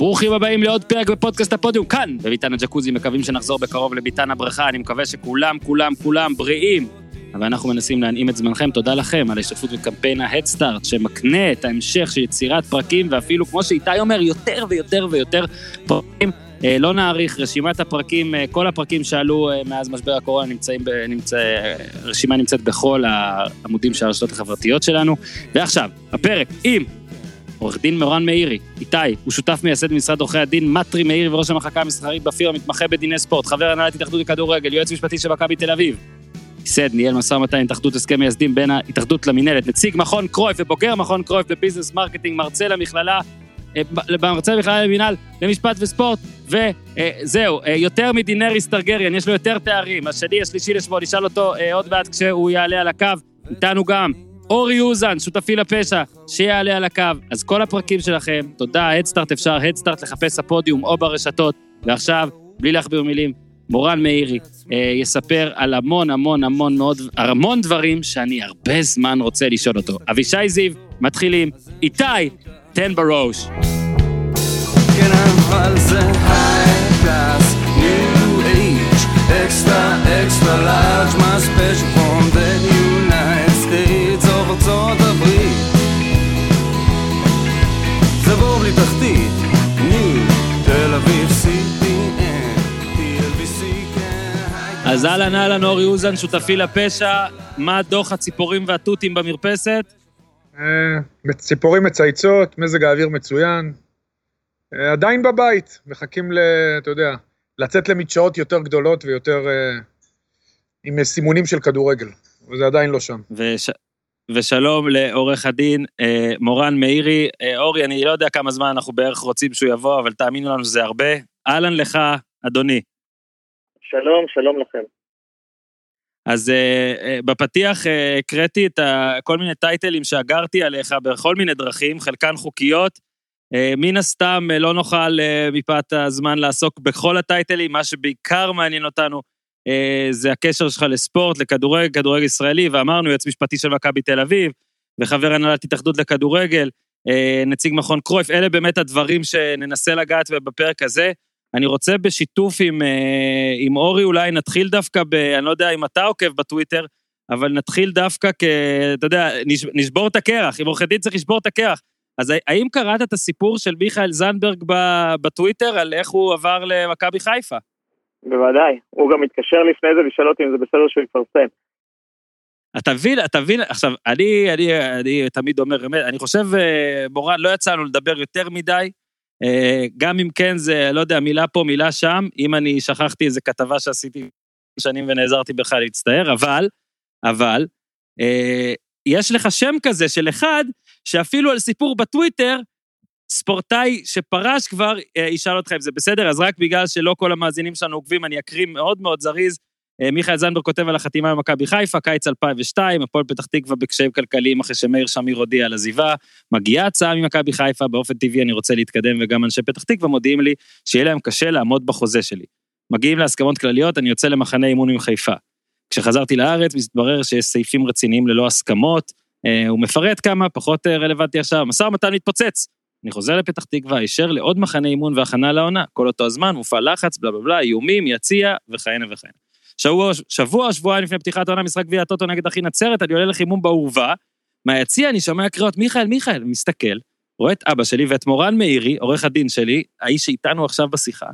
ברוכים הבאים לעוד פרק בפודקאסט הפודיום, כאן, בביתן הג'קוזי, מקווים שנחזור בקרוב לביתן הברכה, אני מקווה שכולם, כולם, כולם בריאים. אבל אנחנו מנסים להנעים את זמנכם, תודה לכם על ההשתתפות בקמפיין ההדסטארט, שמקנה את ההמשך של יצירת פרקים, ואפילו, כמו שאיתי אומר, יותר ויותר ויותר פרקים. אה, לא נאריך, רשימת הפרקים, אה, כל הפרקים שעלו אה, מאז משבר הקורונה נמצאים, נמצא, הרשימה נמצאת בכל העמודים של הרשתות החברתיות שלנו. ועכשיו, הפרק עם עורך דין מורן מאירי, איתי, הוא שותף מייסד במשרד עורכי הדין מטרי מאירי וראש המחלקה המסחרית בפירה, מתמחה בדיני ספורט, חבר הנהלת התאחדות לכדורגל, יועץ משפטי של מכבי תל אביב. ייסד, ניהל משא ומתן התאחדות הסכם מייסדים בין ההתאחדות למינהלת, נציג מכון קרויף ובוגר מכון קרויף בביזנס מרקטינג, מרצה למכללה, אה, מרצה למכללה למינהל, למשפט וספורט, וזהו, אה, יותר מדינריס טרגריאן, יש לו יותר תארים. השני, השלישי לשמו, נשאל אותו אה, עוד מעט כשהוא יעלה על הקו. איתנו גם אורי אוזן, שותפי לפשע, שיעלה על הקו. אז כל הפרקים שלכם, תודה, הדסטארט אפשר, הדסטארט לחפש הפודיום או ברשתות. ועכשיו, בלי להכביר מילים, מורן מאירי אה, יספר על המון המון המון מאוד, המון דברים שאני הרבה זמן רוצה לשאול אותו. אבישי זיו, מתחילים. איתי, תן בראש. extra, extra large, מה special אז אהלן אהלן אורי אוזן, שותפי לפשע, מה דוח הציפורים והתותים במרפסת? אה, ציפורים מצייצות, מזג האוויר מצוין. אה, עדיין בבית, מחכים ל... אתה יודע, לצאת למדשאות יותר גדולות ויותר אה, עם סימונים של כדורגל, וזה עדיין לא שם. וש... ושלום לעורך הדין מורן מאירי. אורי, אני לא יודע כמה זמן אנחנו בערך רוצים שהוא יבוא, אבל תאמינו לנו שזה הרבה. אהלן לך, אדוני. שלום, שלום לכם. אז uh, בפתיח uh, הקראתי את כל מיני טייטלים שאגרתי עליך בכל מיני דרכים, חלקן חוקיות. Uh, מן הסתם uh, לא נוכל uh, מפאת הזמן לעסוק בכל הטייטלים, מה שבעיקר מעניין אותנו uh, זה הקשר שלך לספורט, לכדורגל, כדורגל ישראלי, ואמרנו, יועץ משפטי של מכבי תל אביב, וחבר הנהלת התאחדות לכדורגל, uh, נציג מכון קרויף, אלה באמת הדברים שננסה לגעת בפרק הזה. אני רוצה בשיתוף עם, אה, עם אורי, אולי נתחיל דווקא ב... אני לא יודע אם אתה עוקב בטוויטר, אבל נתחיל דווקא כ... אתה יודע, נשבור את הקרח, אם עורכי דין צריך לשבור את הקרח. אז האם קראת את הסיפור של מיכאל זנדברג בטוויטר על איך הוא עבר למכבי חיפה? בוודאי, הוא גם התקשר לפני זה לשאול אותי אם זה בסדר שהוא יפרסם. אתה מבין, אתה מבין, עכשיו, אני, אני, אני תמיד אומר, אני חושב, אה, מורן, לא יצא לנו לדבר יותר מדי, גם אם כן זה, לא יודע, מילה פה, מילה שם, אם אני שכחתי איזה כתבה שעשיתי שנים ונעזרתי בך להצטער, אבל, אבל, אה, יש לך שם כזה של אחד, שאפילו על סיפור בטוויטר, ספורטאי שפרש כבר, אה, ישאל אותך אם זה בסדר, אז רק בגלל שלא כל המאזינים שלנו עוקבים, אני אקריא מאוד מאוד זריז. אה, מיכאל זנדברג כותב על החתימה במכבי חיפה, קיץ 2002, הפועל פתח תקווה בקשיים כלכליים אחרי שמאיר שמיר הודיע על עזיבה, מגיעה הצעה ממכבי חיפה, באופן טבעי אני רוצה להתקדם, וגם אנשי פתח תקווה מודיעים לי שיהיה להם קשה לעמוד בחוזה שלי. מגיעים להסכמות כלליות, אני יוצא למחנה אימון עם חיפה. כשחזרתי לארץ, מתברר שיש סעיפים רציניים ללא הסכמות, אה, הוא מפרט כמה, פחות אה, רלוונטי עכשיו, משא ומתן מתפוצץ. אני חוזר לפתח תקווה, הישר לעוד מחנה אימון והכנה לעונה, כל אותו הזמן, מופע לחץ, בלה בלה בלה, איומים, יציע, וכהנה וכהנה. שבוע, שבוע, שבועיים לפני פתיחת העונה, משחק גביע הטוטו נגד אחי נצרת, אני עולה לחימום בעורבה, מהיציע אני שומע קריאות, מיכאל, מיכאל, מסתכל, רואה את אבא שלי ואת מורן מאירי, עורך הדין שלי, האיש שאיתנו עכשיו בשיחה,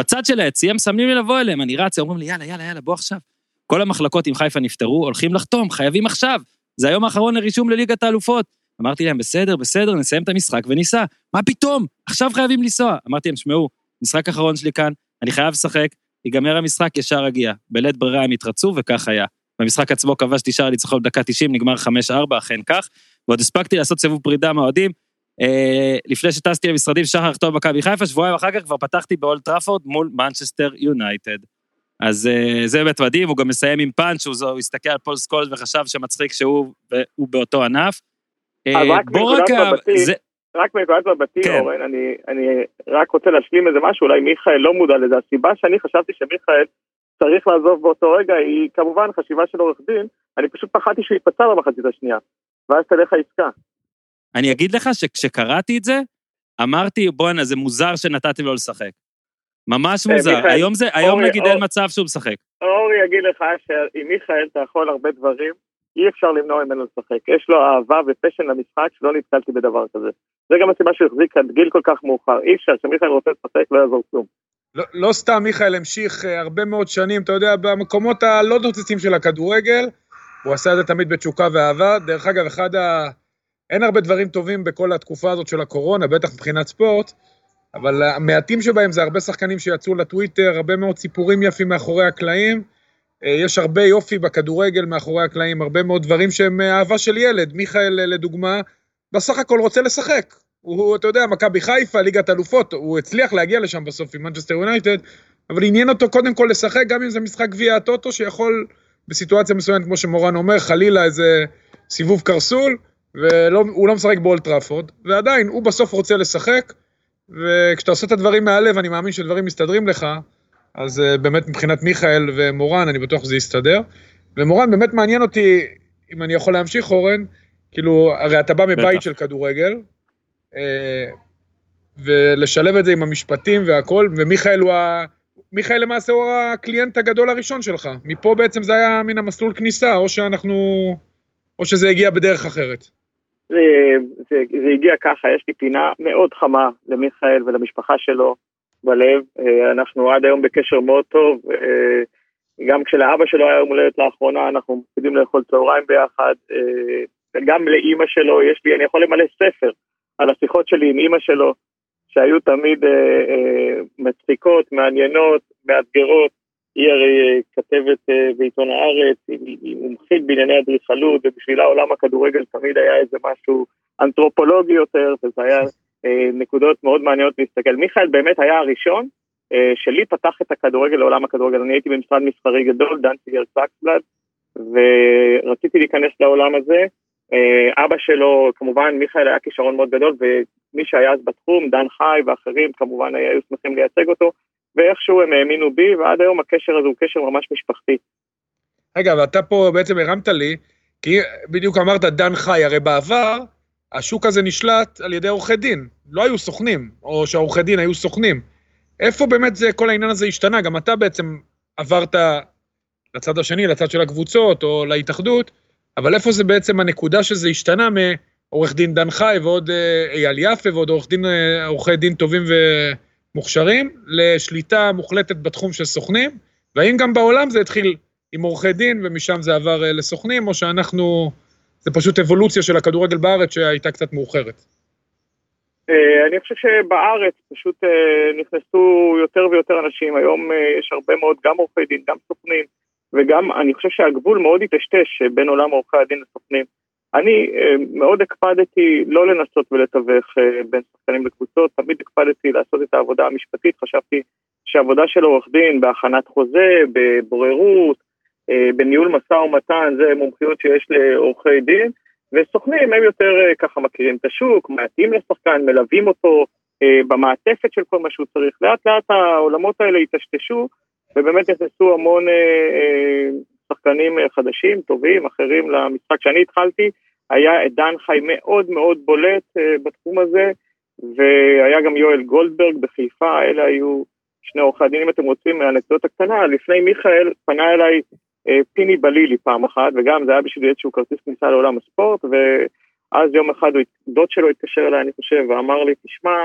בצד של היציע מסמנים לי לבוא אליהם, אני רץ, אומרים לי, יאללה, יאללה, יאללה, בוא עכשיו. כל המחלקות עם חיפה נפטרו, הולכים לחתום, חייבים עכשיו. זה היום האחרון לרישום לליגת האלופות. אמרתי להם, בסדר, בסדר, נסיים את המשחק וניסע. מה פתאום? עכשיו חייבים לנסוע. אמרתי להם, שמעו, משחק אחרון שלי כאן, אני חייב לשחק, ייגמר המשחק, ישר אגיע. בלית ברירה הם התרצו, וכך היה. במשחק עצמו כבשתי שער ניצחון בדקה 90, נגמר 5-4, אכן כך. ועוד הספקתי לעשות סיבוב פרידה מהאוהדים. אה, לפני שטסתי למשרדים, שחר לכתוב במכבי חיפה, שבועיים אחר כך כבר פתחתי באולט טראפורד מול מנצ'סטר יונייטד. אז אה, זה באמת מדהים, הוא גם מסיים עם פאנץ', הוא, הוא הסתכל על פול סקולד וחשב שמצחיק שהוא באותו ענף. אה, בוא רק... זה... רק מנקודת מבטי, כן. אורן, אני, אני רק רוצה להשלים איזה משהו, אולי מיכאל לא מודע לזה. הסיבה שאני חשבתי שמיכאל צריך לעזוב באותו רגע היא כמובן חשיבה של עורך דין, אני פשוט פחדתי שהוא ייפצע במחצית השנייה, ואז תלך העסקה. אני אגיד לך שכשקראתי את זה, אמרתי, בואנה, זה מוזר שנתתי לו לשחק. ממש אה, מוזר. היום זה, היום נגיד אין מצב שהוא משחק. אורי יגיד לך שעם מיכאל אתה יכול הרבה דברים, אי אפשר למנוע ממנו לשחק. יש לו אהבה ופשן למשחק שלא נתקלתי בדבר כזה. זה גם הסיבה שהוא החזיק עד גיל כל כך מאוחר. אי אפשר, כשמיכאל רוצה לשחק לא יעזור כלום. לא, לא סתם מיכאל המשיך אה, הרבה מאוד שנים, אתה יודע, במקומות הלא נוצצים של הכדורגל, הוא עשה את זה תמיד בתשוקה ואהבה. דרך אגב, אחד ה... אין הרבה דברים טובים בכל התקופה הזאת של הקורונה, בטח מבחינת ספורט, אבל המעטים שבהם זה הרבה שחקנים שיצאו לטוויטר, הרבה מאוד סיפורים יפים מאחורי הקלעים. אה, יש הרבה יופי בכדורגל מאחורי הקלעים, הרבה מאוד דברים שהם אהבה של ילד. מיכאל, אה, לדוגמה, בסך הכל רוצה לשחק. הוא, אתה יודע, מכבי חיפה, ליגת אלופות, הוא הצליח להגיע לשם בסוף עם מנצ'סטר יונייטד, אבל עניין אותו קודם כל לשחק, גם אם זה משחק גביע הטוטו, שיכול בסיטואציה מסוימת, כמו שמורן אומר, חלילה איזה סיבוב קרסול, והוא לא משחק באולטראפורד, ועדיין, הוא בסוף רוצה לשחק, וכשאתה עושה את הדברים מהלב, אני מאמין שדברים מסתדרים לך, אז uh, באמת מבחינת מיכאל ומורן, אני בטוח שזה יסתדר. ומורן, באמת מעניין אותי, אם אני יכול להמשיך, אורן, כאילו, הרי אתה בא מבית בטח. של כדורגל, uh, ולשלב את זה עם המשפטים והכל, ומיכאל הוא ה... מיכאל למעשה הוא הקליינט הגדול הראשון שלך. מפה בעצם זה היה מן המסלול כניסה, או שאנחנו... או שזה הגיע בדרך אחרת. זה, זה, זה הגיע ככה, יש לי פינה מאוד חמה למיכאל ולמשפחה שלו בלב. אה, אנחנו עד היום בקשר מאוד טוב. אה, גם כשלאבא שלו היה יום הולדת לאחרונה, אנחנו מקפידים לאכול צהריים ביחד. אה, גם לאימא שלו, יש לי, אני יכול למלא ספר על השיחות שלי עם אימא שלו, שהיו תמיד מצחיקות, מעניינות, מאתגרות. היא הרי כתבת בעיתון הארץ, היא מומחית בענייני אדריכלות, ובשבילה עולם הכדורגל תמיד היה איזה משהו אנתרופולוגי יותר, וזה היה אה, נקודות מאוד מעניינות להסתכל. מיכאל באמת היה הראשון אה, שלי פתח את הכדורגל לעולם הכדורגל. אני הייתי במשרד מסחרי גדול, דנציגר סקסבלד, ורציתי להיכנס לעולם הזה. אה, אבא שלו, כמובן, מיכאל היה כישרון מאוד גדול, ומי שהיה אז בתחום, דן חי ואחרים, כמובן היו שמחים לייצג אותו, ואיכשהו הם האמינו בי, ועד היום הקשר הזה הוא קשר ממש משפחתי. רגע, ואתה פה בעצם הרמת לי, כי בדיוק אמרת דן חי, הרי בעבר השוק הזה נשלט על ידי עורכי דין, לא היו סוכנים, או שהעורכי דין היו סוכנים. איפה באמת זה, כל העניין הזה השתנה? גם אתה בעצם עברת לצד השני, לצד של הקבוצות, או להתאחדות, אבל איפה זה בעצם הנקודה שזה השתנה מעורך דין דן חי ועוד אה, אייל יפה ועוד עורך דין, אה, עורכי דין טובים ומוכשרים, לשליטה מוחלטת בתחום של סוכנים, והאם גם בעולם זה התחיל עם עורכי דין ומשם זה עבר אה, לסוכנים, או שאנחנו... זה פשוט אבולוציה של הכדורגל בארץ שהייתה קצת מאוחרת. אני חושב שבארץ פשוט נכנסו יותר ויותר אנשים, היום יש הרבה מאוד גם עורכי דין, גם סוכנים, וגם אני חושב שהגבול מאוד היטשטש בין עולם עורכי הדין לסוכנים. אני מאוד הקפדתי לא לנסות ולתווך בין שחקנים לקבוצות, תמיד הקפדתי לעשות את העבודה המשפטית, חשבתי שעבודה של עורך דין בהכנת חוזה, בבוררות, אה, בניהול משא ומתן זה מומחיות שיש לעורכי דין, וסוכנים הם יותר אה, ככה מכירים את השוק, מעטים לשחקן, מלווים אותו אה, במעטפת של כל מה שהוא צריך. לאט לאט העולמות האלה היטשטשו, ובאמת נכנסו המון שחקנים חדשים, טובים, אחרים למשחק. כשאני התחלתי, היה דן חי מאוד מאוד בולט בתחום הזה, והיה גם יואל גולדברג בחיפה, אלה היו שני עורכי הדין, אם אתם רוצים, מהנקודות הקטנה, לפני מיכאל פנה אליי אה, פיני בלילי פעם אחת, וגם זה היה בשביל איזשהו כרטיס כניסה לעולם הספורט, ואז יום אחד דוד שלו התקשר אליי, אני חושב, ואמר לי, תשמע,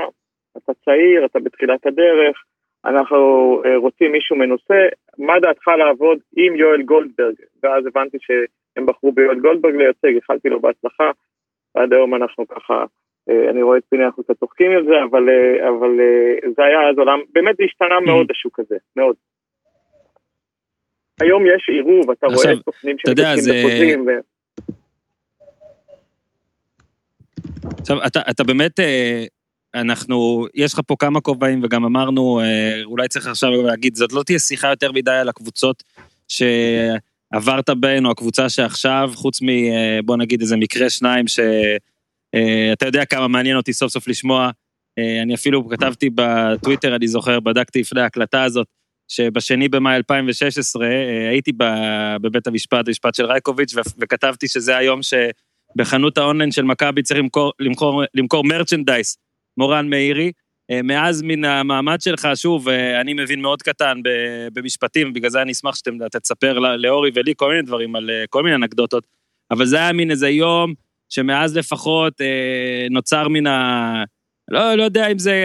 אתה צעיר, אתה בתחילת הדרך, אנחנו אה, רוצים מישהו מנוסה, מה דעתך לעבוד עם יואל גולדברג? ואז הבנתי שהם בחרו ביואל גולדברג לייצג, איחלתי לו בהצלחה, ועד היום אנחנו ככה, אה, אני רואה את פיני, אנחנו קצת צוחקים על זה, אבל, אבל זה היה אז עולם, באמת זה השתנה מאוד השוק הזה, מאוד. היום יש עירוב, אתה רואה סוכנים שמתעסקים בחוזים. ו... עכשיו, אתה, אתה באמת, אה, אנחנו, יש לך פה כמה כובעים, וגם אמרנו, אה, אולי צריך עכשיו להגיד, זאת לא תהיה שיחה יותר מדי על הקבוצות שעברת בהן, או הקבוצה שעכשיו, חוץ מ, אה, נגיד איזה מקרה שניים, שאתה יודע כמה מעניין אותי סוף סוף לשמוע. אני אפילו כתבתי בטוויטר, אני זוכר, בדקתי לפני ההקלטה הזאת, שבשני במאי 2016 אה, הייתי בבית המשפט, המשפט של רייקוביץ', וכתבתי שזה היום שבחנות האונליין של מכבי צריך למכור, למכור, למכור מרצ'נדייס מורן מאירי. מאז מן המעמד שלך, שוב, אני מבין מאוד קטן במשפטים, בגלל זה אני אשמח שאתם תספר לאורי ולי כל מיני דברים על כל מיני אנקדוטות, אבל זה היה מין איזה יום שמאז לפחות נוצר מן ה... לא, לא יודע אם זה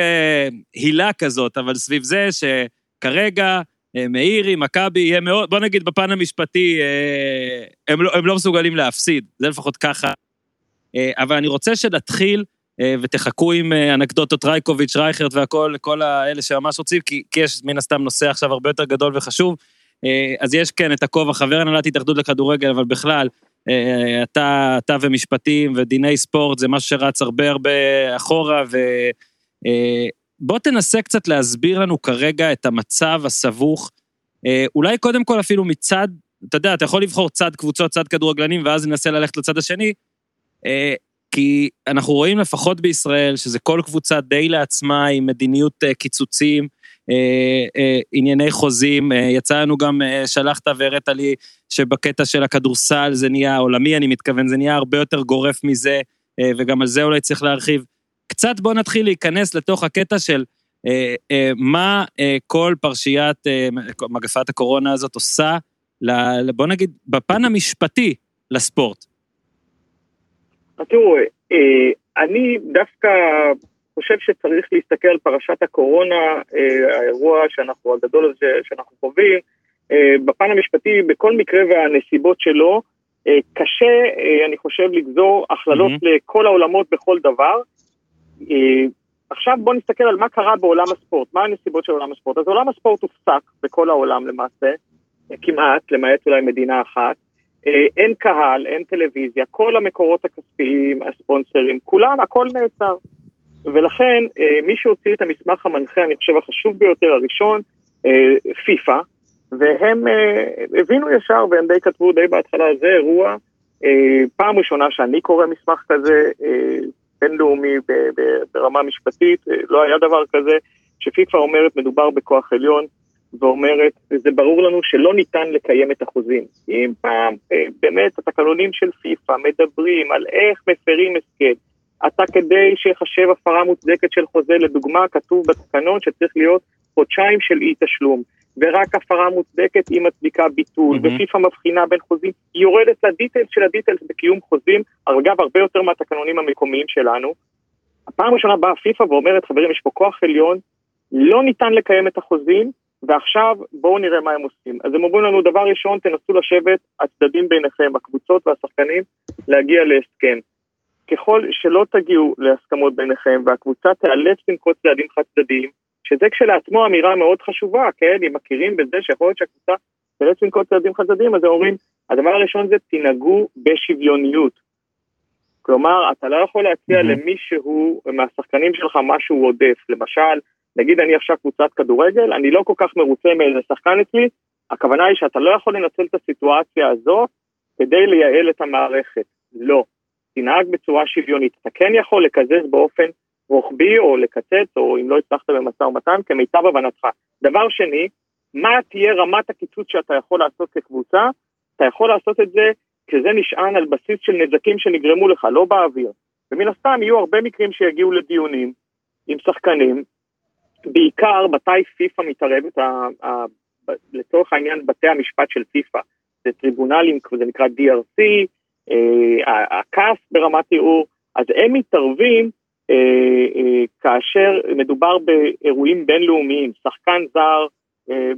הילה כזאת, אבל סביב זה שכרגע אה, מאירי, מכבי, יהיה מאוד, בוא נגיד בפן המשפטי, אה, הם לא, הם לא מסוגלים להפסיד, זה לפחות ככה. אה, אבל אני רוצה שנתחיל, ותחכו עם אנקדוטות רייקוביץ', רייכרד והכל, כל האלה שממש רוצים, כי, כי יש מן הסתם נושא עכשיו הרבה יותר גדול וחשוב. אז יש כן את הכובע, חבר הנהלת התאחדות לכדורגל, אבל בכלל, אתה, אתה ומשפטים ודיני ספורט זה משהו שרץ הרבה הרבה אחורה, ו... בוא תנסה קצת להסביר לנו כרגע את המצב הסבוך. אה, אולי קודם כל אפילו מצד, אתה יודע, אתה יכול לבחור צד קבוצות, צד כדורגלנים, ואז ננסה ללכת לצד השני, אה, כי אנחנו רואים לפחות בישראל שזה כל קבוצה די לעצמה עם מדיניות אה, קיצוצים, ענייני חוזים, יצא לנו גם, שלחת והראית לי שבקטע של הכדורסל זה נהיה, עולמי אני מתכוון, זה נהיה הרבה יותר גורף מזה, וגם על זה אולי צריך להרחיב. קצת בוא נתחיל להיכנס לתוך הקטע של אה, אה, מה אה, כל פרשיית אה, מגפת הקורונה הזאת עושה, ל, בוא נגיד, בפן המשפטי לספורט. תראו, אה, אני דווקא חושב שצריך להסתכל על פרשת הקורונה, אה, האירוע שאנחנו, הגדול הזה שאנחנו חווים, אה, בפן המשפטי, בכל מקרה והנסיבות שלו, קשה, אני חושב, לגזור הכללות mm-hmm. לכל העולמות בכל דבר. עכשיו בואו נסתכל על מה קרה בעולם הספורט, מה הנסיבות של עולם הספורט. אז עולם הספורט הופסק בכל העולם למעשה, כמעט, למעט אולי מדינה אחת. אה, אין קהל, אין טלוויזיה, כל המקורות הכספיים, הספונסרים, כולם, הכל נעצר. ולכן אה, מי שהוציא את המסמך המנחה, אני חושב החשוב ביותר, הראשון, פיפ"א, והם הבינו ישר, והם די כתבו די בהתחלה, זה אירוע, פעם ראשונה שאני קורא מסמך כזה, בינלאומי ברמה משפטית, לא היה דבר כזה, שפיפ"א אומרת מדובר בכוח עליון, ואומרת, זה ברור לנו שלא ניתן לקיים את החוזים. אם פעם אה, באמת התקנונים של פיפ"א מדברים על איך מפרים הסכם, אתה כדי שיחשב הפרה מוצדקת של חוזה, לדוגמה, כתוב בתקנון שצריך להיות חודשיים של אי תשלום. ורק הפרה מוצדקת היא מצדיקה ביטול, mm-hmm. ופיפ"א מבחינה בין חוזים, היא יורדת לדיטלס של הדיטלס בקיום חוזים, אגב, הרבה יותר מהתקנונים המקומיים שלנו. הפעם הראשונה באה פיפ"א ואומרת, חברים, יש פה כוח עליון, לא ניתן לקיים את החוזים, ועכשיו בואו נראה מה הם עושים. אז הם אומרים לנו, דבר ראשון, תנסו לשבת הצדדים ביניכם, הקבוצות והשחקנים, להגיע להסכם. ככל שלא תגיעו להסכמות ביניכם והקבוצה תיאלץ לנקוט צעדים חד צדדיים, שזה כשלעצמו אמירה מאוד חשובה, כן, אם מכירים בזה שיכול להיות שהקבוצה תראה לנקוט צעדים חסדים, אז הם אומרים, הדבר הראשון זה תנהגו בשוויוניות. כלומר, אתה לא יכול להציע mm-hmm. למישהו מהשחקנים שלך משהו עודף. למשל, נגיד אני עכשיו קבוצת כדורגל, אני לא כל כך מרוצה מאיזה שחקן אצלי, הכוונה היא שאתה לא יכול לנצל את הסיטואציה הזו כדי לייעל את המערכת. לא. תנהג בצורה שוויונית. אתה כן יכול לקזז באופן רוחבי או לקצץ, או אם לא הצלחת במשא ומתן, כמיטב הבנתך. דבר שני, מה תהיה רמת הקיצוץ שאתה יכול לעשות כקבוצה? אתה יכול לעשות את זה כשזה נשען על בסיס של נזקים שנגרמו לך, לא באוויר. ומן הסתם יהיו הרבה מקרים שיגיעו לדיונים עם שחקנים, בעיקר מתי פיפ"א מתערבת, לצורך העניין בתי המשפט של פיפ"א, זה טריבונלים, זה נקרא DRC, אה, הכעס ברמת ערעור, אז הם מתערבים אה, אה, כאשר מדובר באירועים בינלאומיים, שחקן זר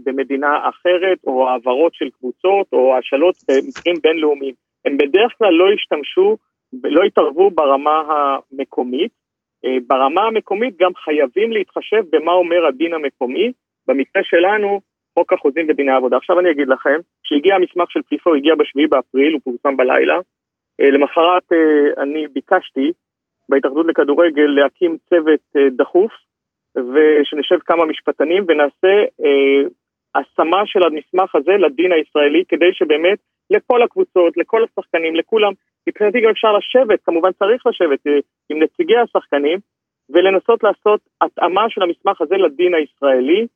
במדינה אחרת, או העברות של קבוצות, או השאלות במקרים בינלאומיים, הם בדרך כלל לא השתמשו, לא התערבו ברמה המקומית. ברמה המקומית גם חייבים להתחשב במה אומר הדין המקומי, במקרה שלנו, חוק החוזים ודיני העבודה. עכשיו אני אגיד לכם, כשהגיע המסמך של פיפ"א, הוא הגיע בשביעי באפריל, הוא פורסם בלילה. למחרת אני ביקשתי בהתאחדות לכדורגל להקים צוות אה, דחוף, ושנשב כמה משפטנים ונעשה אה, השמה של המסמך הזה לדין הישראלי, כדי שבאמת לכל הקבוצות, לכל השחקנים, לכולם, מבחינתי גם אפשר לשבת, כמובן צריך לשבת אה, עם נציגי השחקנים, ולנסות לעשות התאמה של המסמך הזה לדין הישראלי.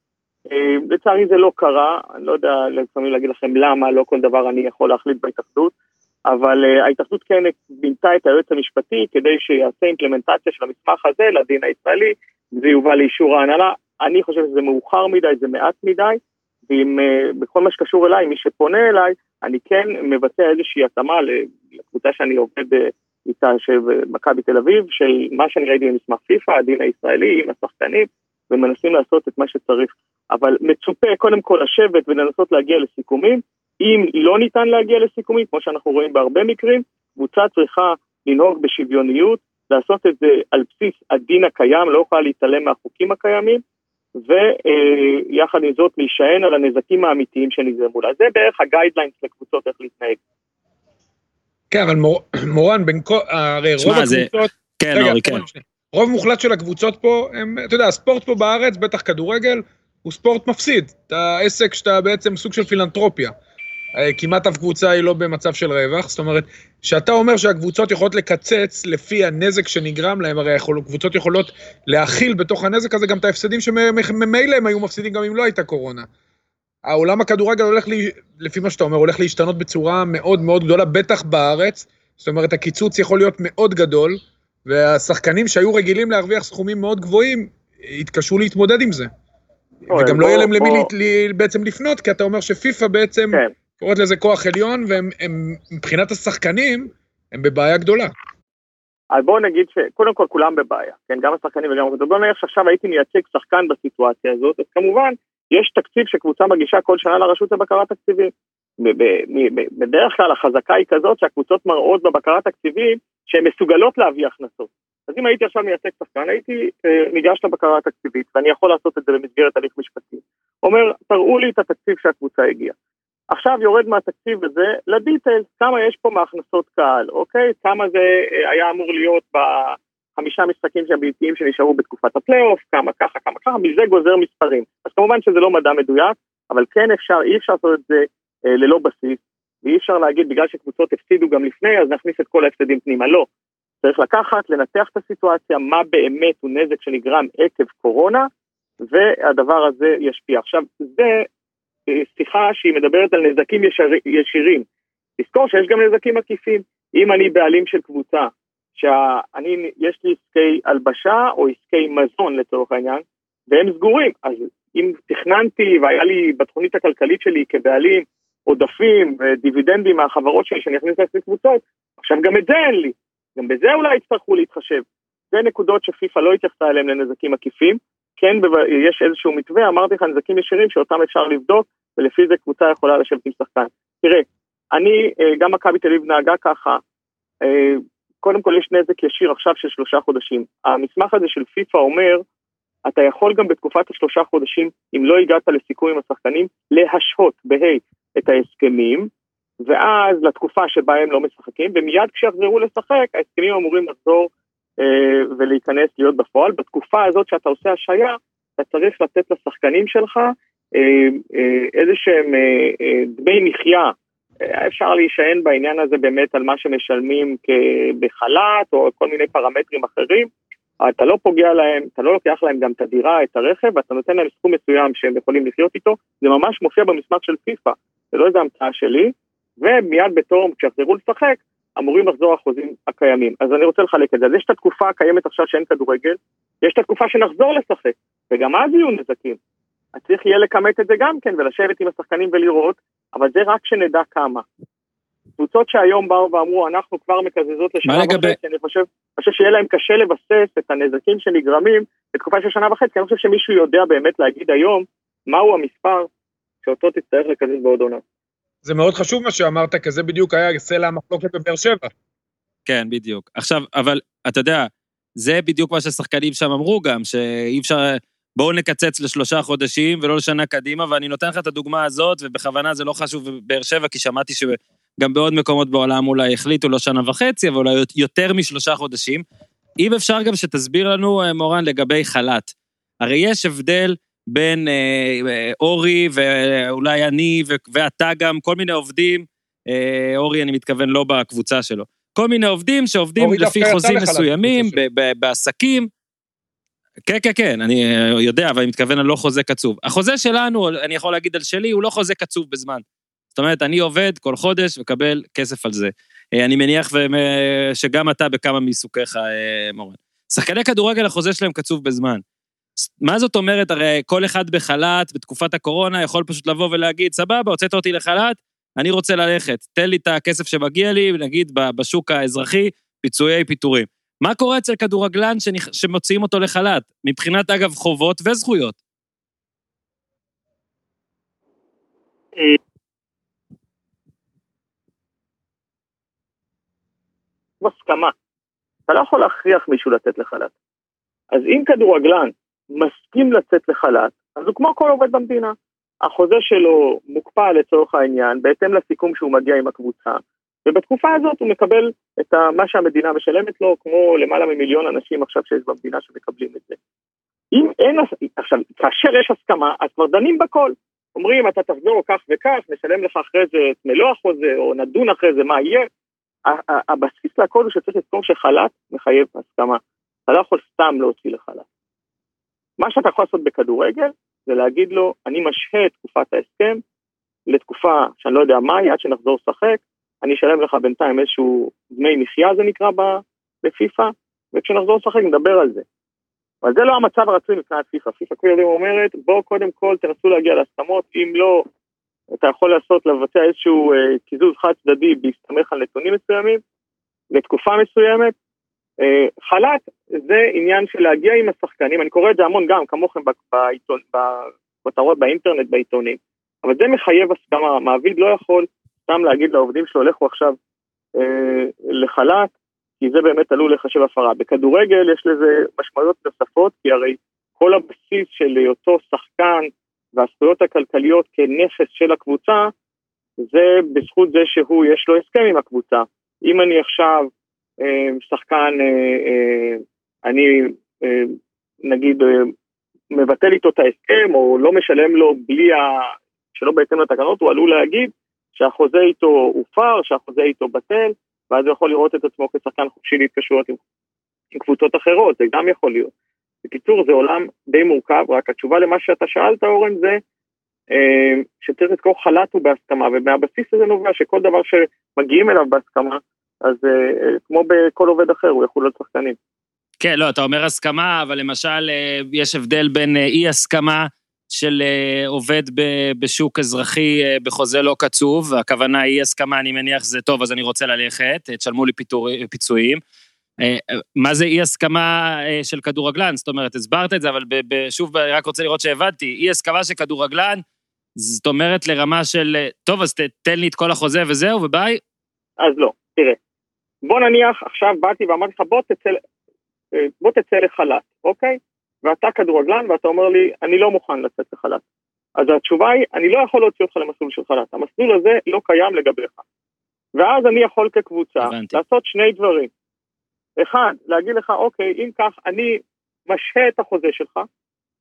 אה, לצערי זה לא קרה, אני לא יודע לפעמים להגיד לכם למה, לא כל דבר אני יכול להחליט בהתאחדות, אבל uh, ההתאחדות כן בינתה את היועץ המשפטי כדי שיעשה אימפלמנטציה של המסמך הזה לדין הישראלי, זה יובא לאישור ההנהלה. אני חושב שזה מאוחר מדי, זה מעט מדי, ואם בכל מה שקשור אליי, מי שפונה אליי, אני כן מבצע איזושהי התאמה לקבוצה שאני עובד uh, איתה, של מכבי תל אביב, של מה שאני ראיתי במסמך פיפ"א, הדין הישראלי, עם השחקנים, ומנסים לעשות את מה שצריך. אבל מצופה קודם כל לשבת ולנסות להגיע לסיכומים. אם לא ניתן להגיע לסיכומים, כמו שאנחנו רואים בהרבה מקרים, קבוצה צריכה לנהוג בשוויוניות, לעשות את זה על בסיס הדין הקיים, לא יכולה להתעלם מהחוקים הקיימים, ויחד עם זאת להישען על הנזקים האמיתיים שנגרמו לה. זה בערך הגיידליינס לקבוצות איך להתנהג. כן, אבל מור, מורן, בין כל, הרי רוב הקבוצות... כן, רגע, אורי, כן. רוב מוחלט של הקבוצות פה, הם, אתה יודע, הספורט פה בארץ, בטח כדורגל, הוא ספורט מפסיד. אתה עסק שאתה בעצם סוג של פילנטרופיה. אה, כמעט אף קבוצה היא לא במצב של רווח, זאת אומרת, כשאתה אומר שהקבוצות יכולות לקצץ לפי הנזק שנגרם להם, הרי יכול, קבוצות יכולות להכיל בתוך הנזק הזה גם את ההפסדים שממילא הם היו מפסידים גם אם לא הייתה קורונה. העולם הכדורגל הולך, לי, לפי מה שאתה אומר, הולך להשתנות בצורה מאוד מאוד גדולה, בטח בארץ, זאת אומרת, הקיצוץ יכול להיות מאוד גדול, והשחקנים שהיו רגילים להרוויח סכומים מאוד גבוהים, יתקשו להתמודד עם זה. וגם לא יהיה להם למי בעצם לפנות, כי אתה אומר שפיפ"א בעצם כן. קוראת לזה כוח עליון, והם מבחינת השחקנים, הם בבעיה גדולה. אז בואו נגיד שקודם כל כולם בבעיה, כן, גם השחקנים וגם... בואו נגיד שעכשיו הייתי מייצג שחקן בסיטואציה הזאת, אז כמובן, יש תקציב שקבוצה מגישה כל שנה לרשות לבקרת תקציבים. בדרך כלל החזקה היא כזאת שהקבוצות מראות בבקרת תקציבים שהן מסוגלות להביא הכנסות. אז אם הייתי עכשיו מייצג שחקן, הייתי אה, ניגש לבקרה התקציבית, ואני יכול לעשות את זה במסגרת הליך משפטי. אומר, תראו לי את התקציב שהקבוצה הגיעה. עכשיו יורד מהתקציב הזה ל details, כמה יש פה מהכנסות קהל, אוקיי? כמה זה אה, היה אמור להיות בחמישה משחקים הביתיים שנשארו בתקופת הפלייאוף, כמה ככה, כמה ככה, מזה גוזר מספרים. אז כמובן שזה לא מדע מדויק, אבל כן אפשר, אי אפשר לעשות את זה אה, ללא בסיס, ואי אפשר להגיד בגלל שקבוצות הפסידו גם לפני, אז נכניס את כל ההפסדים פנימה. לא. צריך לקחת, לנתח את הסיטואציה, מה באמת הוא נזק שנגרם עקב קורונה, והדבר הזה ישפיע. עכשיו, זה שיחה שהיא מדברת על נזקים ישיר, ישירים. תזכור שיש גם נזקים עקיפים. אם אני בעלים של קבוצה, שיש לי עסקי הלבשה או עסקי מזון לצורך העניין, והם סגורים, אז אם תכננתי והיה לי בתוכנית הכלכלית שלי כבעלים עודפים ודיבידנדים מהחברות שלי שאני אכניס לעצמי קבוצות, עכשיו גם את זה אין לי. גם בזה אולי יצטרכו להתחשב. זה נקודות שפיפ"א לא התייחסה אליהן לנזקים עקיפים. כן, יש איזשהו מתווה, אמרתי לך, נזקים ישירים שאותם אפשר לבדוק, ולפי זה קבוצה יכולה לשבת עם שחקן. תראה, אני, אה, גם מכבי תל אביב נהגה ככה, אה, קודם כל יש נזק ישיר עכשיו של שלושה חודשים. המסמך הזה של פיפ"א אומר, אתה יכול גם בתקופת השלושה חודשים, אם לא הגעת לסיכום עם השחקנים, להשהות, בה', את ההסכמים, ואז לתקופה שבה הם לא משחקים, ומיד כשיחזרו לשחק, ההסכמים אמורים לחזור אה, ולהיכנס להיות בפועל. בתקופה הזאת שאתה עושה השעיה, אתה צריך לתת לשחקנים שלך איזה שהם אה, אה, דמי מחיה. אה, אפשר להישען בעניין הזה באמת על מה שמשלמים בחל"ת או כל מיני פרמטרים אחרים. אתה לא פוגע להם, אתה לא לוקח להם גם את הדירה, את הרכב, ואתה נותן להם סכום מסוים שהם יכולים לחיות איתו, זה ממש מופיע במסמך של פיפ"א, זה לא איזה המצאה שלי, ומיד בתום, כשיחזרו לשחק, אמורים לחזור החוזים הקיימים. אז אני רוצה לחלק את זה. אז יש את התקופה הקיימת עכשיו שאין כדורגל, יש את התקופה שנחזור לשחק, וגם אז יהיו נזקים. אז צריך יהיה לכמת את זה גם כן, ולשבת עם השחקנים ולראות, אבל זה רק שנדע כמה. קבוצות שהיום באו ואמרו, אנחנו כבר מקזזות לשנה וחצי, אני חושב, חושב שיהיה להם קשה לבסס את הנזקים שנגרמים בתקופה של שנה וחצי, אני חושב שמישהו יודע באמת להגיד היום מהו המספר שאותו תצטרך לקזז בעוד עונה. זה מאוד חשוב מה שאמרת, כי זה בדיוק היה סלע המחלוקת בבאר שבע. כן, בדיוק. עכשיו, אבל אתה יודע, זה בדיוק מה שהשחקנים שם אמרו גם, שאי אפשר, בואו נקצץ לשלושה חודשים ולא לשנה קדימה, ואני נותן לך את הדוגמה הזאת, ובכוונה זה לא חשוב בבאר שבע, כי שמעתי שגם בעוד מקומות בעולם אולי החליטו לא שנה וחצי, אבל אולי יותר משלושה חודשים. אם אפשר גם שתסביר לנו, אה, מורן, לגבי חל"ת. הרי יש הבדל בין אה, אה, אורי ואולי אני ואתה גם, כל מיני עובדים, אה, אורי אני מתכוון לא בקבוצה שלו, כל מיני עובדים שעובדים לפי חוזים מסוימים, בעסקים. כן, כן, כן, אני יודע, אבל אני מתכוון על לא חוזה קצוב. החוזה שלנו, אני יכול להגיד על שלי, הוא לא חוזה קצוב בזמן. זאת אומרת, אני עובד כל חודש ומקבל כסף על זה. אני מניח שגם אתה בכמה מעיסוקיך, מורן. שחקני כדורגל, החוזה שלהם קצוב בזמן. מה זאת אומרת? הרי כל אחד בחל"ת, בתקופת הקורונה, יכול פשוט לבוא ולהגיד, סבבה, הוצאת אותי לחל"ת, אני רוצה ללכת, תן לי את הכסף שמגיע לי, נגיד בשוק האזרחי, פיצויי פיטורים. מה קורה אצל כדורגלן שנכ... שמוציאים אותו לחל"ת? מבחינת, אגב, חובות וזכויות. הסכמה. אתה לא יכול להכריח מישהו לצאת לחל"ת. אז אם כדורגלן מסכים לצאת לחל"ת, אז הוא כמו כל עובד במדינה. החוזה שלו מוקפא לצורך העניין, בהתאם לסיכום שהוא מגיע עם הקבוצה, ובתקופה הזאת הוא מקבל את מה שהמדינה משלמת לו, כמו למעלה ממיליון אנשים עכשיו שיש במדינה שמקבלים את זה. אם אין, עכשיו, כאשר יש הסכמה, אז כבר דנים בכל. אומרים, אתה תחזור כך וכך, נשלם לך אחרי זה את מלוא החוזה, או נדון אחרי זה מה יהיה. הבסיס לכל הוא שצריך לזכור שחל"ת מחייב הסכמה. אתה לא יכול סתם להוציא לחל"ת. מה שאתה יכול לעשות בכדורגל, זה להגיד לו, אני משהה את תקופת ההסכם לתקופה שאני לא יודע מהי, עד שנחזור לשחק, אני אשלם לך בינתיים איזשהו דמי מחיה זה נקרא בפיפ"א, וכשנחזור לשחק נדבר על זה. אבל זה לא המצב הרצוי מבחינת פיפ"א. פיפ"א כביכול אומרת, בואו קודם כל תנסו להגיע להסכמות, אם לא, אתה יכול לעשות, לבצע איזשהו אה, קיזוז חד צדדי בהסתמך על נתונים מסוימים, לתקופה מסוימת. אה, חל"ת זה עניין של להגיע עם השחקנים, אני קורא את זה המון גם, כמוכם בעיתון, בכותרות באינטרנט, בעיתונים, אבל זה מחייב הסכמה, מעביד לא יכול סתם להגיד לעובדים שלו, לכו עכשיו אה, לחל"ת, כי זה באמת עלול לחשב הפרה. בכדורגל יש לזה משמעויות נוספות, כי הרי כל הבסיס של היותו שחקן והזכויות הכלכליות כנכס של הקבוצה, זה בזכות זה שהוא, יש לו הסכם עם הקבוצה. אם אני עכשיו אה, שחקן, אה, אה, אני אה, נגיד אה, מבטל איתו את ההסכם, או לא משלם לו בלי ה... שלא בהתאם לתקנות, הוא עלול להגיד שהחוזה איתו הופר, שהחוזה איתו בטל, ואז הוא יכול לראות את עצמו כשחקן חופשי להתקשרויות עם, עם קבוצות אחרות, זה גם יכול להיות. בקיצור, זה עולם די מורכב, רק התשובה למה שאתה שאלת, אורן, זה אה, שצריך לזכור חל"ת הוא בהסכמה, ומהבסיס הזה נובע שכל דבר שמגיעים אליו בהסכמה, אז אה, אה, כמו בכל עובד אחר, הוא יכול להיות שחקנים. כן, לא, אתה אומר הסכמה, אבל למשל, יש הבדל בין אי-הסכמה של אה, עובד בשוק אזרחי אה, בחוזה לא קצוב, והכוונה היא הסכמה, אני מניח זה טוב, אז אני רוצה ללכת, תשלמו לי פיתור, פיצויים. אה, מה זה אי הסכמה של כדורגלן? זאת אומרת, הסברת את זה, אבל שוב, רק רוצה לראות שהבנתי. אי הסכמה של כדורגלן, זאת אומרת לרמה של, טוב, אז תן לי את כל החוזה וזהו, וביי? אז לא, תראה. בוא נניח, עכשיו באתי ואמרתי לך, בוא תצא, בוא תצא לחל"ת, אוקיי? ואתה כדורגלן ואתה אומר לי, אני לא מוכן לצאת לחל"ת. אז התשובה היא, אני לא יכול להוציא אותך למסלול של חל"ת, המסלול הזה לא קיים לגביך. ואז אני יכול כקבוצה הבנתי. לעשות שני דברים. אחד, להגיד לך, אוקיי, אם כך, אני משהה את החוזה שלך,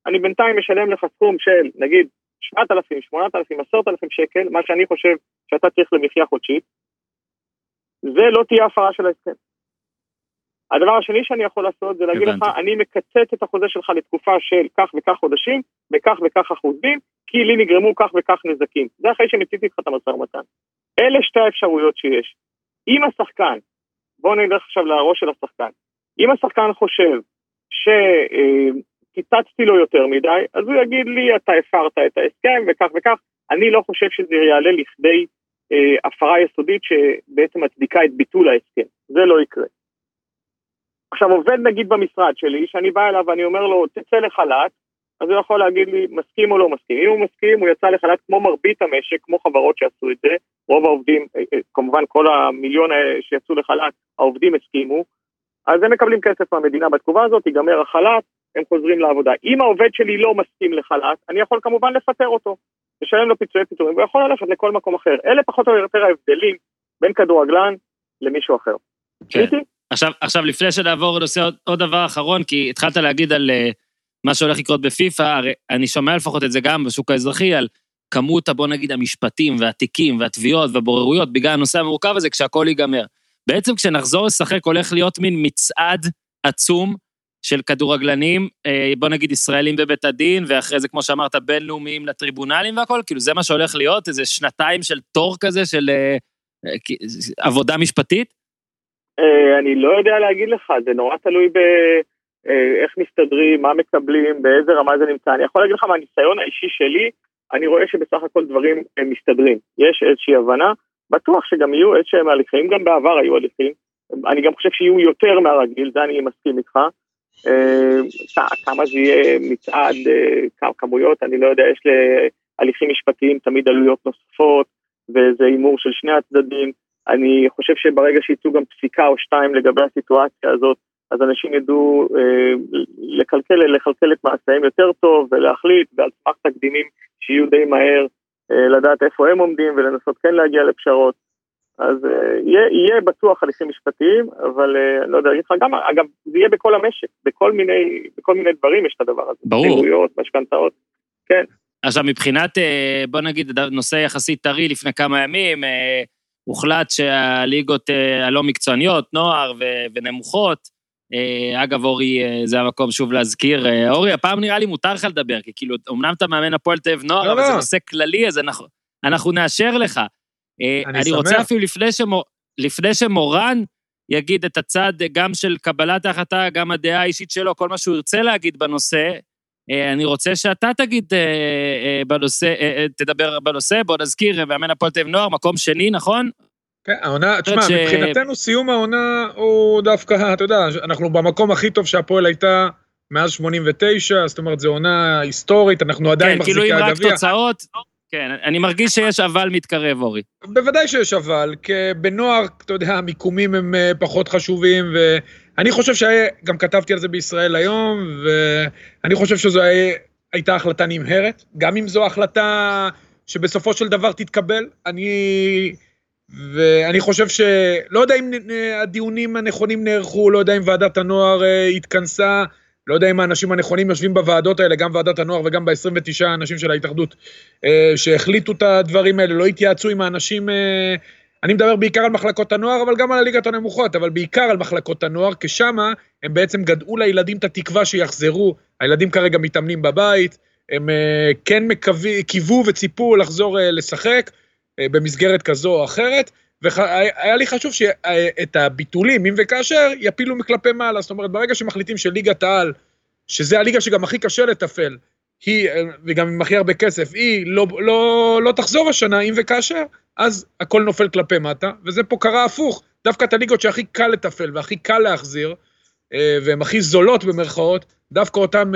אני בינתיים משלם לך סכום של, נגיד, 7,000, 8,000, 10,000 שקל, מה שאני חושב שאתה צריך למחיה חודשית, זה לא תהיה הפרה של ההסכם. הדבר השני שאני יכול לעשות זה להגיד לך, אני מקצץ את החוזה שלך לתקופה של כך וכך חודשים, בכך וכך אחוזים, כי לי נגרמו כך וכך נזקים. זה אחרי שמציתי איתך את המשא ומתן. אלה שתי האפשרויות שיש. אם השחקן, בואו נלך עכשיו לראש של השחקן, אם השחקן חושב שקיצצתי לו יותר מדי, אז הוא יגיד לי, אתה הפרת את ההסכם וכך וכך, אני לא חושב שזה יעלה לכדי אה, הפרה יסודית שבעצם מצדיקה את ביטול ההסכם. זה לא יקרה. עכשיו עובד נגיד במשרד שלי, שאני בא אליו ואני אומר לו, תצא לחל"ת, אז הוא יכול להגיד לי, מסכים או לא מסכים. אם הוא מסכים, הוא יצא לחל"ת כמו מרבית המשק, כמו חברות שעשו את זה, רוב העובדים, אה, אה, כמובן כל המיליון שיצאו לחל"ת, העובדים הסכימו, אז הם מקבלים כסף מהמדינה בתקופה הזאת, ייגמר החל"ת, הם חוזרים לעבודה. אם העובד שלי לא מסכים לחל"ת, אני יכול כמובן לפטר אותו, לשלם לו פיצויי פיטורים, והוא יכול ללכת לכל מקום אחר. אלה פחות או יותר ההבדלים בין כדורגלן למישהו אחר. כן. עכשיו, עכשיו, לפני שנעבור לנושא עוד, עוד דבר אחרון, כי התחלת להגיד על uh, מה שהולך לקרות בפיפ"א, הרי אני שומע לפחות את זה גם בשוק האזרחי, על כמות, בוא נגיד, המשפטים והתיקים והתביעות והבוררויות בגלל הנושא המורכב הזה, כשהכול ייגמר. בעצם כשנחזור לשחק הולך להיות מין מצעד עצום של כדורגלנים, אה, בוא נגיד ישראלים בבית הדין, ואחרי זה, כמו שאמרת, בינלאומיים לטריבונלים והכל, כאילו זה מה שהולך להיות, איזה שנתיים של תור כזה של אה, עבודה משפטית? אני לא יודע להגיד לך, זה נורא תלוי ב... איך מסתדרים, מה מקבלים, באיזה רמה זה נמצא. אני יכול להגיד לך מהניסיון האישי שלי, אני רואה שבסך הכל דברים מסתדרים. יש איזושהי הבנה, בטוח שגם יהיו איזשהם הליכים, גם בעבר היו הליכים, אני גם חושב שיהיו יותר מהרגיל, זה אני מסכים איתך. אה, כמה זה יהיה מצעד, אה, כמויות, אני לא יודע, יש להליכים משפטיים תמיד עלויות נוספות, וזה הימור של שני הצדדים. אני חושב שברגע שייצאו גם פסיקה או שתיים לגבי הסיטואציה הזאת, אז אנשים ידעו אה, לקלקל, לכלכל את מעשיהם יותר טוב ולהחליט, ועל סמך תקדימים שיהיו די מהר, אה, לדעת איפה הם עומדים ולנסות כן להגיע לפשרות. אז אה, יהיה, יהיה בטוח הליכים משפטיים, אבל אה, לא יודע, לך גם, אגב, זה יהיה בכל המשק, בכל מיני, בכל מיני דברים יש את הדבר הזה. ברור. ציבוריות, משכנתאות, כן. עכשיו מבחינת, בוא נגיד, נושא יחסית טרי לפני כמה ימים, הוחלט שהליגות הלא מקצועניות, נוער ונמוכות, אה, אגב, אורי, אה, זה המקום שוב להזכיר. אה, אורי, הפעם נראה לי מותר לך לדבר, כי כאילו, אמנם אתה מאמן הפועל תל אביב נוער, לא, אבל זה לא. נושא כללי, אז אנחנו, אנחנו נאשר לך. אני, אני רוצה אפילו לפני, שמור, לפני שמורן יגיד את הצד גם של קבלת ההחלטה, גם הדעה האישית שלו, כל מה שהוא ירצה להגיד בנושא, אני רוצה שאתה תגיד בנושא, תדבר בנושא, בוא נזכיר, מאמן הפועל תל אביב נוער, מקום שני, נכון? כן, העונה, תשמע, ש... מבחינתנו סיום העונה הוא דווקא, אתה יודע, אנחנו במקום הכי טוב שהפועל הייתה מאז 89, זאת אומרת, זו עונה היסטורית, אנחנו עדיין כן, מחזיקי הגביע. כן, כאילו אם רק תוצאות, כן, אני מרגיש שיש אבל מתקרב, אורי. בוודאי שיש אבל, כי בנוער, אתה יודע, המיקומים הם אה, פחות חשובים, ואני חושב שגם כתבתי על זה בישראל היום, ואני חושב שזו הייתה החלטה נמהרת, גם אם זו החלטה שבסופו של דבר תתקבל. אני... ואני חושב שלא יודע אם הדיונים הנכונים נערכו, לא יודע אם ועדת הנוער אה, התכנסה, לא יודע אם האנשים הנכונים יושבים בוועדות האלה, גם ועדת הנוער וגם ב-29 האנשים של ההתאחדות אה, שהחליטו את הדברים האלה, לא התייעצו עם האנשים, אה, אני מדבר בעיקר על מחלקות הנוער, אבל גם על הליגת הנמוכות, אבל בעיקר על מחלקות הנוער, כי שמה הם בעצם גדעו לילדים את התקווה שיחזרו, הילדים כרגע מתאמנים בבית, הם כן קיוו וציפו לחזור לשחק, אה, במסגרת כזו או אחרת, והיה לי חשוב שאת הביטולים, אם וכאשר, יפילו מכלפי מעלה. זאת אומרת, ברגע שמחליטים שליגת העל, שזה הליגה שגם הכי קשה לתפעל, היא, וגם עם הכי הרבה כסף, היא לא, לא, לא תחזור השנה, אם וכאשר, אז הכל נופל כלפי מטה, וזה פה קרה הפוך. דווקא את הליגות שהכי קל לתפעל והכי קל להחזיר, אה, והן הכי זולות במרכאות, דווקא אותן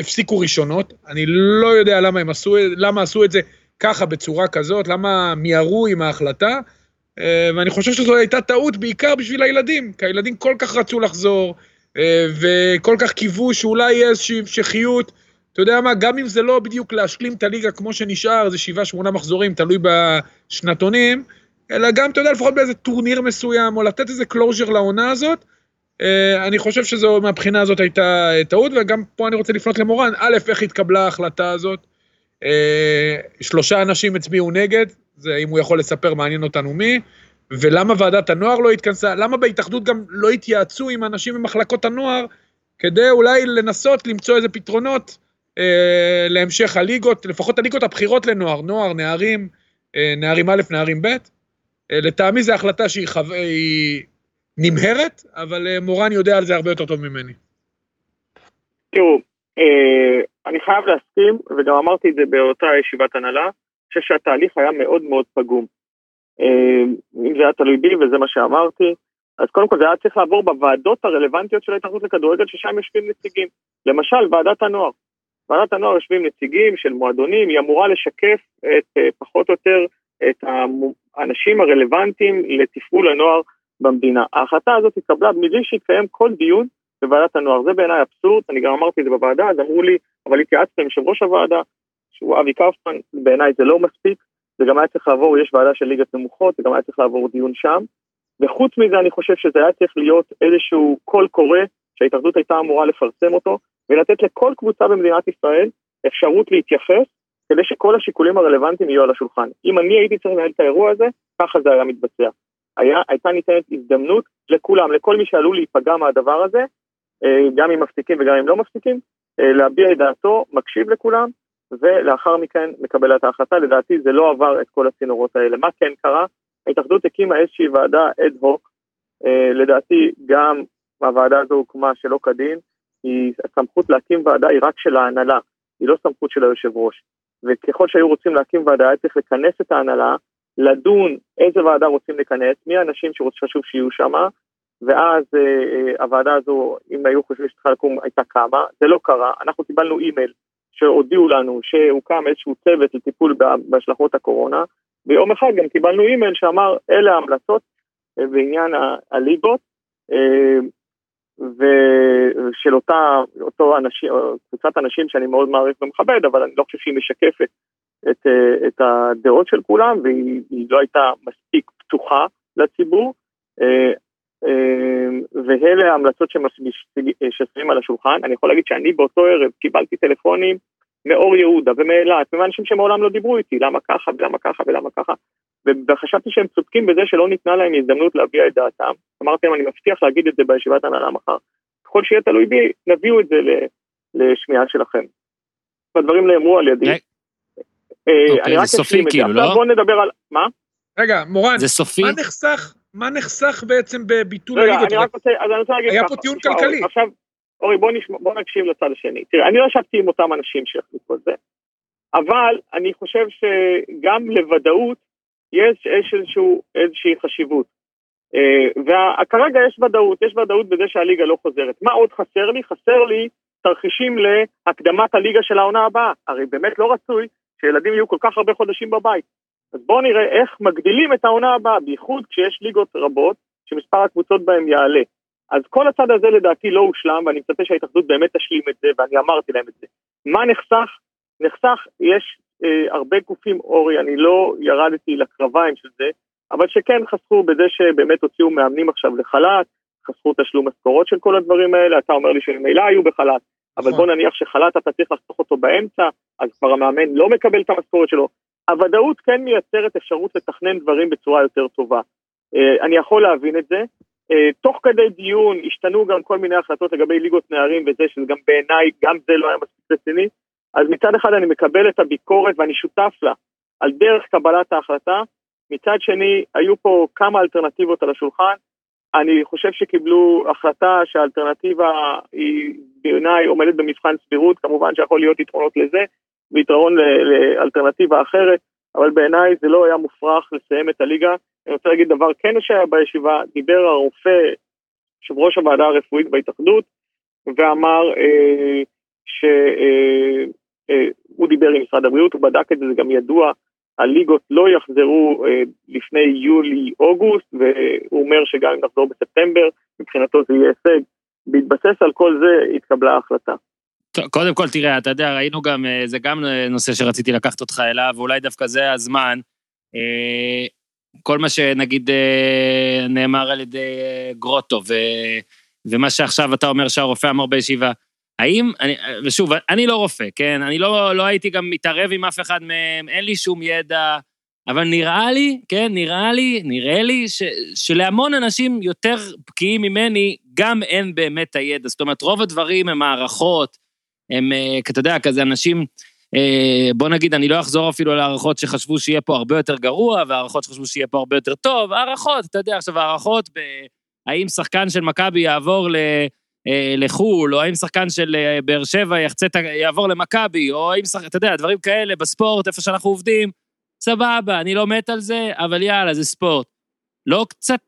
הפסיקו ראשונות. אני לא יודע למה עשו, למה עשו את זה ככה, בצורה כזאת, למה מיהרו עם ההחלטה? אה, ואני חושב שזו הייתה טעות בעיקר בשביל הילדים, כי הילדים כל כך רצו לחזור, אה, וכל כך קיוו שאולי יהיה איזושהי המשכיות. אתה יודע מה, גם אם זה לא בדיוק להשלים את הליגה כמו שנשאר, זה שבעה, שמונה מחזורים, תלוי בשנתונים, אלא גם, אתה יודע, לפחות באיזה טורניר מסוים, או לתת איזה closure לעונה הזאת. אה, אני חושב שזו, מהבחינה הזאת הייתה טעות, וגם פה אני רוצה לפנות למורן, א', איך התקבלה ההחלטה הזאת, אה, שלושה אנשים הצביעו נגד, זה אם הוא יכול לספר מעניין אותנו מי, ולמה ועדת הנוער לא התכנסה, למה בהתאחדות גם לא התייעצו עם אנשים ממחלקות הנוער, כדי אולי לנסות למצוא איזה פתרונות אה, להמשך הליגות, לפחות הליגות הבכירות לנוער, נוער, נערים, אה, נערים א', נערים ב', אה, לטעמי זו החלטה שהיא חו... נמהרת, אבל מורן יודע על זה הרבה יותר טוב ממני. תראו, אני חייב להסכים, וגם אמרתי את זה באותה ישיבת הנהלה, אני חושב שהתהליך היה מאוד מאוד פגום. אם זה היה תלוי בי וזה מה שאמרתי, אז קודם כל זה היה צריך לעבור בוועדות הרלוונטיות של ההתאחדות לכדורגל, ששם יושבים נציגים. למשל, ועדת הנוער. ועדת הנוער יושבים נציגים של מועדונים, היא אמורה לשקף את, אה, פחות או יותר את האנשים הרלוונטיים לתפעול הנוער במדינה. ההחלטה הזאת התקבלה מבלי שהתקיים כל דיון בוועדת הנוער. זה בעיניי אבסורד, אני גם אמרתי את זה בוועדה, אז אמרו לי, אבל התייעצתי עם יושב ראש הוועדה, שהוא אבי קאופמן, בעיניי זה לא מספיק, זה גם היה צריך לעבור, יש ועדה של ליגת נמוכות, זה גם היה צריך לעבור דיון שם. וחוץ מזה אני חושב שזה היה צריך להיות איזשהו קול קורא שההתאחדות הייתה אמורה לפרסם אותו, ולתת לכל קבוצה במדינת ישראל אפשרות להתייחס, כדי שכל השיקולים הרלוונטיים יהיו על השולחן. אם אני הייתי צריך לנהל את האירוע הזה, ככה זה היה מתבצע. היה, הייתה ניתנת הזדמנות לכולם, לכל מי שעלול להיפגע מהדבר הזה, אה, גם אם מפסיקים וגם אם לא מפסיקים, אה, להביע את דעתו, מקשיב לכולם, ולאחר מכן מקבל את ההחלטה. לדעתי זה לא עבר את כל הצינורות האלה. מה כן קרה? ההתאחדות הקימה איזושהי ועדה אד הוק, אה, לדעתי גם הוועדה הזו הוקמה שלא כדין, היא, הסמכות להקים ועדה היא רק של ההנהלה, היא לא סמכות של היושב ראש. וככל שהיו רוצים להקים ועדה, היה צריך לכנס את ההנהלה, לדון איזה ועדה רוצים לכנס, מי האנשים שחשוב שיהיו שם, ואז אה, אה, הוועדה הזו, אם היו חושבים שצריכה לקום, הייתה קמה, זה לא קרה, אנחנו קיבלנו אימייל שהודיעו לנו שהוקם איזשהו צוות לטיפול בהשלכות הקורונה, ויום אחד גם קיבלנו אימייל שאמר, אלה ההמלצות בעניין הליגות, אה, ושל אותה, אותו אנשים, קבוצת אנשים שאני מאוד מעריך ומכבד, אבל אני לא חושב שהיא משקפת את, אה, את הדעות של כולם, והיא לא הייתה מספיק פתוחה לציבור. ואלה ההמלצות ששמים על השולחן. אני יכול להגיד שאני באותו ערב קיבלתי טלפונים מאור יהודה ומאילת, ומאנשים שמעולם לא דיברו איתי, למה ככה ולמה ככה ולמה ככה. וחשבתי שהם צודקים בזה שלא ניתנה להם הזדמנות להביע את דעתם. אמרתי להם, אני מבטיח להגיד את זה בישיבת הנהלה מחר. ככל שיהיה תלוי בי, נביאו את זה לשמיעה שלכם. והדברים נאמרו על ידי. אה, אוקיי, זה סופי כאילו, לא? בואו נדבר על... מה? רגע, מורן, זה סופי? מה נחסך, מה נחסך בעצם בביטול הליגות? רגע, אני רק רוצה, אז אני רוצה להגיד ככה. היה פה טיעון כלכלי. עכשיו, אורי, בוא, נשמע, בוא נקשיב לצד השני. תראה, אני לא ישבתי עם אותם אנשים שהחליטו את זה, אבל אני חושב שגם לוודאות יש, איזשהו, איזושהי חשיבות. Uh, וכרגע יש ודאות, יש ודאות בזה שהליגה לא חוזרת. מה עוד חסר לי? חסר לי תרחישים להקדמת הליגה של העונה הבאה. הרי באמת לא רצוי שילדים יהיו כל כך הרבה חודשים בבית. אז בואו נראה איך מגדילים את העונה הבאה, בייחוד כשיש ליגות רבות שמספר הקבוצות בהן יעלה. אז כל הצד הזה לדעתי לא הושלם, ואני מצפה שההתאחדות באמת תשלים את זה, ואני אמרתי להם את זה. מה נחסך? נחסך, יש אה, הרבה גופים, אורי, אני לא ירדתי לקרביים של זה, אבל שכן חסכו בזה שבאמת הוציאו מאמנים עכשיו לחל"ת, חסכו תשלום משכורות של כל הדברים האלה, אתה אומר לי שממילא היו בחל"ת, אבל נכון. בוא נניח שחל"ת אתה צריך לחסוך אותו באמצע, אז כבר המאמן לא מקבל את המשכורת שלו. הוודאות כן מייצרת אפשרות לתכנן דברים בצורה יותר טובה. אה, אני יכול להבין את זה, אה, תוך כדי דיון השתנו גם כל מיני החלטות לגבי ליגות נערים וזה, שזה גם בעיניי, גם זה לא היה מספיק רציני. אז מצד אחד אני מקבל את הביקורת ואני שותף לה על דרך קבלת ההחלטה, מצד שני היו פה כמה אלטרנטיבות על השולחן, אני חושב שקיבלו החלטה שהאלטרנטיבה היא בעיניי עומדת במבחן סבירות, כמובן שיכול להיות יתרונות לזה ויתרון לאלטרנטיבה אחרת, אבל בעיניי זה לא היה מופרך לסיים את הליגה. אני רוצה להגיד דבר כן שהיה בישיבה, דיבר הרופא, יושב ראש הוועדה הרפואית בהתאחדות, ואמר אה, שהוא אה, אה, דיבר עם משרד הבריאות, הוא בדק את זה, זה גם ידוע, הליגות לא יחזרו אה, לפני יולי-אוגוסט, והוא אומר שגם אם נחזור בספטמבר, מבחינתו זה יהיה הישג. בהתבסס על כל זה התקבלה ההחלטה. קודם כל, תראה, אתה יודע, ראינו גם, אה, זה גם נושא שרציתי לקחת אותך אליו, ואולי דווקא זה הזמן. כל מה שנגיד נאמר על ידי גרוטו, ו, ומה שעכשיו אתה אומר שהרופא אמר בישיבה, האם, אני, ושוב, אני לא רופא, כן? אני לא, לא הייתי גם מתערב עם אף אחד מהם, אין לי שום ידע, אבל נראה לי, כן, נראה לי, נראה לי ש, שלהמון אנשים יותר בקיאים ממני, גם אין באמת הידע. זאת אומרת, רוב הדברים הם הערכות, הם, אה, אתה יודע, כזה אנשים... אה, בוא נגיד, אני לא אחזור אפילו על הערכות שחשבו שיהיה פה הרבה יותר גרוע, והערכות שחשבו שיהיה פה הרבה יותר טוב, הערכות, אתה יודע, עכשיו הערכות ב... האם שחקן של מכבי יעבור ל... אה, לחו"ל, או האם שחקן של אה, באר שבע יחצה, יעבור למכבי, או האם שחקן, אתה יודע, דברים כאלה בספורט, איפה שאנחנו עובדים, סבבה, אני לא מת על זה, אבל יאללה, זה ספורט. לא קצת,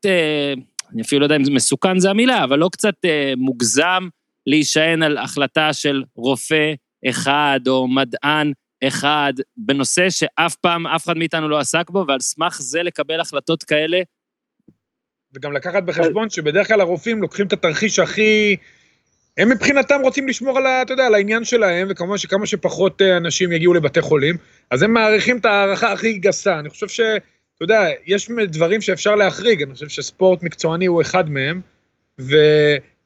אני אפילו לא יודע אם מסוכן זה המילה, אבל לא קצת מוגזם להישען על החלטה של רופא אחד או מדען אחד בנושא שאף פעם אף אחד מאיתנו לא עסק בו, ועל סמך זה לקבל החלטות כאלה. וגם לקחת בחשבון שבדרך כלל הרופאים לוקחים את התרחיש הכי... הם מבחינתם רוצים לשמור על, אתה יודע, על העניין שלהם, וכמובן שכמה שפחות אה, אנשים יגיעו לבתי חולים, אז הם מעריכים את ההערכה הכי גסה. אני חושב ש... אתה יודע, יש דברים שאפשר להחריג, אני חושב שספורט מקצועני הוא אחד מהם, ו...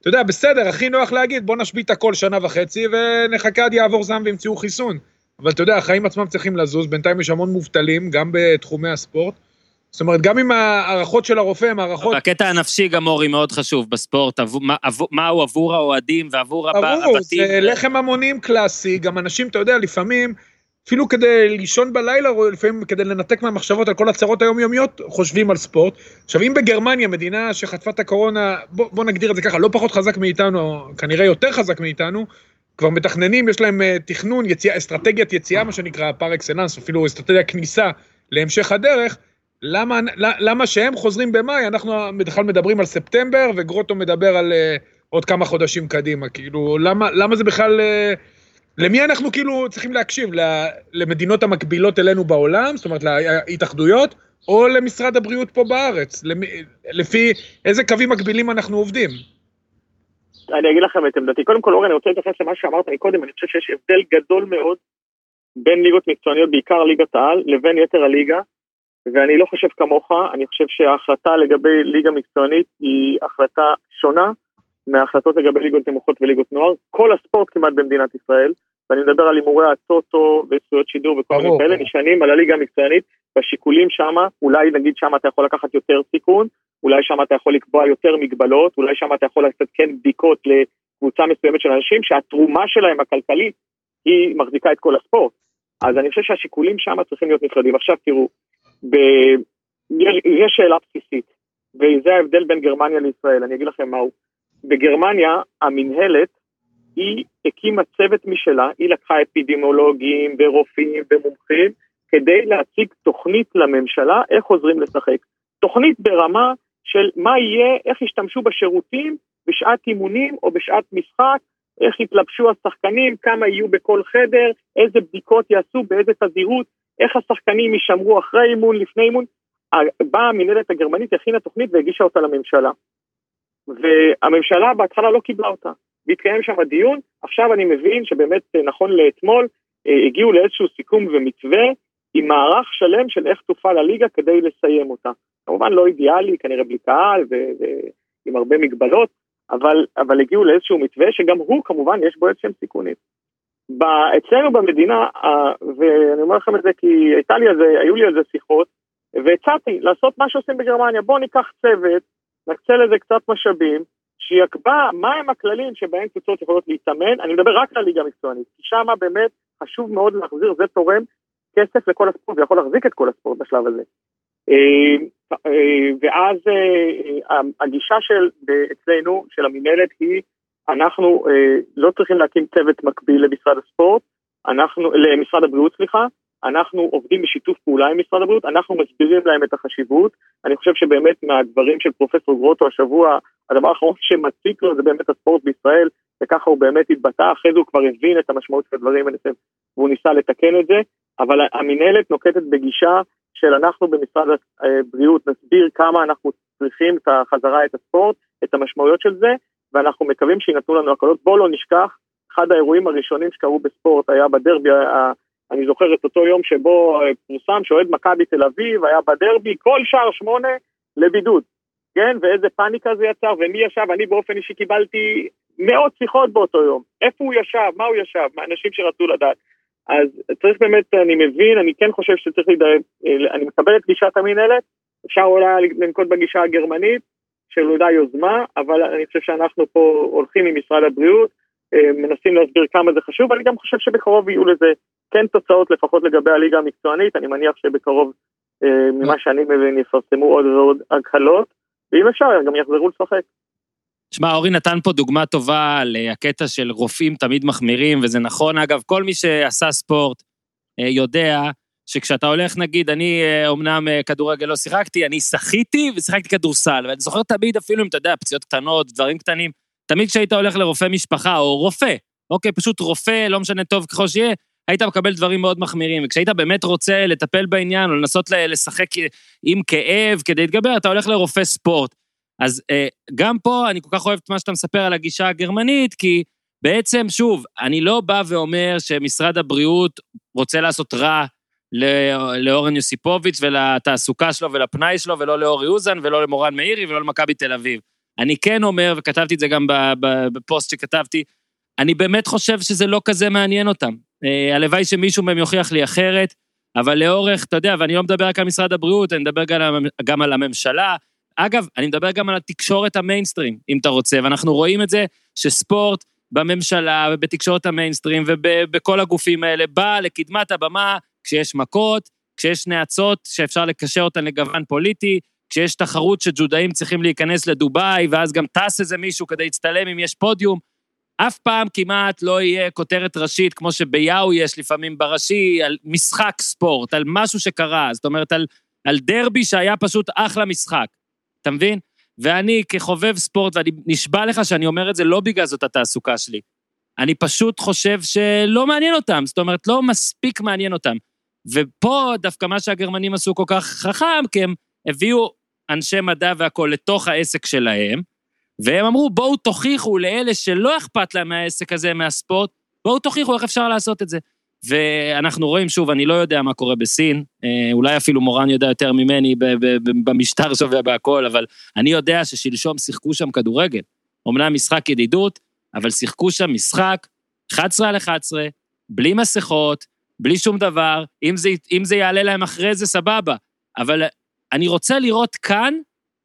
אתה יודע, בסדר, הכי נוח להגיד, בוא נשבית הכל שנה וחצי ונחכה עד יעבור זעם וימצאו חיסון. אבל אתה יודע, החיים עצמם צריכים לזוז, בינתיים יש המון מובטלים, גם בתחומי הספורט. זאת אומרת, גם אם ההערכות של הרופא הן הערכות... הקטע הנפשי גם, אורי, מאוד חשוב בספורט, עבור, מה, עבור, מהו עבור האוהדים ועבור הבתים. ברור, זה לחם המונים קלאסי, גם אנשים, אתה יודע, לפעמים, אפילו כדי לישון בלילה, או לפעמים כדי לנתק מהמחשבות על כל הצרות היומיומיות, חושבים על ספורט. עכשיו, אם בגרמניה, מדינה שחטפה את הקורונה, בוא, בוא נגדיר את זה ככה, לא פחות חזק מאיתנו, כנראה יותר חזק מאיתנו, כבר מתכננים, יש להם uh, תכנון, יציאה, אסטרטגיית יציאה, מה שנקרא, פר אקסלנס, אפילו אסטרטגיית כניסה להמשך הדרך, למה, למה שהם חוזרים במאי, אנחנו בכלל מדברים על ספטמבר, וגרוטו מדבר על uh, עוד כמה חודשים קדימה, כאילו, למה, למה זה בכלל... Uh, למי אנחנו כאילו צריכים להקשיב? למדינות המקבילות אלינו בעולם, זאת אומרת להתאחדויות, או למשרד הבריאות פה בארץ? לפי איזה קווים מקבילים אנחנו עובדים? אני אגיד לכם את עמדתי. קודם כל, אורן, אני רוצה להתייחס למה שאמרת מקודם, אני חושב שיש הבדל גדול מאוד בין ליגות מקצועניות, בעיקר ליגת העל, לבין יתר הליגה, ואני לא חושב כמוך, אני חושב שההחלטה לגבי ליגה מקצוענית היא החלטה שונה מההחלטות לגבי ליגות נמוכות וליגות נוער. כל הספורט כמעט במדינת ישראל, ואני מדבר על הימורי הטוטו וזכויות שידור וכל מיני כאלה, נשענים על הליגה המקצוענית, והשיקולים שמה, אולי נגיד שמה אתה יכול לקחת יותר סיכון, אולי שמה אתה יכול לקבוע יותר מגבלות, אולי שמה אתה יכול לעשות כן בדיקות לקבוצה מסוימת של אנשים, שהתרומה שלהם הכלכלית היא מחזיקה את כל הספורט. אז אני חושב שהשיקולים שמה צריכים להיות נפרדים. עכשיו תראו, ב... יש, יש שאלה בסיסית, וזה ההבדל בין גרמניה לישראל, אני אגיד לכם מהו. בגרמניה המינהלת היא הקימה צוות משלה, היא לקחה אפידמיולוגים ורופאים ומומחים כדי להציג תוכנית לממשלה איך חוזרים לשחק. תוכנית ברמה של מה יהיה, איך ישתמשו בשירותים בשעת אימונים או בשעת משחק, איך יתלבשו השחקנים, כמה יהיו בכל חדר, איזה בדיקות יעשו, באיזה תדירות, איך השחקנים יישמרו אחרי אימון, לפני אימון. באה המנהלת הגרמנית, הכינה תוכנית והגישה אותה לממשלה. והממשלה בהתחלה לא קיבלה אותה. והתקיים שם דיון, עכשיו אני מבין שבאמת אה, נכון לאתמול אה, הגיעו לאיזשהו סיכום ומתווה עם מערך שלם של איך תופעל הליגה כדי לסיים אותה. כמובן לא אידיאלי, כנראה בלי קהל ועם הרבה מגבלות, אבל, אבל הגיעו לאיזשהו מתווה שגם הוא כמובן יש בו איזשהם סיכונים. אצלנו במדינה, ואני אומר לכם את זה כי הייתה לי על זה, היו לי על זה שיחות, והצעתי לעשות מה שעושים בגרמניה, בואו ניקח צוות, נקצה לזה קצת משאבים, שיקבע מהם הכללים שבהם קבוצות יכולות להתאמן, אני מדבר רק על הליגה המקצוענית, כי שם באמת חשוב מאוד להחזיר, זה תורם כסף לכל הספורט, ויכול להחזיק את כל הספורט בשלב הזה. אה, אה, ואז אה, הגישה של, אצלנו, של המינהלת, היא, אנחנו לא צריכים להקים צוות מקביל למשרד הספורט, אנחנו, למשרד הבריאות, סליחה, אנחנו עובדים בשיתוף פעולה עם משרד הבריאות, אנחנו מסבירים להם את החשיבות. אני חושב שבאמת מהדברים של פרופסור גרוטו השבוע, הדבר האחרון שמציק לו זה באמת הספורט בישראל, וככה הוא באמת התבטא, אחרי זה הוא כבר הבין את המשמעות של הדברים, והוא ניסה לתקן את זה, אבל המינהלת נוקטת בגישה של אנחנו במשרד הבריאות נסביר כמה אנחנו צריכים את החזרה את הספורט, את המשמעויות של זה, ואנחנו מקווים שיינתנו לנו הקלות. בואו לא נשכח, אחד האירועים הראשונים שקרו בספורט היה בדרבי אני זוכר את אותו יום שבו אה, פורסם שאוהד מכבי תל אביב היה בדרבי, כל שער שמונה לבידוד, כן? ואיזה פאניקה זה יצר, ומי ישב, אני באופן אישי קיבלתי מאות שיחות באותו יום. איפה הוא ישב, מה הוא ישב, מאנשים שרצו לדעת. אז צריך באמת, אני מבין, אני כן חושב שצריך לדעת, אה, אני מקבל את גישת המינהלת, אפשר אולי לנקוט בגישה הגרמנית, של אולי יוזמה, אבל אני חושב שאנחנו פה הולכים עם משרד הבריאות, אה, מנסים להסביר כמה זה חשוב, אני גם חושב שבקרוב יהיו לזה כן תוצאות לפחות לגבי הליגה המקצוענית, אני מניח שבקרוב, אה, ממה שאני מבין, יפרסמו עוד ועוד הקלות, ואם אפשר, גם יחזרו לשחק. שמע, אורי נתן פה דוגמה טובה לקטע של רופאים תמיד מחמירים, וזה נכון, אגב, כל מי שעשה ספורט אה, יודע שכשאתה הולך, נגיד, אני אומנם כדורגל לא שיחקתי, אני שחיתי ושיחקתי כדורסל, ואני זוכר תמיד אפילו אם אתה יודע, פציעות קטנות, דברים קטנים, תמיד כשהיית הולך לרופא משפחה, או רופא, אוקיי, פשוט רופא, לא משנה טוב ככל שיהיה, היית מקבל דברים מאוד מחמירים, וכשהיית באמת רוצה לטפל בעניין, או לנסות לשחק עם כאב כדי להתגבר, אתה הולך לרופא ספורט. אז אה, גם פה אני כל כך אוהב את מה שאתה מספר על הגישה הגרמנית, כי בעצם, שוב, אני לא בא ואומר שמשרד הבריאות רוצה לעשות רע לאורן יוסיפוביץ' ולתעסוקה שלו ולפנאי שלו, ולא לאורי אוזן, ולא למורן מאירי, ולא למכבי תל אביב. אני כן אומר, וכתבתי את זה גם בפוסט שכתבתי, אני באמת חושב שזה לא כזה מעניין אותם. אה, הלוואי שמישהו מהם יוכיח לי אחרת, אבל לאורך, אתה יודע, ואני לא מדבר רק על משרד הבריאות, אני מדבר גם, גם על הממשלה. אגב, אני מדבר גם על התקשורת המיינסטרים, אם אתה רוצה, ואנחנו רואים את זה שספורט בממשלה ובתקשורת המיינסטרים ובכל הגופים האלה, בא לקדמת הבמה כשיש מכות, כשיש נאצות שאפשר לקשר אותן לגוון פוליטי, כשיש תחרות שג'ודאים צריכים להיכנס לדובאי, ואז גם טס איזה מישהו כדי להצטלם אם יש פודיום. אף פעם כמעט לא יהיה כותרת ראשית, כמו שביאו יש לפעמים בראשי, על משחק ספורט, על משהו שקרה, זאת אומרת, על, על דרבי שהיה פשוט אחלה משחק. אתה מבין? ואני כחובב ספורט, ואני נשבע לך שאני אומר את זה לא בגלל זאת התעסוקה שלי. אני פשוט חושב שלא מעניין אותם, זאת אומרת, לא מספיק מעניין אותם. ופה דווקא מה שהגרמנים עשו כל כך חכם, כי הם הביאו אנשי מדע והכול לתוך העסק שלהם, והם אמרו, בואו תוכיחו לאלה שלא אכפת להם מהעסק הזה, מהספורט, בואו תוכיחו איך אפשר לעשות את זה. ואנחנו רואים, שוב, אני לא יודע מה קורה בסין, אה, אולי אפילו מורן יודע יותר ממני במשטר שווה בהכל, אבל אני יודע ששלשום שיחקו שם כדורגל. אמנם משחק ידידות, אבל שיחקו שם משחק 11 על 11, בלי מסכות, בלי שום דבר, אם זה, אם זה יעלה להם אחרי זה, סבבה. אבל אני רוצה לראות כאן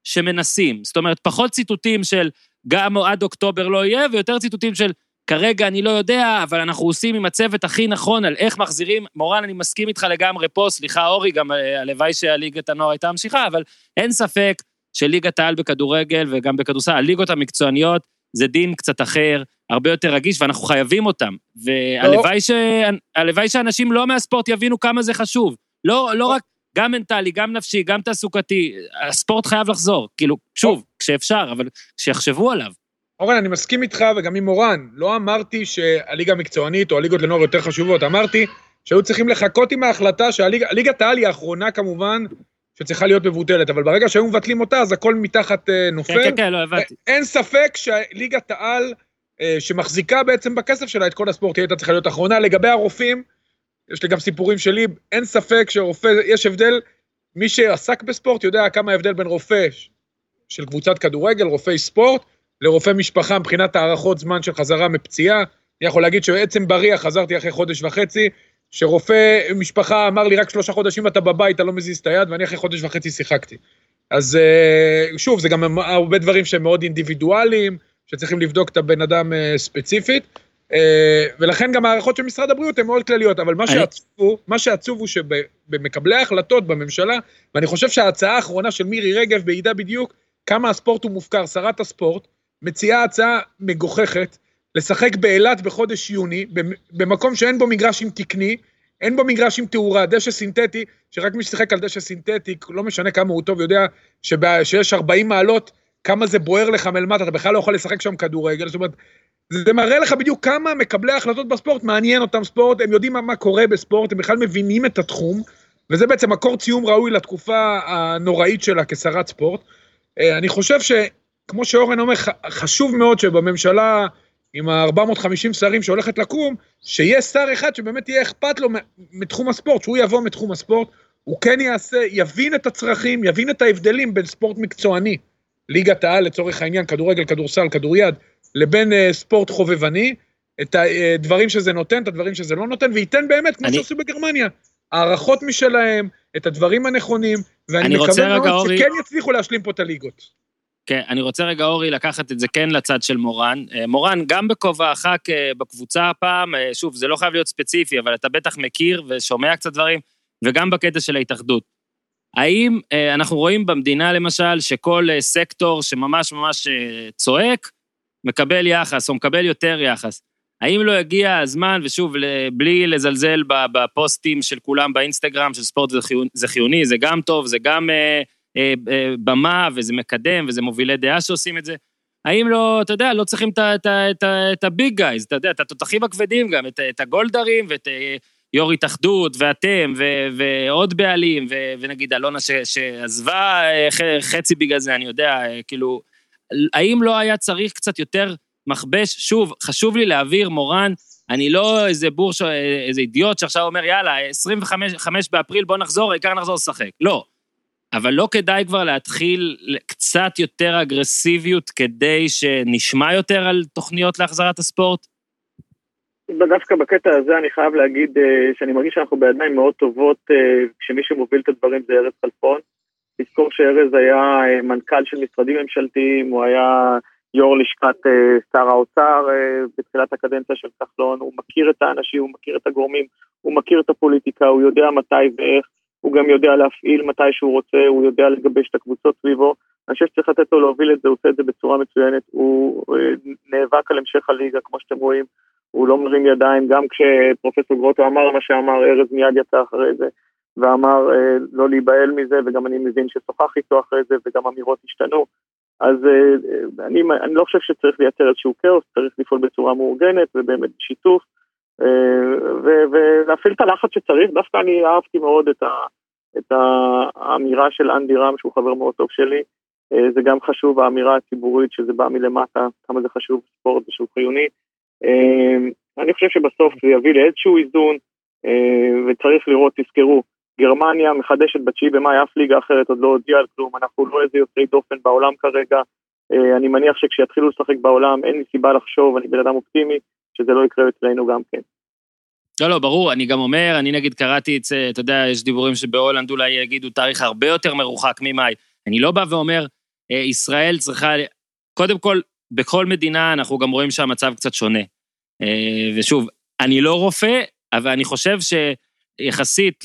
שמנסים. זאת אומרת, פחות ציטוטים של גם עד אוקטובר לא יהיה, ויותר ציטוטים של כרגע אני לא יודע, אבל אנחנו עושים עם הצוות הכי נכון על איך מחזירים. מורן, אני מסכים איתך לגמרי פה, סליחה אורי, גם אה, הלוואי שהליגת הנוער הייתה ממשיכה, אבל אין ספק שליגת העל בכדורגל וגם בכדורסל, הליגות המקצועניות, זה דין קצת אחר, הרבה יותר רגיש, ואנחנו חייבים אותם. והלוואי ש... שאנשים לא מהספורט יבינו כמה זה חשוב. לא, לא רק, גם מנטלי, גם נפשי, גם תעסוקתי, הספורט חייב לחזור. כאילו, שוב, כשאפשר, אבל שיחשבו עליו. אורן, אני מסכים איתך וגם עם מורן. לא אמרתי שהליגה המקצוענית או הליגות לנוער יותר חשובות, אמרתי שהיו צריכים לחכות עם ההחלטה שהליגת העל היא האחרונה כמובן, שצריכה להיות מבוטלת, אבל ברגע שהיו מבטלים אותה, אז הכל מתחת אה, נופל. כן, כן, כן, לא הבנתי. אין ספק שליגת העל, שמחזיקה בעצם בכסף שלה את כל הספורט, היא הייתה צריכה להיות אחרונה. לגבי הרופאים, יש לי גם סיפורים שלי, אין ספק שרופא, יש הבדל, מי שעסק בספורט יודע כמה ההבדל בין רופא של קבוצת כדורגל, רופאי ספורט, לרופא משפחה מבחינת הארכות זמן של חזרה מפציעה. אני יכול להגיד שבעצם בריח חזרתי אחרי חודש וחצי, שרופא משפחה אמר לי רק שלושה חודשים אתה בבית, אתה לא מזיז את היד, ואני אחרי חודש וחצי שיחקתי. אז אה, שוב, זה גם הרבה דברים שהם מאוד אינדיבידואליים, שצריכים לבדוק את הבן אדם אה, ספציפית, אה, ולכן גם הערכות של משרד הבריאות הן מאוד כלליות, אבל מה שעצוב הוא, מה שעצוב הוא שבמקבלי ההחלטות בממשלה, ואני חושב שההצעה האחרונה של מירי רגב מעידה בדיוק כמה הספורט הוא מופקר, שרת הספורט, מציעה הצעה מגוחכת, לשחק באילת בחודש יוני, במקום שאין בו מגרש עם תקני, אין בו מגרש עם תאורה, דשא סינתטי, שרק מי ששיחק על דשא סינתטי, לא משנה כמה הוא טוב, יודע שבא, שיש 40 מעלות, כמה זה בוער לך מלמטה, אתה בכלל לא יכול לשחק שם כדורגל, זאת אומרת, זה מראה לך בדיוק כמה מקבלי ההחלטות בספורט, מעניין אותם ספורט, הם יודעים מה, מה קורה בספורט, הם בכלל מבינים את התחום, וזה בעצם מקור ציום ראוי לתקופה הנוראית שלה כשרת ספורט. אה, אני חושב שכמו שאורן אומר, חשוב מאוד שבממשלה עם ה-450 שרים שהולכת לקום, שיהיה שר אחד שבאמת יהיה אכפת לו מתחום הספורט, שהוא יבוא מתחום הספורט, הוא כן יעשה, יבין את הצרכים, יבין את ההבדלים בין ספורט מקצועני, ליגת העל לצורך העניין, כדורגל, כדורסל, כדוריד, לבין uh, ספורט חובבני, את הדברים שזה נותן, את הדברים שזה לא נותן, וייתן באמת, כמו אני... שעשו בגרמניה, הערכות משלהם, את הדברים הנכונים, ואני מקווה מאוד אורי... שכן יצליחו להשלים פה את הליגות. כן, אני רוצה רגע, אורי, לקחת את זה כן לצד של מורן. אה, מורן, גם בכובעך בקבוצה הפעם, אה, שוב, זה לא חייב להיות ספציפי, אבל אתה בטח מכיר ושומע קצת דברים, וגם בקטע של ההתאחדות. האם אה, אנחנו רואים במדינה, למשל, שכל סקטור שממש ממש צועק, מקבל יחס, או מקבל יותר יחס? האם לא הגיע הזמן, ושוב, בלי לזלזל בפוסטים של כולם באינסטגרם, של ספורט זה חיוני, זה גם טוב, זה גם... אה, אה, במה, וזה מקדם, וזה מובילי דעה שעושים את זה. האם לא, אתה יודע, לא צריכים את הביג גייז, אתה יודע, את התותחים הכבדים גם, את, את הגולדרים ואת אה, יו"ר התאחדות, ואתם, ו, ועוד בעלים, ו, ונגיד אלונה ש, שעזבה חצי בגלל זה, אני יודע, כאילו, האם לא היה צריך קצת יותר מכבש? שוב, חשוב לי להעביר, מורן, אני לא איזה בור, איזה אידיוט שעכשיו אומר, יאללה, 25 באפריל, בוא נחזור, העיקר נחזור לשחק. לא. אבל לא כדאי כבר להתחיל קצת יותר אגרסיביות כדי שנשמע יותר על תוכניות להחזרת הספורט? דווקא בקטע הזה אני חייב להגיד אה, שאני מרגיש שאנחנו בידיים מאוד טובות אה, כשמי שמוביל את הדברים זה ארז חלפון. לזכור שארז היה אה, מנכ"ל של משרדים ממשלתיים, הוא היה יו"ר לשכת שר האוצר בתחילת הקדנציה של כחלון, הוא מכיר את האנשים, הוא מכיר את הגורמים, הוא מכיר את הפוליטיקה, הוא יודע מתי ואיך, הוא גם יודע להפעיל מתי שהוא רוצה, הוא יודע לגבש את הקבוצות סביבו. אני חושב שצריך לתת לו להוביל את זה, הוא עושה את זה בצורה מצוינת, הוא נאבק על המשך הליגה, כמו שאתם רואים, הוא לא מרים ידיים, גם כשפרופסור גרוטו אמר מה שאמר, ארז מיד יצא אחרי זה, ואמר אה, לא להיבהל מזה, וגם אני מבין ששוחח איתו אחרי זה, וגם אמירות השתנו. אז אה, אני, אני לא חושב שצריך לייצר איזשהו כאוס, צריך לפעול בצורה מאורגנת ובאמת בשיתוף, אה, ולהפעיל את הלחץ שצריך. דווקא אני אהבתי מאוד את, ה, את האמירה של אנדי רם, שהוא חבר מאוד טוב שלי. זה גם חשוב, האמירה הציבורית שזה בא מלמטה, כמה זה חשוב ספורט ושהוא חיוני. אני חושב שבסוף זה יביא לאיזשהו איזון, וצריך לראות, תזכרו, גרמניה מחדשת בתשיעי במאי, אף ליגה אחרת עוד לא הודיעה על כלום, אנחנו לא איזה יוצאי דופן בעולם כרגע. אה, אני מניח שכשיתחילו לשחק בעולם אין לי סיבה לחשוב, אני בן אדם אופטימי, שזה לא יקרה אצלנו גם כן. לא, לא, ברור, אני גם אומר, אני נגיד קראתי את זה, אתה יודע, יש דיבורים שבהולנד אולי יגידו תאריך הרבה יותר מרוחק ממאי. אני לא בא ואומר, אה, ישראל צריכה, קודם כל, בכל מדינה אנחנו גם רואים שהמצב קצת שונה. אה, ושוב, אני לא רופא, אבל אני חושב ש... יחסית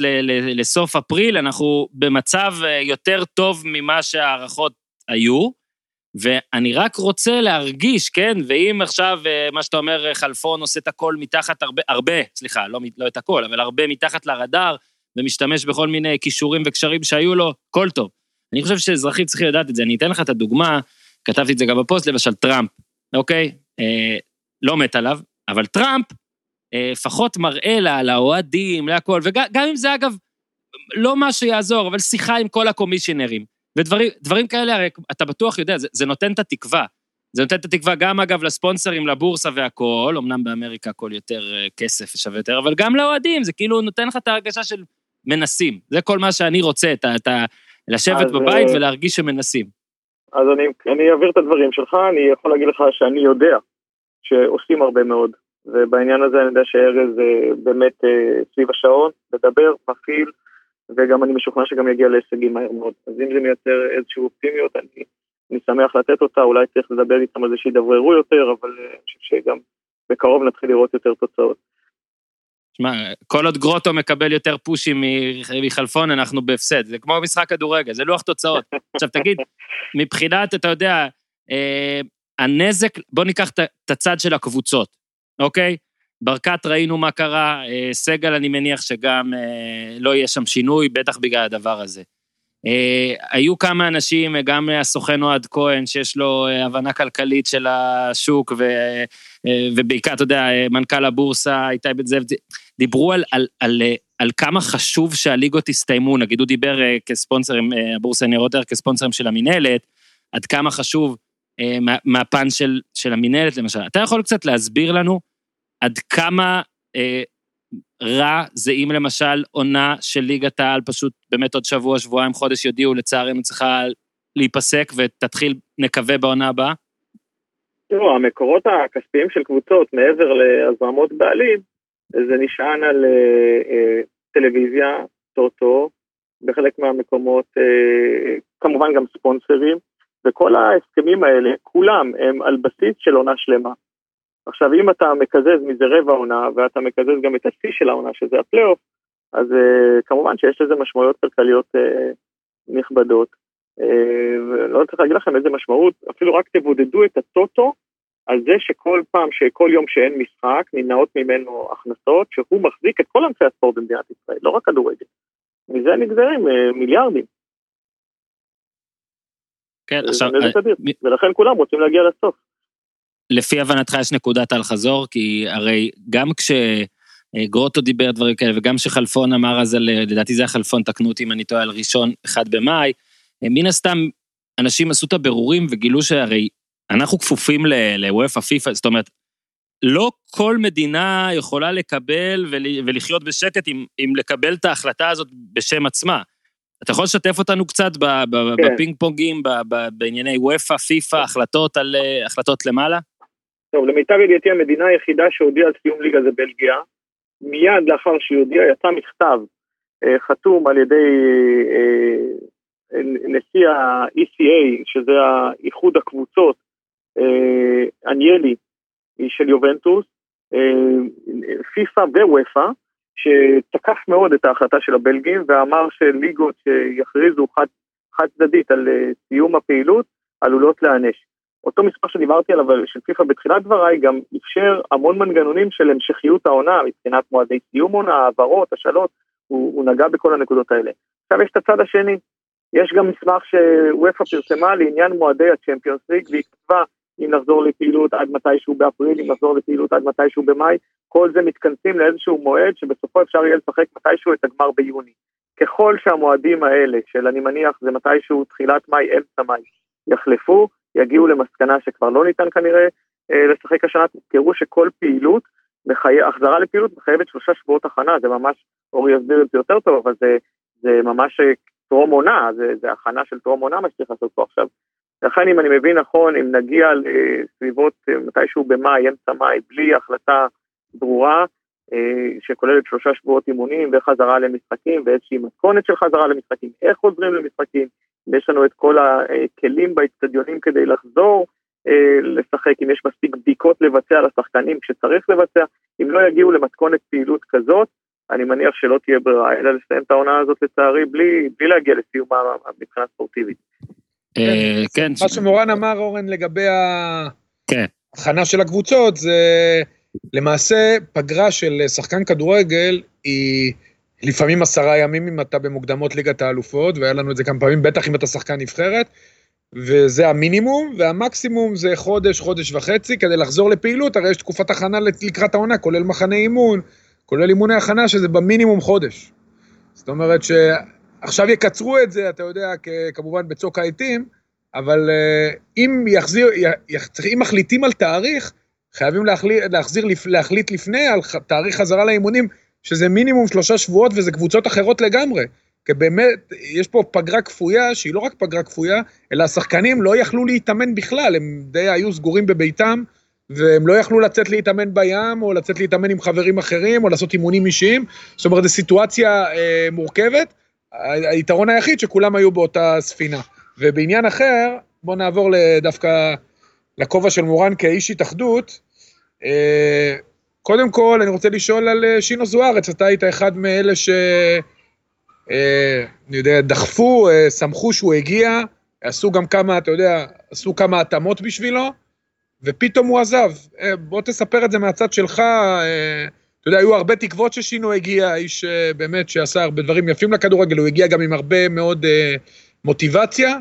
לסוף אפריל, אנחנו במצב אה, יותר טוב ממה שההערכות היו, ואני רק רוצה להרגיש, כן, ואם עכשיו, אה, מה שאתה אומר, חלפון עושה את הכל מתחת הרבה, הרבה, סליחה, לא, לא את הכל, אבל הרבה מתחת לרדאר, ומשתמש בכל מיני כישורים וקשרים שהיו לו, הכל טוב. אני חושב שאזרחים צריכים לדעת את זה. אני אתן לך את הדוגמה, כתבתי את זה גם בפוסט, למשל טראמפ, אוקיי? אה, לא מת עליו, אבל טראמפ אה, לפחות מראה לה, לאוהדים, להכל, וגם אם זה אגב לא מה שיעזור, אבל שיחה עם כל הקומישיונרים. ודברים כאלה, הרי אתה בטוח יודע, זה, זה נותן את התקווה. זה נותן את התקווה גם, אגב, לספונסרים, לבורסה והכול, אמנם באמריקה הכל יותר אה, כסף שווה יותר, אבל גם לאוהדים, זה כאילו נותן לך את ההרגשה של מנסים. זה כל מה שאני רוצה, את ה... את ה לשבת בבית אה, ולהרגיש שמנסים. אז אני, אני אעביר את הדברים שלך, אני יכול להגיד לך שאני יודע שעושים הרבה מאוד. ובעניין הזה אני יודע שארז אה, באמת אה, סביב השעון, מדבר, מפעיל, וגם אני משוכנע שגם יגיע להישגים מהר מאוד. אז אם זה מייצר איזושהי אופטימיות, אני, אני שמח לתת אותה, אולי צריך לדבר איתם על זה שידבררו יותר, אבל אה, אני חושב שגם בקרוב נתחיל לראות יותר תוצאות. שמע, כל עוד גרוטו מקבל יותר פושים מחלפון, אנחנו בהפסד. זה כמו משחק כדורגל, זה לוח תוצאות. עכשיו תגיד, מבחינת, אתה יודע, הנזק, בוא ניקח את הצד של הקבוצות. אוקיי? ברקת ראינו מה קרה, אה, סגל אני מניח שגם אה, לא יהיה שם שינוי, בטח בגלל הדבר הזה. אה, היו כמה אנשים, גם הסוכן אוהד כהן, שיש לו הבנה כלכלית של השוק, ו, ובעיקר, אתה יודע, מנכ"ל הבורסה, איתי בן זאב, דיברו על, על, על, על כמה חשוב שהליגות יסתיימו, נגיד הוא דיבר כספונסרים, הבורסה ניירות ערך כספונסרים של המינהלת, עד כמה חשוב מה, מהפן של, של המינהלת למשל. אתה יכול קצת להסביר לנו עד כמה אה, רע זה אם למשל עונה של ליגת העל פשוט באמת עוד שבוע, שבועיים, חודש יודיעו לצערנו צריכה להיפסק ותתחיל, נקווה, בעונה הבאה? תראו, המקורות הכספיים של קבוצות מעבר להזרמות בעלים, זה נשען על אה, אה, טלוויזיה, טוטו, בחלק מהמקומות אה, כמובן גם ספונסרים, וכל ההסכמים האלה, כולם הם על בסיס של עונה שלמה. עכשיו, אם אתה מקזז מזה רבע עונה, ואתה מקזז גם את השיא של העונה, שזה הפלייאוף, אז uh, כמובן שיש לזה משמעויות כלכליות uh, נכבדות. Uh, ולא צריך להגיד לכם איזה משמעות, אפילו רק תבודדו את הטוטו על זה שכל פעם, שכל יום שאין משחק, נמנעות ממנו הכנסות, שהוא מחזיק את כל ענפי הספורט במדינת ישראל, לא רק כדורגל. מזה נגזרים uh, מיליארדים. כן, עכשיו... ולכן כולם רוצים להגיע לסוף. לפי הבנתך יש נקודת אל חזור, כי הרי גם כשגרוטו דיבר דברים כאלה, וגם כשחלפון אמר אז, על, לדעתי זה החלפון, תקנו אותי אם אני טועה, על ראשון, אחד במאי, מן הסתם אנשים עשו את הבירורים וגילו שהרי אנחנו כפופים לוופא פיפא, זאת אומרת, לא כל מדינה יכולה לקבל ולחיות בשקט אם, אם לקבל את ההחלטה הזאת בשם עצמה. אתה יכול לשתף אותנו קצת כן. בפינג פונגים, בענייני וופא, פיפא, החלטות על החלטות למעלה? טוב, למיטב ידיעתי המדינה היחידה שהודיעה על סיום ליגה זה בלגיה. מיד לאחר שהיא הודיעה יצא מכתב אה, חתום על ידי אה, נשיא ה-ECA, שזה איחוד הקבוצות, אניאלי של יובנטוס, פיפ"א וופ"א, שתקף מאוד את ההחלטה של הבלגים ואמר שליגות שיכריזו חד, חד צדדית על סיום הפעילות עלולות להיענש. אותו מספר שדיברתי עליו של פיפ"א בתחילת דבריי גם אפשר המון מנגנונים של המשכיות העונה מבחינת מועדי סיום עונה, העברות, השאלות, הוא, הוא נגע בכל הנקודות האלה. עכשיו יש את הצד השני, יש גם מסמך שוופא פרסמה לעניין מועדי הצ'מפיונס ליג והיא כתבה אם נחזור לפעילות עד מתישהו באפריל, אם נחזור לפעילות עד מתישהו במאי, כל זה מתכנסים לאיזשהו מועד שבסופו אפשר יהיה לשחק מתישהו את הגמר ביוני. ככל שהמועדים האלה, של אני מניח זה מתישהו תחילת מאי, אמצע מאי, יחלפו, יגיעו למסקנה שכבר לא ניתן כנראה אה, לשחק השנה, תזכרו שכל פעילות, מחי... החזרה לפעילות מחייבת שלושה שבועות הכנה, זה ממש, אורי יסביר את זה יותר טוב, אבל זה, זה ממש אה, טרום עונה, זה, זה הכנה של טרום עונה מה שצריך לעשות פה עכשיו. לכן אם אני מבין נכון, אם נגיע לסביבות אה, מתישהו במאי, אמצע מאי, בלי החלטה ברורה, שכוללת שלושה שבועות אימונים וחזרה למשחקים ואיזושהי מתכונת של חזרה למשחקים, איך חוזרים למשחקים, יש לנו את כל הכלים באצטדיונים כדי לחזור אה, לשחק, אם יש מספיק בדיקות לבצע לשחקנים כשצריך לבצע, אם לא יגיעו למתכונת פעילות כזאת, אני מניח שלא תהיה ברירה, אלא לסיים את העונה הזאת לצערי בלי, בלי להגיע לסיומה מבחינה ספורטיבית. אה, כן. מה שמורן אמר, אורן, לגבי כן. ההכנה של הקבוצות, זה למעשה פגרה של שחקן כדורגל היא... לפעמים עשרה ימים אם אתה במוקדמות ליגת האלופות, והיה לנו את זה כמה פעמים, בטח אם אתה שחקן נבחרת, וזה המינימום, והמקסימום זה חודש, חודש וחצי, כדי לחזור לפעילות, הרי יש תקופת הכנה לקראת העונה, כולל מחנה אימון, כולל אימוני הכנה, שזה במינימום חודש. זאת אומרת שעכשיו יקצרו את זה, אתה יודע, כמובן בצוק העיתים, אבל אה, אם יחזיר, אם מחליטים על תאריך, חייבים להחליט, להחזיר, להחליט לפני על תאריך חזרה לאימונים, שזה מינימום שלושה שבועות וזה קבוצות אחרות לגמרי. כי באמת, יש פה פגרה כפויה, שהיא לא רק פגרה כפויה, אלא השחקנים לא יכלו להתאמן בכלל, הם די היו סגורים בביתם, והם לא יכלו לצאת להתאמן בים, או לצאת להתאמן עם חברים אחרים, או לעשות אימונים אישיים. זאת אומרת, זו סיטואציה אה, מורכבת. היתרון היחיד שכולם היו באותה ספינה. ובעניין אחר, בואו נעבור דווקא לכובע של מורן כאיש התאחדות. אה, קודם כל, אני רוצה לשאול על אה, שינו זוארץ, אתה היית אחד מאלה ש... אה, אני יודע, דחפו, שמחו שהוא הגיע, עשו גם כמה, אתה יודע, עשו כמה התאמות בשבילו, ופתאום הוא עזב. בוא תספר את זה מהצד שלך, אתה יודע, היו הרבה תקוות ששינו הגיע, איש באמת שעשה הרבה דברים יפים לכדורגל, הוא הגיע גם עם הרבה מאוד מוטיבציה.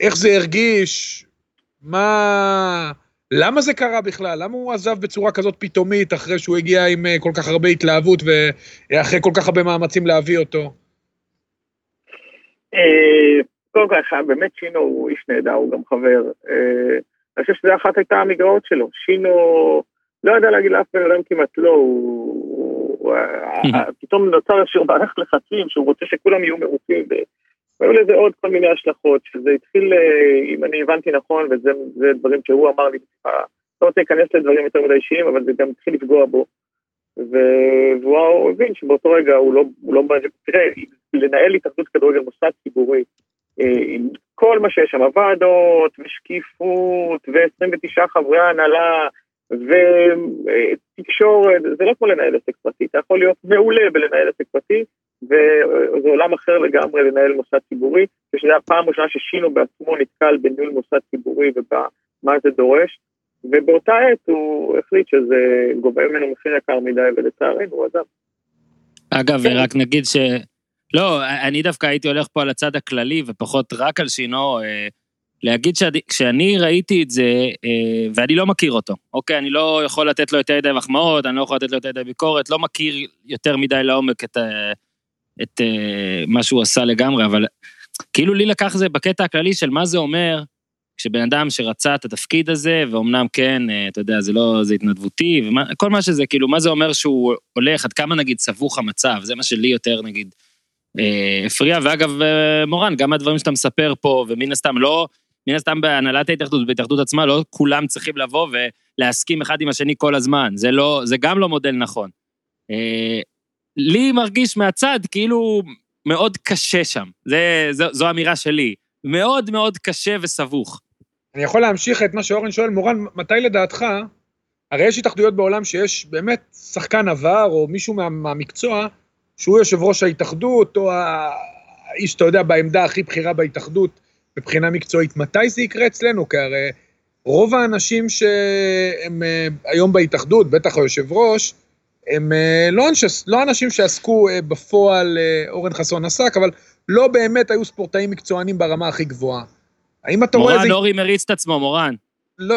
איך זה הרגיש? מה... למה זה קרה בכלל? למה הוא עזב בצורה כזאת פתאומית אחרי שהוא הגיע עם אה, כל כך הרבה התלהבות ואחרי כל כך הרבה מאמצים להביא אותו? אה, קודם כל, באמת שינו הוא איש נהדר, הוא גם חבר. אה, אני חושב שזו אחת הייתה המגרעות שלו. שינו, לא יודע להגיד לאף בן אדם כמעט לא, הוא... פתאום נוצר איזשהו מערכת לחצים שהוא רוצה שכולם יהיו מרוצים. והיו לזה עוד כל מיני השלכות, שזה התחיל, אה, אם אני הבנתי נכון, וזה דברים שהוא אמר לי, לא רוצה להיכנס לדברים יותר מדי אישיים, אבל זה גם התחיל לפגוע בו. והוא הבין שבאותו רגע הוא לא, הוא לא, תראה, לנהל התאחדות כדורגל מוסד ציבורי, אה, עם כל מה שיש שם, ועדות, ושקיפות, ו-29 חברי הנהלה, ותקשורת, זה לא כמו לנהל עסק פרטי, אתה יכול להיות מעולה בלנהל עסק פרטי, וזה עולם אחר לגמרי לנהל מוסד ציבורי, ושזו הפעם הראשונה ששינו בעצמו נתקל בניהול מוסד ציבורי ומה זה דורש, ובאותה עת הוא החליט שזה גובה ממנו מחיר יקר מדי, ולצערנו הוא עזב. אגב, כן. רק נגיד ש... לא, אני דווקא הייתי הולך פה על הצד הכללי ופחות רק על שינו. אה, להגיד שאני ראיתי את זה, אה, ואני לא מכיר אותו, אוקיי? אני לא יכול לתת לו יותר מדי מחמאות, אני לא יכול לתת לו יותר מדי ביקורת, לא מכיר יותר מדי לעומק את, את uh, מה שהוא עשה לגמרי, אבל כאילו לי לקח זה בקטע הכללי של מה זה אומר כשבן אדם שרצה את התפקיד הזה, ואומנם כן, אתה יודע, זה לא, זה התנדבותי, וכל מה שזה, כאילו, מה זה אומר שהוא הולך, עד כמה נגיד סבוך המצב, זה מה שלי יותר נגיד הפריע, ואגב, מורן, גם הדברים שאתה מספר פה, ומן הסתם לא, מן הסתם בהנהלת ההתאחדות, בהתאחדות עצמה, לא כולם צריכים לבוא ולהסכים אחד עם השני כל הזמן, זה לא, זה גם לא מודל נכון. לי מרגיש מהצד כאילו מאוד קשה שם. זה, זו, זו אמירה שלי. מאוד מאוד קשה וסבוך. אני יכול להמשיך את מה שאורן שואל, מורן, מתי לדעתך, הרי יש התאחדויות בעולם שיש באמת שחקן עבר, או מישהו מה, מהמקצוע, שהוא יושב ראש ההתאחדות, או האיש, אתה יודע, בעמדה הכי בכירה בהתאחדות, מבחינה מקצועית. מתי זה יקרה אצלנו? כי הרי רוב האנשים שהם אה, היום בהתאחדות, בטח היושב ראש, הם אה, לא, אנש, לא אנשים שעסקו אה, בפועל, אורן חסון עסק, אבל לא באמת היו ספורטאים מקצוענים ברמה הכי גבוהה. האם אתה רואה... מורן אורי מריץ את עצמו, מורן. לא,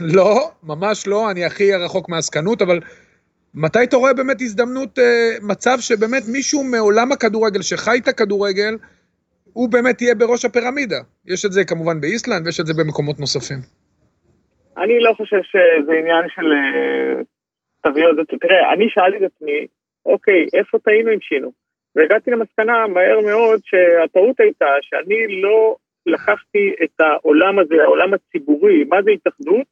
לא, ממש לא, אני הכי רחוק מעסקנות, אבל מתי אתה רואה באמת הזדמנות, מצב שבאמת מישהו מעולם הכדורגל, שחי את הכדורגל, הוא באמת יהיה בראש הפירמידה. יש את זה כמובן באיסלנד ויש את זה במקומות נוספים. אני לא חושב שזה עניין של אה, תביעות. תראה, אני שאלתי את עצמי, אוקיי, איפה טעינו עם שינו? והגעתי למסקנה מהר מאוד שהטעות הייתה שאני לא לקחתי את העולם הזה, העולם הציבורי, מה זה התאחדות,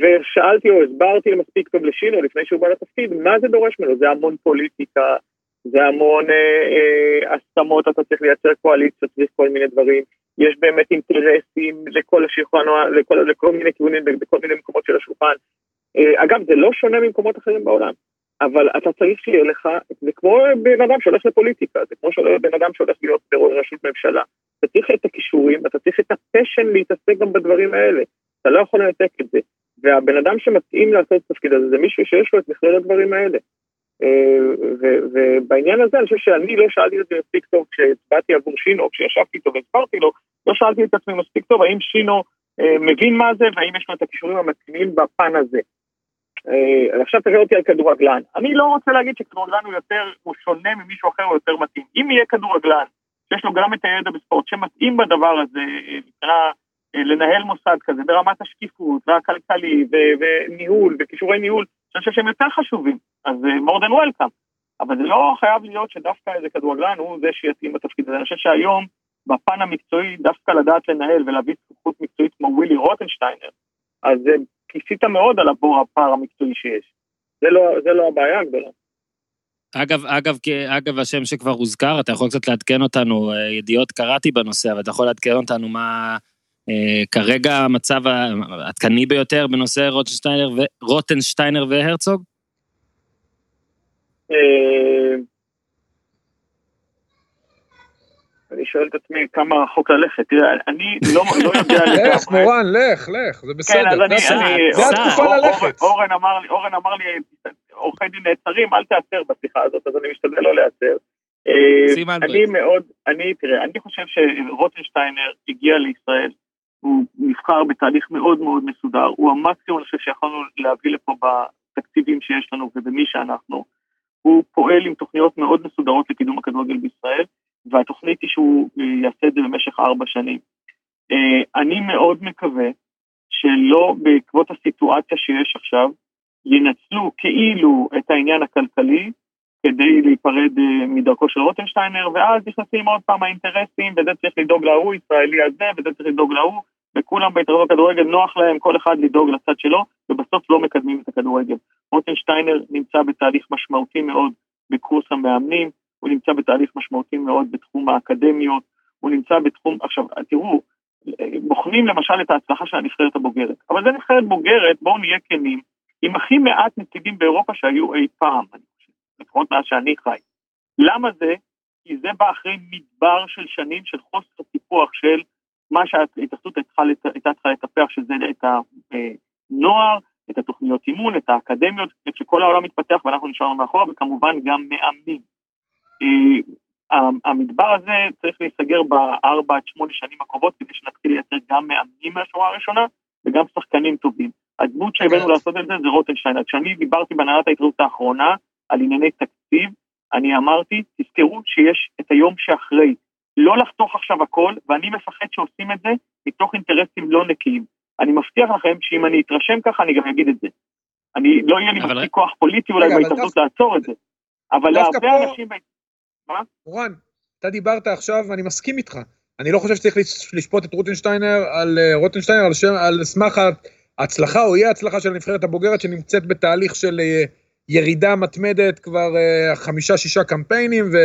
ושאלתי או הסברתי מספיק טוב לשינו לפני שהוא בא לתפקיד, מה זה דורש ממנו? זה המון פוליטיקה, זה המון אה, אה, הסכמות, אתה צריך לייצר קואליציות, צריך כל מיני דברים. יש באמת אינטרסים לכל השולחן, לכל, לכל מיני כיוונים, בכל מיני מקומות של השולחן. אה, אגב, זה לא שונה ממקומות אחרים בעולם, אבל אתה צריך שיהיה לך, זה כמו בן אדם שהולך לפוליטיקה, זה כמו בן אדם שהולך להיות בראשות ממשלה. אתה צריך את הכישורים, אתה צריך את הפשן להתעסק גם בדברים האלה. אתה לא יכול לנתק את זה. והבן אדם שמתאים לעשות את התפקיד הזה זה מישהו שיש לו את מכלול הדברים האלה. אה, ובעניין הזה אני חושב שאני לא שאלתי את זה מספיק טוב כשהצבעתי עבור שינו, כשישבתי איתו והסברתי לו, לא שאלתי את עצמי מספיק טוב האם שינו אה, מבין מה זה והאם יש לו את הכישורים המתאימים בפן הזה. אה, עכשיו תראה אותי על כדורגלן. אני לא רוצה להגיד שכדורגלן הוא יותר, הוא שונה ממישהו אחר או יותר מתאים. אם יהיה כדורגלן שיש לו גם את הידע בספורט שמתאים בדבר הזה, מבחינה לנהל מוסד כזה ברמת השקיפות והכלכלי וניהול וכישורי ניהול, אני חושב שהם יותר חשובים, אז more than welcome. אבל זה לא חייב להיות שדווקא איזה כדורגלן הוא זה שיתאים בתפקיד הזה. אני חושב שהיום, בפן המקצועי, דווקא לדעת לנהל ולהביא זכות מקצועית כמו ווילי רוטנשטיינר, אז כיסית מאוד על הבור הפער המקצועי שיש. זה לא, זה לא הבעיה הגדולה. אגב, אגב, אגב, השם שכבר הוזכר, אתה יכול קצת לעדכן אותנו, אה, ידיעות קראתי בנושא, אבל אתה יכול לעדכן אותנו מה אה, כרגע המצב העדכני ביותר בנושא רוטנשטיינר, ו... רוטנשטיינר והרצוג? אה, אני שואל את עצמי כמה רחוק ללכת. תראה, אני לא, לא יודע לך, מורן, לך, לך, זה בסדר. כן, אז אני... זה התקופה ללכת. אורן אמר לי, אורן אמר לי, עורכי דין נעצרים, אל תעצר בשיחה הזאת, אז אני משתדל לא להיעצר. אה, אני מאוד, אני, תראה, אני חושב שרוטנשטיינר הגיע לישראל, הוא נבחר בתהליך מאוד מאוד מסודר, הוא המקסימום, אני חושב שיכולנו להביא לפה בתקציבים שיש לנו ובמי שאנחנו. הוא פועל עם תוכניות מאוד מסודרות לקידום הכדורגל בישראל, והתוכנית היא שהוא אה, יעשה את זה במשך ארבע שנים. אה, אני מאוד מקווה שלא בעקבות הסיטואציה שיש עכשיו, ינצלו כאילו את העניין הכלכלי כדי להיפרד אה, מדרכו של רוטנשטיינר, ואז נכנסים עוד פעם האינטרסים, וזה צריך לדאוג להוא, ישראלי הזה, וזה צריך לדאוג להוא, וכולם בהתאחדות הכדורגל נוח להם כל אחד לדאוג לצד שלו, ובסוף לא מקדמים את הכדורגל. רוטנשטיינר נמצא בתהליך משמעותי מאוד בקורס המאמנים, הוא נמצא בתהליך משמעותי מאוד בתחום האקדמיות, הוא נמצא בתחום, עכשיו תראו, בוחנים למשל את ההצלחה של הנבחרת הבוגרת, אבל זו נבחרת בוגרת, בואו נהיה כנים, עם הכי מעט נציגים באירופה שהיו אי פעם, לפחות מאז שאני חי. למה זה? כי זה בא אחרי מדבר של שנים של חוסר טיפוח של מה שההתאחדות הייתה צריכה לטפח, שזה את הנוער, את התוכניות אימון, את האקדמיות, כשכל העולם מתפתח ואנחנו נשארנו מאחורה, וכמובן גם מאמנים. אה, המדבר הזה צריך להיסגר בארבע עד שמונה שנים הקרובות, כדי שנתחיל לייצר גם מאמנים מהשורה הראשונה, וגם שחקנים טובים. הדמות שהבאנו לעשות את זה זה רוטנשטיין. כשאני דיברתי בהנהלת ההתאחדות האחרונה על ענייני תקציב, אני אמרתי, תזכרו שיש את היום שאחרי. לא לחתוך עכשיו הכל, ואני מפחד שעושים את זה מתוך אינטרסים לא נקיים. אני מבטיח לכם שאם אני אתרשם ככה, אני גם אגיד את זה. אני, לא יהיה לי מספיק כוח פוליטי אולי בהתאחדות לעצור את זה. אבל להרבה אנשים... מה? מורן, אתה דיברת עכשיו, ואני מסכים איתך. אני לא חושב שצריך לשפוט את רוטנשטיינר על אה, רוטנשטיינר על, שם, על סמך ההצלחה או אי ההצלחה של הנבחרת הבוגרת שנמצאת בתהליך של אה, ירידה מתמדת כבר אה, חמישה-שישה קמפיינים, ו...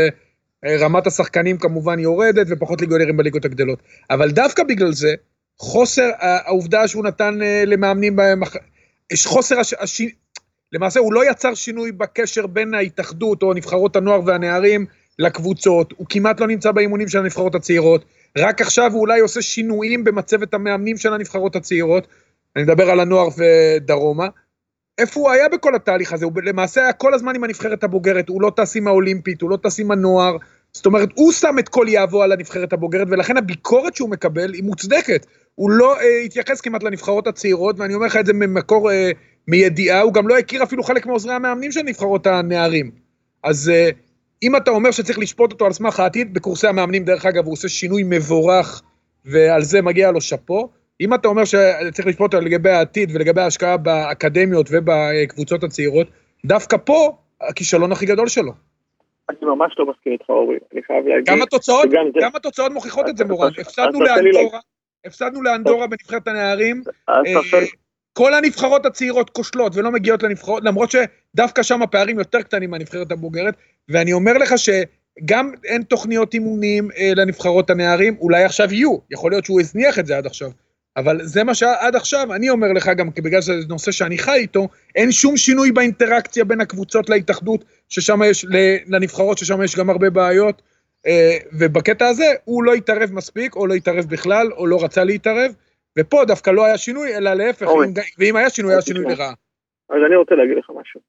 רמת השחקנים כמובן יורדת ופחות ליגונרים בליגות הגדולות. אבל דווקא בגלל זה, חוסר העובדה שהוא נתן למאמנים, יש חוסר, הש... הש... למעשה הוא לא יצר שינוי בקשר בין ההתאחדות או נבחרות הנוער והנערים לקבוצות, הוא כמעט לא נמצא באימונים של הנבחרות הצעירות, רק עכשיו הוא אולי עושה שינויים במצבת המאמנים של הנבחרות הצעירות, אני מדבר על הנוער ודרומה, איפה הוא היה בכל התהליך הזה? הוא למעשה היה כל הזמן עם הנבחרת הבוגרת, הוא לא טס עם האולימפית, הוא לא טס עם הנוער, זאת אומרת, הוא שם את כל יהבו על הנבחרת הבוגרת, ולכן הביקורת שהוא מקבל היא מוצדקת. הוא לא אה, התייחס כמעט לנבחרות הצעירות, ואני אומר לך את זה ממקור, אה, מידיעה, הוא גם לא הכיר אפילו חלק מעוזרי המאמנים של נבחרות הנערים. אז אה, אם אתה אומר שצריך לשפוט אותו על סמך העתיד, בקורסי המאמנים, דרך אגב, הוא עושה שינוי מבורך, ועל זה מגיע לו שאפו. אם אתה אומר שצריך לשפוט אותו לגבי העתיד ולגבי ההשקעה באקדמיות ובקבוצות הצעירות, דווקא פה הכישלון הכי גדול שלו. אני ממש לא מסכים איתך, אורי, אני חייב להגיד. גם התוצאות, גם התוצאות מוכיחות את זה, מורן. הפסדנו לאנדורה, הפסדנו לאנדורה בנבחרת הנערים. כל הנבחרות הצעירות כושלות ולא מגיעות לנבחרות, למרות שדווקא שם הפערים יותר קטנים מהנבחרת הבוגרת, ואני אומר לך שגם אין תוכניות אימונים אה, לנבחרות הנערים, אולי עכשיו יהיו, יכול להיות שהוא הזניח את זה עד עכשיו, אבל זה מה שעד עכשיו, אני אומר לך גם, בגלל שזה נושא שאני חי איתו, אין שום שינוי באינטראקציה בין הקבוצות להתאחדות, ששם יש, לנבחרות, ששם יש גם הרבה בעיות, אה, ובקטע הזה הוא לא התערב מספיק, או לא התערב בכלל, או לא רצה להתערב, ופה דווקא לא היה שינוי, אלא להפך, אם, ואם היה שינוי, היה שינוי לרעה. אז אני רוצה להגיד לך משהו.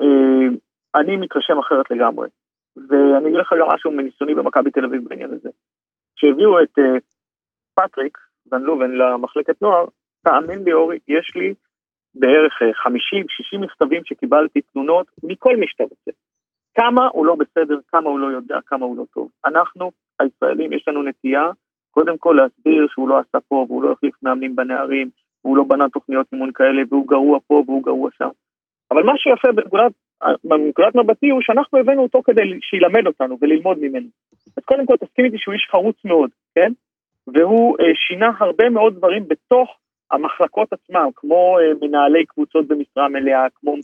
אה, אני מתרשם אחרת לגמרי, ואני אגיד לך גם משהו מניסיוני במכבי תל אביב בעניין הזה. כשהביאו את אה, פטריק ון לובן למחלקת נוער, תאמין לי אורי, יש לי בערך 50-60 מכתבים שקיבלתי תלונות מכל מי שאתה רוצה. כמה הוא לא בסדר, כמה הוא לא יודע, כמה הוא לא טוב. אנחנו, הישראלים, יש לנו נטייה, קודם כל להסביר שהוא לא עשה פה, והוא לא החליף מאמנים בנערים, והוא לא בנה תוכניות אימון כאלה, והוא גרוע פה והוא גרוע שם. אבל מה שיפה בנקודת, מבטי הוא שאנחנו הבאנו אותו כדי שילמד אותנו וללמוד ממנו. אז קודם כל תסכים איתי שהוא איש חרוץ מאוד, כן? והוא אה, שינה הרבה מאוד דברים בתוך המחלקות עצמם, כמו אה, מנהלי קבוצות במשרה מלאה, כמו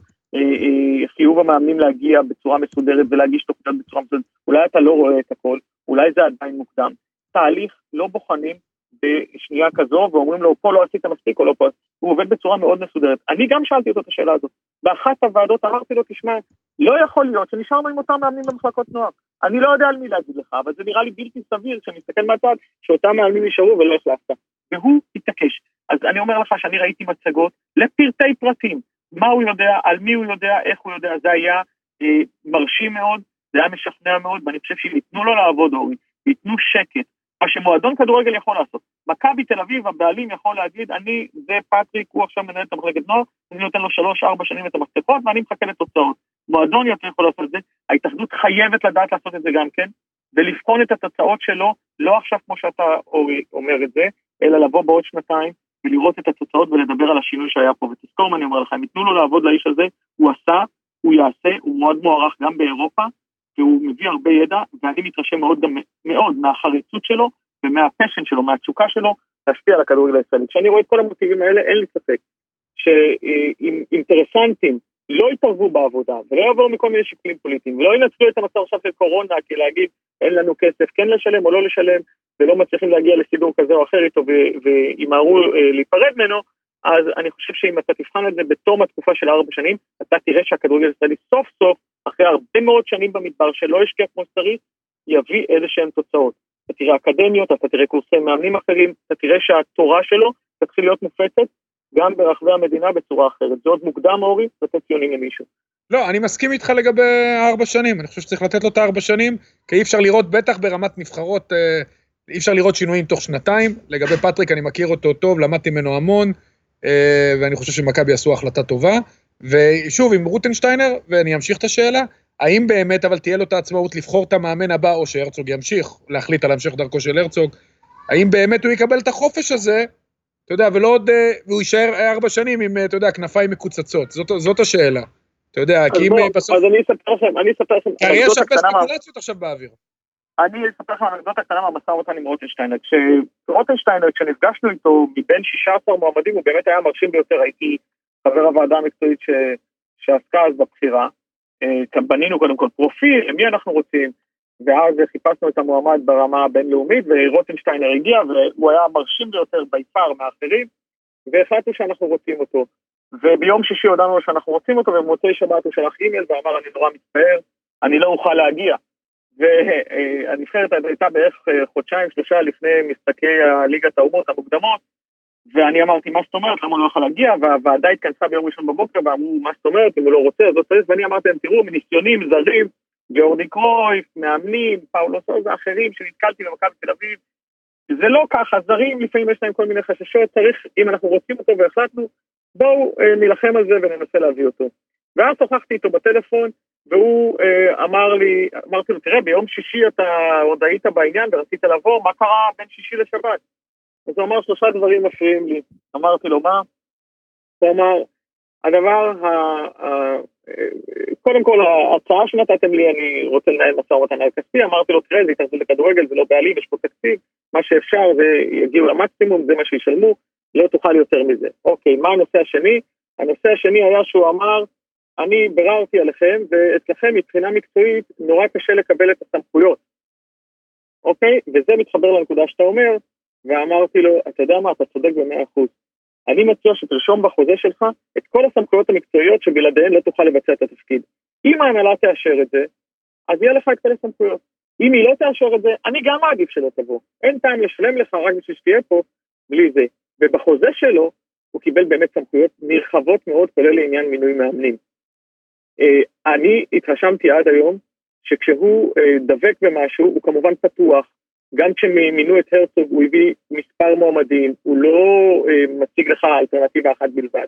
חיוב המאמנים להגיע בצורה מסודרת ולהגיש תוכניות בצורה מסודרת, אולי אתה לא רואה את הכל, אולי זה עדיין מוקדם. תהליך לא בוחנים בשנייה כזו ואומרים לו פה לא עשית מספיק או לא פה, הוא עובד בצורה מאוד מסודרת. אני גם שאלתי אותו את השאלה הזאת. באחת הוועדות אמרתי לו, תשמע, לא יכול להיות שנשארנו עם אותם מאמנים במחלקות נוער. אני לא יודע על מי להגיד לך, אבל זה נראה לי בלתי סביר כשאני מסתכל מהצד, שאותם מאמנים נשארו ולא החלפת. והוא התעקש. אז אני אומר לך שאני ראיתי מצגות לפרטי פרטים. מה הוא יודע, על מי הוא יודע, איך הוא יודע, זה היה אה, מרשים מאוד, זה היה משכנע מאוד, ואני חושב שאם ייתנו לו לעבוד, אורי, ייתנו שקט, מה שמועדון כדורגל יכול לעשות. מכבי תל אביב, הבעלים יכול להגיד, אני, זה פטריק, הוא עכשיו מנהל את המחלקת נוער, אני נותן לו שלוש-ארבע שנים את המפתחות ואני מחכה לתוצאות. מועדון יותר יכול לעשות את זה, ההתאחדות חייבת לדעת לעשות את זה גם כן, ולבחון את התוצאות שלו, לא עכשיו כמו שאתה אורי אומר את זה, אלא לבוא בעוד שנתיים ולראות את התוצאות ולדבר על השינוי שהיה פה. ותזכור מה אני אומר לך, אם ייתנו לו לעבוד לאיש הזה, הוא עשה, הוא יעשה, הוא מאוד מוערך גם באירופה, והוא מביא הרבה ידע, ואני מתרשם מאוד גם מאוד מהחריצות שלו ומהפשן שלו, מהתשוקה שלו, להשפיע על הכדורגל הישראלי. כשאני רואה את כל המוטיבים האלה, אין לי ספק שאינטרסנטים לא יתערבו בעבודה ולא יבואו מכל מיני שיקולים פוליטיים ולא ינצלו את המצב עכשיו של קורונה כי להגיד אין לנו כסף כן לשלם או לא לשלם ולא מצליחים להגיע לסידור כזה או אחר איתו וימהרו אה, להיפרד ממנו, אז אני חושב שאם אתה תבחן את זה בתום התקופה של ארבע שנים, אתה תראה שהכדורגל הישראלי סוף סוף, אחרי הרבה מאוד שנים במדבר שלא השקיע כמו שצריך, יביא איזה שהן תוצאות. אתה תראה אקדמיות, אתה תראה קורסי מאמנים אחרים, אתה תראה שהתורה שלו תתחיל להיות מופצת גם ברחבי המדינה בצורה אחרת. זה עוד מוקדם, אורי, לתת ציונים למישהו. לא, אני מסכים איתך לגבי ארבע שנים, אני חושב שצריך לתת לו את הארבע שנים, כי אי אפשר לראות, בטח ברמת נבחרות, אה, אי אפשר לראות שינויים תוך שנתיים. לגבי פטריק, אני מכיר אותו טוב, למדתי ממנו המון, אה, ואני חושב שמכבי עשו החלטה טובה. ושוב, עם רוטנשטיינר, ואני אמשיך את השאלה, האם באמת אבל תהיה לו את העצמאות לבחור את המאמן הבא, או שהרצוג ימשיך להחליט על המשך דרכו של הרצוג, האם באמת הוא יקבל את החופש הזה, אתה יודע, ולא עוד, אה, והוא יישאר ארבע שנים עם, אתה יודע, כנפיים מקוצצות, זאת, זאת השאלה. אתה יודע, כי אם בסוף... אז אני אספר לכם, אני אספר לכם... כי יש הרבה ספקולציות עכשיו באוויר. אני אספר לכם אנקדוטה קטנה מהמשא ומתן עם רוטנשטיינר. כשרוטנשטיינר, כשנפגשנו איתו מבין 16 מועמדים, הוא באמת היה מרשים ביותר, הייתי חבר הוועדה המקצועית ש... שעסקה אז בבחירה. אה, בנינו קודם כל פרופיל, למי אנחנו רוצים, ואז חיפשנו את המועמד ברמה הבינלאומית, ורוטנשטיינר הגיע, והוא היה מרשים ביותר ביפר מאחרים, והחלטנו שאנחנו רוצים אותו. וביום שישי הודענו לו שאנחנו רוצים אותו, ובמוצאי שבת הוא שלח אימייל ואמר, אני נורא מצטער, אני לא אוכל להגיע. והנבחרת הייתה בערך אה, חודשיים, שלושה לפני משחקי הליגת האומות המוקדמות, ואני אמרתי, מה זאת אומרת, למה הוא לא יכול להגיע? והוועדה התכנסה ביום ראשון בבוקר ואמרו, מה זאת אומרת, אם הוא לא רוצה, אז לא צריך, ואני אמרתי להם, תראו, מניסיונים זרים, גאורדי קרויף, מאמנים, פאולו סוזה, אחרים שנתקלתי במכבי תל אביב, זה לא ככה, זרים לפעמים יש להם כל מיני חששות, צריך, אם אנחנו רוצים אותו והחלטנו, בואו אה, נילחם על זה וננסה להביא אותו. ואז שוחחתי איתו בטלפון, והוא אה, אמר לי, אמרתי לו, תראה, ביום שישי אתה עוד היית בעניין ורצית לבוא, מה קרה בין שישי לשבת? אז הוא אמר, שלושה דברים מפריעים לי. אמרתי לו, מה? הוא אמר, הדבר, ה, ה, קודם כל, ההצעה שנתתם לי, אני רוצה לנהל משא ומתן על כספי, אמרתי לו, תראה, זה התאחדות לכדורגל, זה לא בעלים, יש פה תקציב, מה שאפשר, ויגיעו למקסימום, זה מה שישלמו, לא תוכל יותר מזה. אוקיי, מה הנושא השני? הנושא השני היה שהוא אמר, אני ביררתי עליכם, ואצלכם מבחינה מקצועית נורא קשה לקבל את הסמכויות. אוקיי? וזה מתחבר לנקודה שאתה אומר, ואמרתי לו, אתה יודע מה, אתה צודק במאה אחוז. אני מציע שתרשום בחוזה שלך את כל הסמכויות המקצועיות שבלעדיהן לא תוכל לבצע את התפקיד. אם ההנהלה תאשר את זה, אז יהיה לך את כל הסמכויות. אם היא לא תאשר את זה, אני גם מעדיף שלא תבוא. אין טעם לשלם לך רק בשביל שתהיה פה בלי זה. ובחוזה שלו, הוא קיבל באמת סמכויות נרחבות מאוד, כולל לעניין מינוי מאמנים. אה, אני התרשמתי עד היום שכשהוא אה, דבק במשהו, הוא כמובן פתוח. גם כשמינו את הרצוג הוא הביא מספר מועמדים, הוא לא אה, מציג לך אלטרנטיבה אחת בלבד.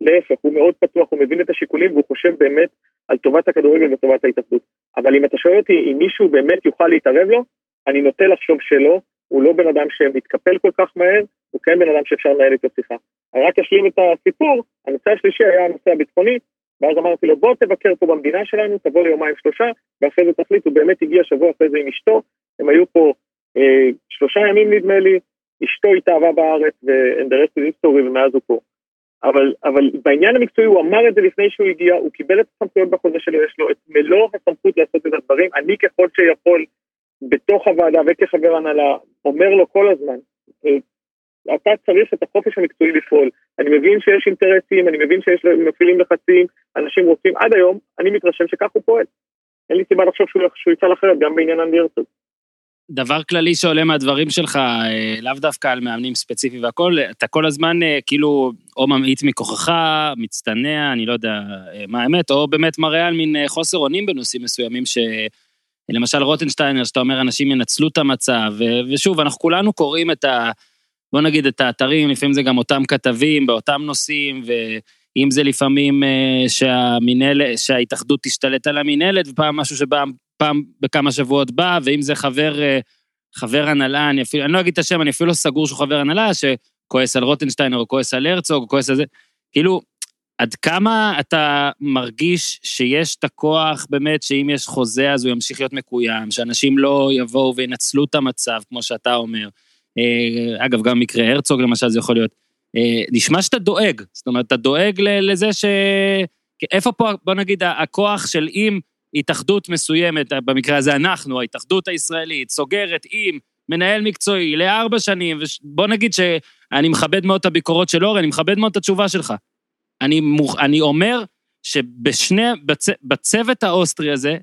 להפך, הוא מאוד פתוח, הוא מבין את השיקולים והוא חושב באמת על טובת הכדורגל וטובת ההתאחדות. אבל אם אתה שואל אותי אם מישהו באמת יוכל להתערב לו, אני נוטה לחשוב שלא, הוא לא בן אדם שמתקפל כל כך מהר, הוא כן בן אדם שאפשר לנהל איתו שיחה. רק אשלים את הסיפור, הנושא השלישי היה הנושא הביטחוני, ואז אמרתי לו, בוא תבקר פה במדינה שלנו, תבוא ליומיים שלושה, ואחרי זה תחליט, הוא באמת הגיע שבוע אחרי זה עם אשתו, הם היו פה אה, שלושה ימים נדמה לי, אשתו התאהבה בארץ, is history, ומאז הוא פה. אבל, אבל בעניין המקצועי הוא אמר את זה לפני שהוא הגיע, הוא קיבל את הסמכויות בחוזה שלו, יש לו את מלוא הסמכות לעשות את הדברים, אני ככל שיכול בתוך הוועדה וכחבר הנהלה, אומר לו כל הזמן, אה, אתה צריך את החופש המקצועי לפעול. אני מבין שיש אינטרסים, אני מבין שיש מפעילים לחצים, אנשים רוצים, עד היום, אני מתרשם שכך הוא פועל. אין לי סיבה לחשוב שהוא יפעל אחרת, גם בעניין אנדי הרצוג. דבר כללי שעולה מהדברים שלך, אה, לאו דווקא על מאמנים ספציפיים והכול, אתה כל הזמן אה, כאילו או ממעיט מכוחך, מצטנע, אני לא יודע אה, מה האמת, או באמת מראה על מין חוסר אונים בנושאים מסוימים ש... למשל רוטנשטיינר, שאתה אומר אנשים ינצלו את המצב, ושוב, אנחנו כולנו קוראים את ה... בוא נגיד את האתרים, לפעמים זה גם אותם כתבים באותם נושאים, ואם זה לפעמים שהמינהלת, שההתאחדות תשתלט על המינהלת, ופעם משהו שבא פעם בכמה שבועות בא, ואם זה חבר, אה, חבר הנהלה, אני אפילו, אני לא אגיד את השם, אני אפילו לא סגור שהוא חבר הנהלה, שכועס על רוטנשטיינר או כועס על הרצוג או כועס על זה, כאילו, עד כמה אתה מרגיש שיש את הכוח באמת, שאם יש חוזה אז הוא ימשיך להיות מקוים, שאנשים לא יבואו וינצלו את המצב, כמו שאתה אומר. אה, אגב, גם מקרה הרצוג למשל זה יכול להיות. אה, נשמע שאתה דואג, זאת אומרת, אתה דואג לזה ש... איפה פה, בוא נגיד, הכוח של אם התאחדות מסוימת, במקרה הזה אנחנו, ההתאחדות הישראלית, סוגרת עם מנהל מקצועי לארבע שנים, ובוא נגיד שאני מכבד מאוד את הביקורות של אורן, אני מכבד מאוד את התשובה שלך. אני, מוכ... אני אומר שבשני, בצ... בצוות האוסטרי הזה,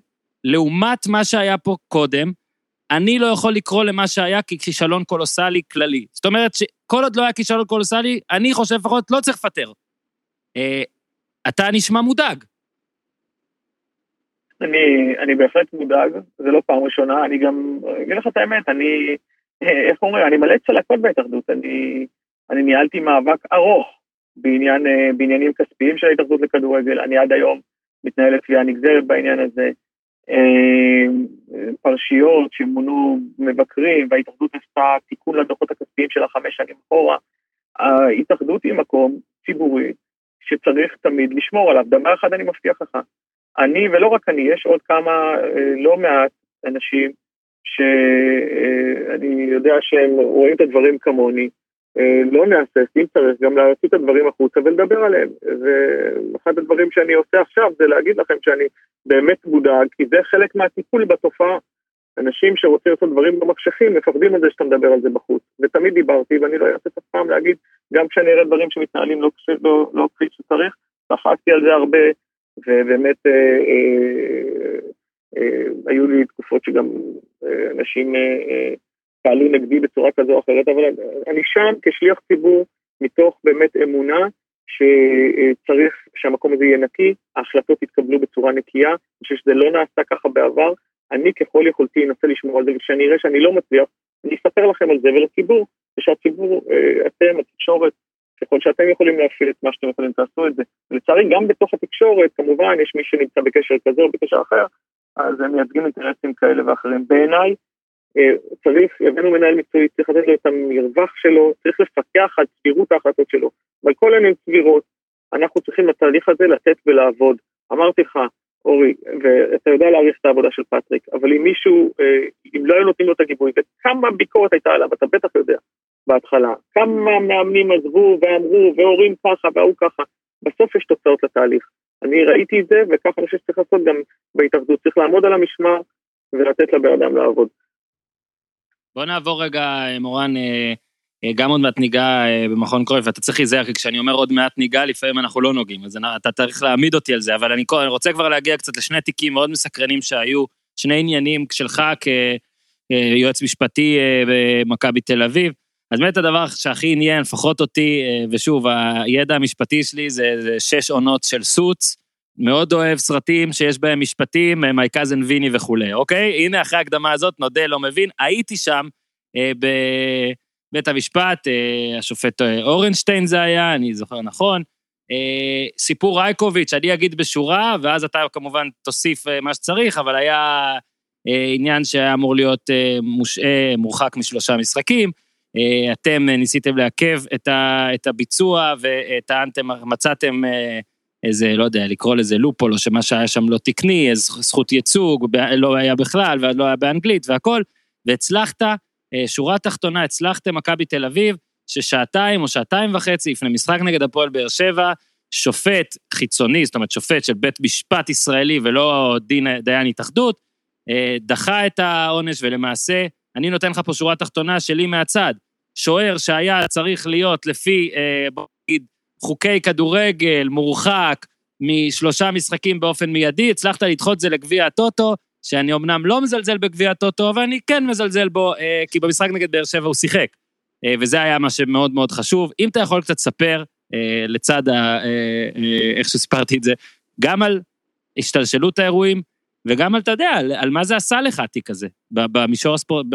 לעומת מה שהיה פה קודם, אני לא יכול לקרוא למה שהיה ככישלון קולוסלי כללי. זאת אומרת שכל עוד לא היה כישלון קולוסלי, אני חושב לפחות לא צריך לפטר. אה, אתה נשמע מודאג. אני, אני בהחלט מודאג, זה לא פעם ראשונה, אני גם, אגיד לך את האמת, אני, איך אומרים, אני מלא צלקות בהתאחדות, אני, אני ניהלתי מאבק ארוך בעניין, בעניינים כספיים של ההתאחדות לכדורגל, אני עד היום מתנהל לתביעה נגזרת בעניין הזה, פרשיות שמונו מבקרים, וההתאחדות עשתה תיקון לדוחות הכספיים של החמש שנים אחורה, ההתאחדות היא מקום ציבורי שצריך תמיד לשמור עליו, דבר אחד אני מבטיח לך, אני, ולא רק אני, יש עוד כמה, אה, לא מעט אנשים שאני יודע שהם רואים את הדברים כמוני, אה, לא נהסס, אם צריך, גם להוציא את הדברים החוצה ולדבר עליהם. ואחד הדברים שאני עושה עכשיו זה להגיד לכם שאני באמת מודאג, כי זה חלק מהטיפול בתופעה. אנשים שרוצים לעשות דברים במחשכים מפחדים על זה שאתה מדבר על זה בחוץ. ותמיד דיברתי, ואני לא אעשה אף פעם להגיד, גם כשאני אראה דברים שמתנהלים לא, לא, לא כפי שצריך, צחקתי על זה הרבה, ובאמת אה, אה, אה, היו לי תקופות שגם אה, אנשים אה, אה, פעלו נגדי בצורה כזו או אחרת, אבל אני שם כשליח ציבור מתוך באמת אמונה שצריך שהמקום הזה יהיה נקי, ההחלטות יתקבלו בצורה נקייה, אני חושב שזה לא נעשה ככה בעבר, אני ככל יכולתי אנסה לשמור על זה, וכשאני אראה שאני לא מצליח, אני אספר לכם על זה ולציבור, ושהציבור, אה, אתם, התקשורת, ככל שאתם יכולים להפעיל את מה שאתם יכולים, תעשו את זה. לצערי, גם בתוך התקשורת, כמובן, יש מי שנמצא בקשר כזה או בקשר אחר, אז הם מייצגים אינטרסים כאלה ואחרים. בעיניי, צריך, הבאנו מנהל מקצועי, צריך לתת לו את המרווח שלו, צריך לפקח על סבירות ההחלטות שלו. אבל כל הן סבירות, אנחנו צריכים לתהליך הזה לתת ולעבוד. אמרתי לך, אורי, ואתה יודע להעריך את העבודה של פטריק, אבל אם מישהו, אה, אם לא היו נותנים לו את הגיבוי, וכמה ביקורת הייתה עליו, אתה בטח יודע, בהתחלה, כמה מאמנים עזבו ואמרו, והורים ככה וההוא ככה, בסוף יש תוצאות לתהליך. אני ראיתי את זה, וככה אני חושב שצריך לעשות גם בהתאחדות, צריך לעמוד על המשמר ולתת לבן אדם לעבוד. בוא נעבור רגע, מורן, אה, אה, גם עוד מעט ניגע אה, במכון קרויף, ואתה צריך להיזהר, כי כשאני אומר עוד מעט ניגע, לפעמים אנחנו לא נוגעים, אז אתה צריך להעמיד אותי על זה, אבל אני, אני רוצה כבר להגיע קצת לשני תיקים מאוד מסקרנים שהיו, שני עניינים שלך כיועץ משפטי במכבי תל אביב. אז באמת הדבר שהכי עניין, לפחות אותי, ושוב, הידע המשפטי שלי זה, זה שש עונות של סוץ, מאוד אוהב סרטים שיש בהם משפטים, מי קאזן ויני וכולי, אוקיי? הנה, אחרי ההקדמה הזאת, נודה, לא מבין, הייתי שם אה, בבית המשפט, אה, השופט אה, אורנשטיין זה היה, אני זוכר נכון. אה, סיפור רייקוביץ', אני אגיד בשורה, ואז אתה כמובן תוסיף אה, מה שצריך, אבל היה אה, עניין שהיה אמור להיות אה, מושעה, מורחק משלושה משחקים. אה, אתם ניסיתם לעכב את, ה, את הביצוע וטענתם, מצאתם... אה, איזה, לא יודע, לקרוא לזה לופול, או שמה שהיה שם לא תקני, איזה זכות ייצוג, לא היה בכלל, ולא היה באנגלית והכל, והצלחת, אה, שורה תחתונה, הצלחתם מכבי תל אביב, ששעתיים או שעתיים וחצי לפני משחק נגד הפועל באר שבע, שופט חיצוני, זאת אומרת שופט של בית משפט ישראלי ולא דין, דיין התאחדות, אה, דחה את העונש ולמעשה, אני נותן לך פה שורה תחתונה שלי מהצד, שוער שהיה צריך להיות לפי, אה, חוקי כדורגל, מורחק משלושה משחקים באופן מיידי, הצלחת לדחות את זה לגביע הטוטו, שאני אמנם לא מזלזל בגביע הטוטו, אבל אני כן מזלזל בו, אה, כי במשחק נגד באר שבע הוא שיחק. אה, וזה היה מה שמאוד מאוד חשוב. אם אתה יכול קצת לספר, אה, לצד ה, אה, אה, איך שסיפרתי את זה, גם על השתלשלות האירועים, וגם על, אתה יודע, על, על מה זה עשה לך התיק הזה, במישור הספורט,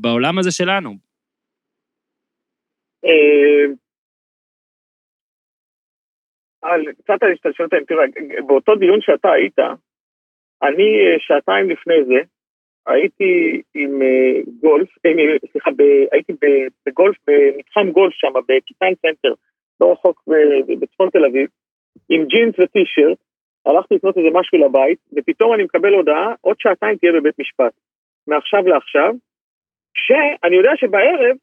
בעולם הזה שלנו. על, קצת על השתלשלות האמפיריה, באותו דיון שאתה היית, אני אה, שעתיים לפני זה, הייתי עם אה, גולף, אה, סליחה, הייתי בגולף, במתחם גולף שם, בקיטן סנטר, לא רחוק בצפון תל אביב, עם ג'ינס וטישרט, הלכתי לקנות איזה משהו לבית, ופתאום אני מקבל הודעה, עוד שעתיים תהיה בבית משפט, מעכשיו לעכשיו, שאני יודע שבערב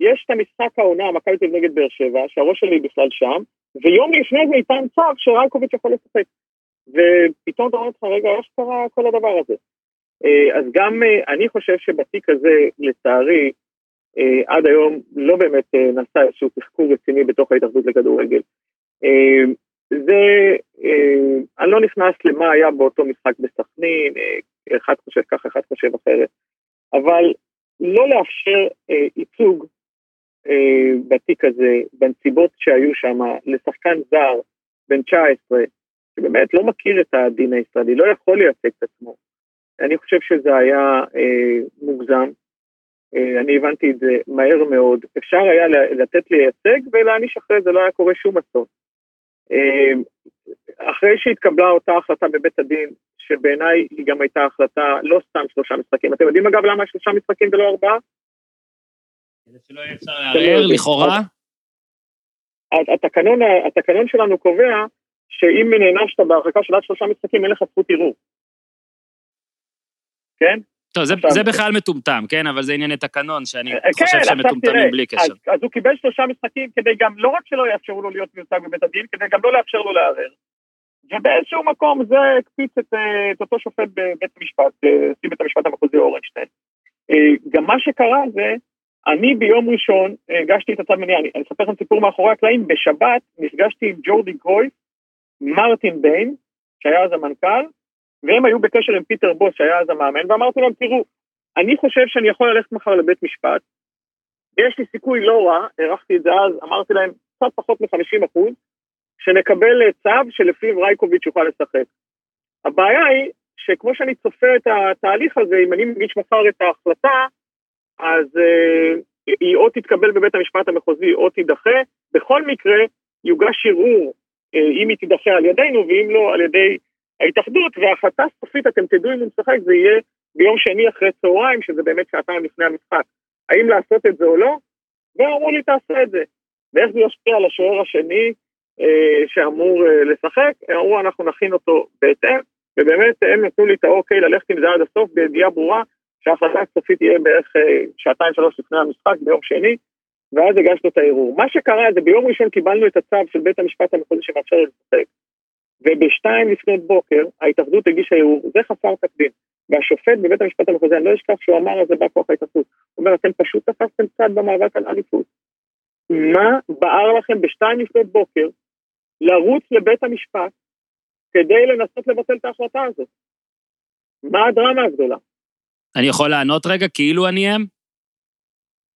יש את המשחק העונה, מכבי תל נגד באר שבע, שהראש שלי בכלל שם, ויום לפני זה ניתן צו שרייקוביץ' יכול לשחק. ופתאום אתה אומר לך, רגע, איך קרה כל הדבר הזה? אה, אז גם אה, אני חושב שבתיק הזה, לצערי, אה, עד היום לא באמת נעשה איזשהו תחקור רציני בתוך ההתאחדות לכדורגל. זה, אני לא נכנס למה היה באותו משחק בסכנין, אחד חושב ככה, אחד חושב אחרת, אבל לא לאפשר ייצוג בתיק הזה, בנסיבות שהיו שם, לשחקן זר, בן 19, שבאמת לא מכיר את הדין הישראלי, לא יכול לייצג את עצמו. אני חושב שזה היה אה, מוגזם, אה, אני הבנתי את זה מהר מאוד. אפשר היה לתת לייצג ולהעניש אחרי זה, לא היה קורה שום אסון. אה, אחרי שהתקבלה אותה החלטה בבית הדין, שבעיניי היא גם הייתה החלטה לא סתם שלושה משחקים. אתם יודעים אגב למה שלושה משחקים ולא ארבעה? כדי שלא יהיה אפשר לערער, לכאורה? התקנון, התקנון שלנו קובע שאם נענשת בהרחקה של עד שלושה משחקים, אין לך זכות ערעור. כן? טוב, זה, זה בכלל מטומטם, כן? אבל זה ענייני תקנון שאני אה, כן, חושב שהם מטומטמים בלי קשר. אז, אז הוא קיבל שלושה משחקים כדי גם, לא רק שלא יאפשרו לו להיות מיוצג בבית הדין, כדי גם לא לאפשר לו לערער. ובאיזשהו מקום זה הקפיץ את, אה, את אותו שופט בבית המשפט, נשיא אה, בית המשפט המחוזי אורנשטיין. גם מה שקרה זה, אני ביום ראשון הגשתי את הצו מניעה, אני, אני אספר לכם סיפור מאחורי הקלעים, בשבת נפגשתי עם ג'ורדי קרויס, מרטין ביין, שהיה אז המנכ"ל, והם היו בקשר עם פיטר בוס, שהיה אז המאמן, ואמרתי להם, תראו, אני חושב שאני יכול ללכת מחר לבית משפט, ויש לי סיכוי לא רע, הערכתי את זה אז, אמרתי להם, קצת פחות מ-50 אחוז, שנקבל צו שלפיו רייקוביץ' יוכל לשחק. הבעיה היא שכמו שאני צופה את התהליך הזה, אם אני מגיש מחר את ההחלטה, אז uh, היא או תתקבל בבית המשפט המחוזי או תידחה. בכל מקרה, יוגש ערעור uh, אם היא תידחה על ידינו ואם לא על ידי ההתאחדות, וההחלטה הסופית, אתם תדעו אם הוא משחק, זה יהיה ביום שני אחרי צהריים, שזה באמת שעתיים לפני המשחק. האם לעשות את זה או לא? ואמרו לי, תעשה את זה. ואיך זה ישפיע על השוער השני אה, שאמור אה, לשחק? אמרו, אנחנו נכין אותו בהתאם, ובאמת הם נתנו לי את האוקיי ללכת עם זה עד הסוף בידיעה ברורה שההחלטה הסופית תהיה בערך אה, שעתיים שלוש לפני המשחק ביום שני, ואז הגשנו את הערעור. מה שקרה זה ביום ראשון קיבלנו את הצו של בית המשפט המחוזי שמאפשר לשחק, ובשתיים לפנות בוקר ההתאחדות הגישה ערעור, זה חסר תקדים. והשופט בבית המשפט המחוזי, אני לא אשכח שהוא אמר על זה בא כוח ההתאחדות, הוא אומר, אתם פשוט תפסתם צד במאבק על אליפות. מה בער לכם בשתיים לפנות בוקר לרוץ לבית המשפט כדי לנסות לבטל את ההחלטה הזאת? מה הדרמה הגדולה? אני יכול לענות רגע כאילו אני הם?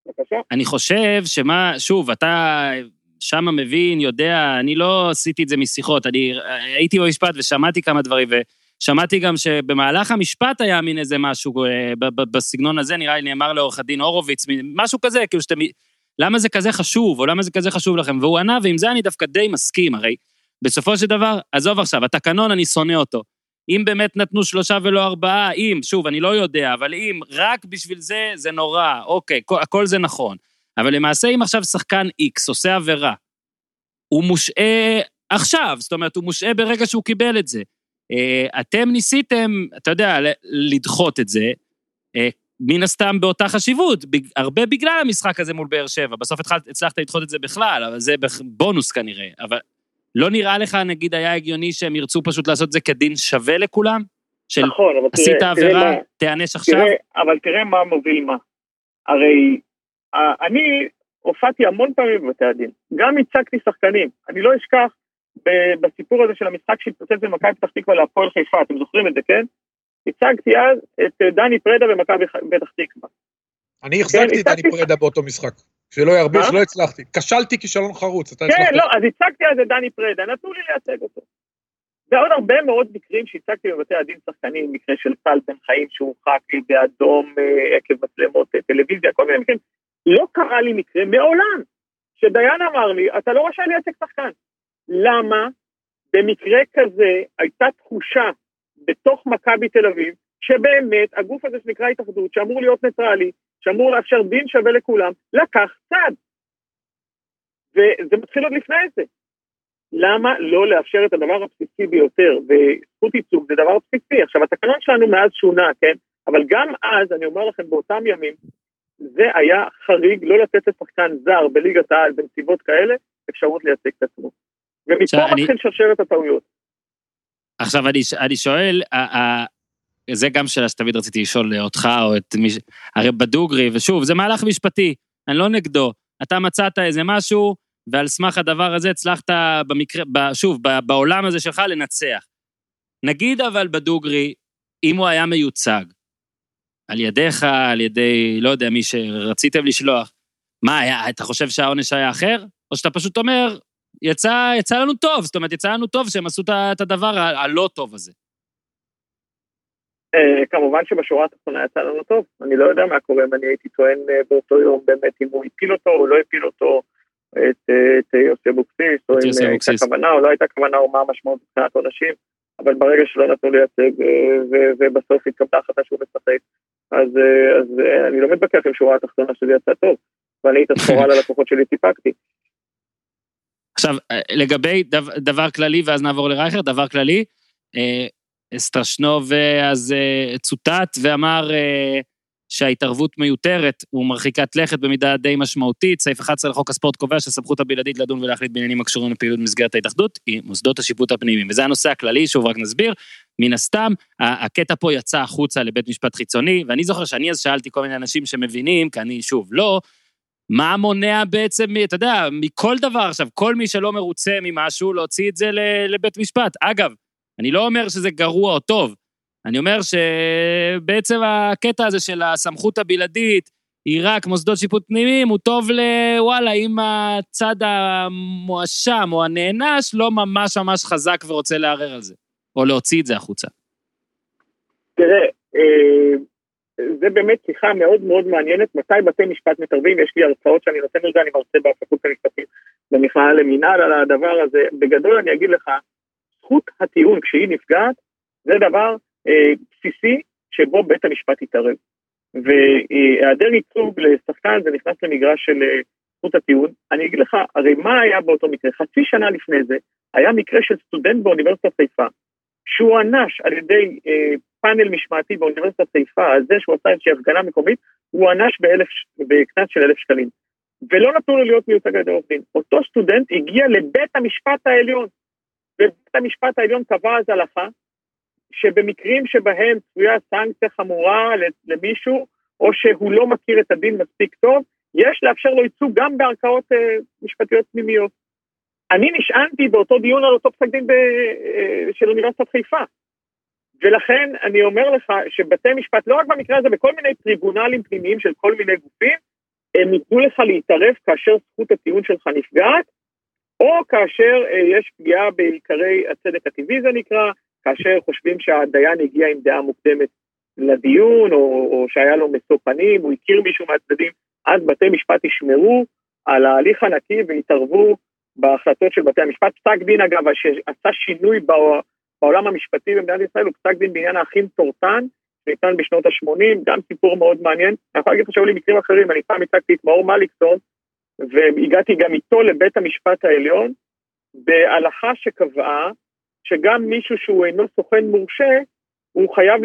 בבקשה. אני חושב שמה, שוב, אתה שמה מבין, יודע, אני לא עשיתי את זה משיחות, אני הייתי במשפט ושמעתי כמה דברים, ושמעתי גם שבמהלך המשפט היה מין איזה משהו אה, בסגנון הזה, נראה לי נאמר לעורך הדין הורוביץ, משהו כזה, כאילו שאתם... למה זה כזה חשוב, או למה זה כזה חשוב לכם? והוא ענה, ועם זה אני דווקא די מסכים, הרי בסופו של דבר, עזוב עכשיו, התקנון, אני שונא אותו. אם באמת נתנו שלושה ולא ארבעה, אם, שוב, אני לא יודע, אבל אם רק בשביל זה, זה נורא, אוקיי, כל, הכל זה נכון. אבל למעשה, אם עכשיו שחקן X עושה עבירה, הוא מושעה עכשיו, זאת אומרת, הוא מושעה ברגע שהוא קיבל את זה. אה, אתם ניסיתם, אתה יודע, לדחות את זה, אה, מן הסתם באותה חשיבות, הרבה בגלל המשחק הזה מול באר שבע. בסוף הצלחת לדחות את זה בכלל, אבל זה בונוס כנראה. אבל לא נראה לך, נגיד, היה הגיוני שהם ירצו פשוט לעשות את זה כדין שווה לכולם? של נכון, אבל עשית תראה, עבירה, תיענש עכשיו? תראה, אבל תראה מה מוביל מה. הרי אני הופעתי המון פעמים בבתי הדין, גם הצגתי שחקנים. אני לא אשכח בסיפור הזה של המשחק שהתפוצץ במכבי פתח תקווה להפועל חיפה, אתם זוכרים את זה, כן? הצגתי אז את דני פרדה במכבי פתח תקווה. אני החזקתי את דני פרדה באותו משחק. שלא ירביץ, לא הצלחתי. כשלתי כישלון חרוץ, אתה הצלחת. כן, לא, אז הצגתי אז את דני פרדה, נתנו לי לייצג אותו. ועוד הרבה מאוד מקרים שהצגתי בבתי הדין שחקנים, מקרה של טל בן חיים שהורחק לי באדום אה, עקב מצלמות אה, טלוויזיה, כל מיני מקרים. לא קרה לי מקרה מעולם שדיין אמר לי, אתה לא רשאי לייצג שחקן. למה? במקרה כזה הייתה תחושה בתוך מכבי תל אביב, שבאמת הגוף הזה שנקרא התאחדות, שאמור להיות ניטרלי, שאמור לאפשר דין שווה לכולם, לקח צד. וזה מתחיל עוד לפני זה. למה לא לאפשר את הדבר הבסיסי ביותר, וזכות ייצוג זה דבר בסיסי. עכשיו, התקנון שלנו מאז שונה, כן? אבל גם אז, אני אומר לכם, באותם ימים, זה היה חריג לא לתת לשחקן זר בליגת העל בנסיבות כאלה, אפשרות לייצג את עצמו. ומפה מתחיל אני... שרשרת הטעויות. עכשיו, אני, אני שואל, זה גם שאלה שתמיד רציתי לשאול אותך או את מי ש... הרי בדוגרי, ושוב, זה מהלך משפטי, אני לא נגדו. אתה מצאת איזה משהו, ועל סמך הדבר הזה הצלחת במקרה, שוב, בעולם הזה שלך לנצח. נגיד אבל בדוגרי, אם הוא היה מיוצג, על ידיך, על ידי, לא יודע, מי שרציתם לשלוח, מה, היה, אתה חושב שהעונש היה אחר? או שאתה פשוט אומר, יצא, יצא לנו טוב, זאת אומרת, יצא לנו טוב שהם עשו את הדבר הלא טוב הזה. Uh, כמובן שבשורה התחתונה יצא לנו טוב, אני לא יודע מה קורה אם אני הייתי טוען uh, באותו יום באמת אם הוא הפיל אותו או לא הפיל אותו, את, את יוסי אבוקסיס, או אם הייתה כוונה או לא הייתה כוונה או מה המשמעות מבחינת עונשים, אבל ברגע שלא נתנו לייצג ובסוף התקבלה החלטה שהוא משחק, אז, אז אני לא מתווכח עם שורה התחתונה שזה יצא טוב, ואני את הסחורה ללקוחות שלי סיפקתי. עכשיו, לגבי דבר כללי, ואז נעבור לרייכר, דבר כללי, סטרשנוב אז צוטט ואמר שההתערבות מיותרת ומרחיקת לכת במידה די משמעותית. סעיף 11 לחוק הספורט קובע שהסמכות הבלעדית לדון ולהחליט בעניינים הקשורים לפעילות במסגרת ההתאחדות היא מוסדות השיפוט הפנימיים. וזה הנושא הכללי, שוב רק נסביר. מן הסתם, הקטע פה יצא החוצה לבית משפט חיצוני, ואני זוכר שאני אז שאלתי כל מיני אנשים שמבינים, כי אני שוב לא, מה מונע בעצם, אתה יודע, מכל דבר עכשיו, כל מי שלא מרוצה ממשהו, להוציא את זה לבית משפט. אגב, אני לא אומר שזה גרוע או טוב, אני אומר שבעצם הקטע הזה של הסמכות הבלעדית, היא רק מוסדות שיפוט פנימיים, הוא טוב לוואלה, אם הצד המואשם או הנענש לא ממש ממש חזק ורוצה לערער על זה, או להוציא את זה החוצה. תראה, אה, זה באמת שיחה מאוד מאוד מעניינת, מתי בתי משפט מתערבים, יש לי הרצאות שאני נותן לזה, אני מרצה בפקולטה המשפטים במכללה למינהל על הדבר הזה, בגדול אני אגיד לך, זכות הטיעון כשהיא נפגעת, זה דבר אה, בסיסי שבו בית המשפט יתערב. והיעדר ייצוג לשחקן זה נכנס למגרש של אה, זכות הטיעון. אני אגיד לך, הרי מה היה באותו מקרה? חצי שנה לפני זה, היה מקרה של סטודנט באוניברסיטת חיפה, שהוא ענש על ידי אה, פאנל משמעתי באוניברסיטת חיפה על זה שהוא עשה איזושהי הפגנה מקומית, הוא ענש בקנס של אלף שקלים. ולא נתנו לו להיות מיוצג על ידי עורך דין. אותו סטודנט הגיע לבית המשפט העליון, ובית המשפט העליון קבע אז הלכה, שבמקרים שבהם צפויה סנקציה חמורה למישהו, או שהוא לא מכיר את הדין מספיק טוב, יש לאפשר לו ייצוג גם בערכאות אה, משפטיות פנימיות. אני נשענתי באותו דיון על אותו פסק דין ב, אה, של אוניברסיטת חיפה. ולכן אני אומר לך שבתי משפט, לא רק במקרה הזה, בכל מיני טריבונלים פנימיים של כל מיני גופים, הם ייתנו לך להתערב כאשר זכות הטיעון שלך נפגעת, או כאשר אה, יש פגיעה בעיקרי הצדק הטבעי זה נקרא, כאשר חושבים שהדיין הגיע עם דעה מוקדמת לדיון, או, או שהיה לו משוא פנים, הוא הכיר מישהו מהצדדים, אז בתי משפט ישמרו על ההליך הנקי ויתערבו בהחלטות של בתי המשפט. פסק דין אגב, שעשה שינוי בעולם המשפטי במדינת ישראל, הוא פסק דין בעניין האחים טורטן, שניתן בשנות ה-80, גם סיפור מאוד מעניין. אני יכול להגיד לך שהיו לי מקרים אחרים, אני פעם הצגתי את מאור מליקסון, והגעתי גם איתו לבית המשפט העליון, בהלכה שקבעה שגם מישהו שהוא אינו סוכן מורשה, הוא חייב,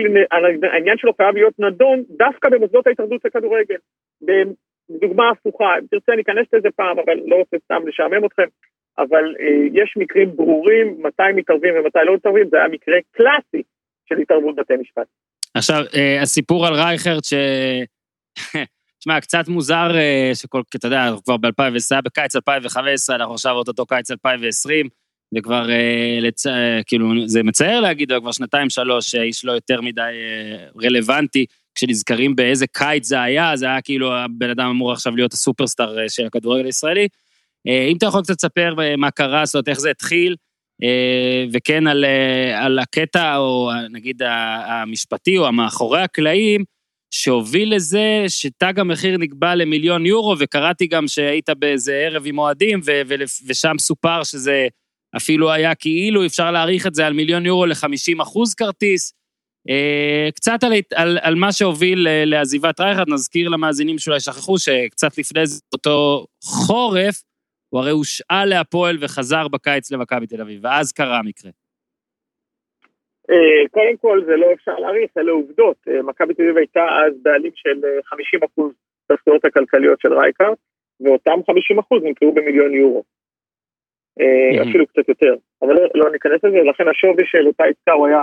העניין שלו חייב להיות נדון דווקא במוסדות ההתאחדות לכדורגל. דוגמה הפוכה, אם תרצה ניכנס לזה פעם, אבל לא רוצה סתם לשעמם אתכם, אבל אה, יש מקרים ברורים מתי מתערבים ומתי לא מתערבים, זה היה מקרה קלאסי של התערבות בתי משפט. עכשיו, אה, הסיפור על רייכרד, ש... תשמע, קצת מוזר אה, שכל, אתה יודע, כבר ב-2020, בקיץ 2015, אנחנו עכשיו אותו קיץ 2020, וכבר, אה, לצ... אה, כאילו, זה מצער להגיד, אבל כבר שנתיים, שלוש, האיש לא יותר מדי רלוונטי. כשנזכרים באיזה קיץ זה היה, זה היה כאילו הבן אדם אמור עכשיו להיות הסופרסטאר של הכדורגל הישראלי. אם אתה יכול קצת לספר מה קרה, זאת אומרת, איך זה התחיל, וכן על, על הקטע, או נגיד המשפטי, או המאחורי הקלעים, שהוביל לזה שתג המחיר נקבע למיליון יורו, וקראתי גם שהיית באיזה ערב עם אוהדים, ושם סופר שזה אפילו היה כאילו אפשר להעריך את זה על מיליון יורו ל-50 אחוז כרטיס. אה, קצת על, על, על מה שהוביל אה, לעזיבת רייכרד, נזכיר למאזינים שאולי שכחו שקצת לפני זה, אותו חורף, הוא הרי הושאל להפועל וחזר בקיץ למכבי תל אביב, ואז קרה המקרה. אה, קודם כל זה לא אפשר להעריך, אלה עובדות. מכבי תל אביב הייתה אז בעלים של 50 אחוז בזכויות הכלכליות של רייכרט, ואותם 50 אחוז נמכרו במיליון יורו. אה, אפילו קצת יותר, אבל לא, לא ניכנס לזה, לכן השווי של אותה עסקה הוא היה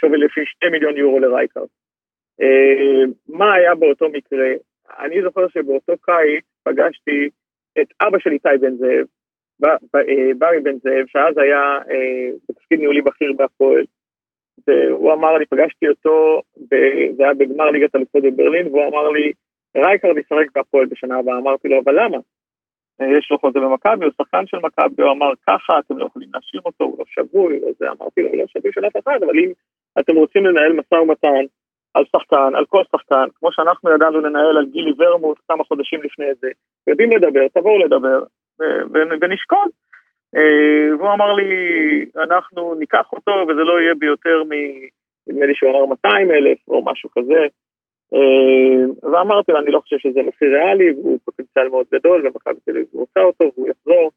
שווי לפי 2 מיליון יורו לרייכרט. אה, מה היה באותו מקרה? אני זוכר שבאותו קיץ פגשתי את אבא של איתי בן זאב, אה, ברי בן זאב, שאז היה בתפקיד ניהולי בכיר בהפועל, והוא אמר לי, פגשתי אותו, זה היה בגמר ליגת האלופות בברלין, והוא אמר לי, רייכרט ישחק בהפועל בשנה הבאה, אמרתי לו, אבל למה? יש לו חוזה במכבי, הוא שחקן של מכבי, הוא אמר ככה, אתם לא יכולים להשאיר אותו, הוא לא שבוי, וזה אמרתי לו, הוא לא שבוי של אף אחד, אבל אם אתם רוצים לנהל משא ומתן על שחקן, על כל שחקן, כמו שאנחנו ידענו לנהל על גילי ורמוט כמה חודשים לפני זה, יודעים לדבר, תבואו לדבר, ונשקול. אה, והוא אמר לי, אנחנו ניקח אותו, וזה לא יהיה ביותר מ... נדמה לי שהוא אמר 200 אלף או משהו כזה. אה, ואמרתי לו, אני לא חושב שזה מחיר ריאלי, והוא פוטנציאל מאוד גדול, ומכבי תל אביב רוצה אותו, והוא יחזור,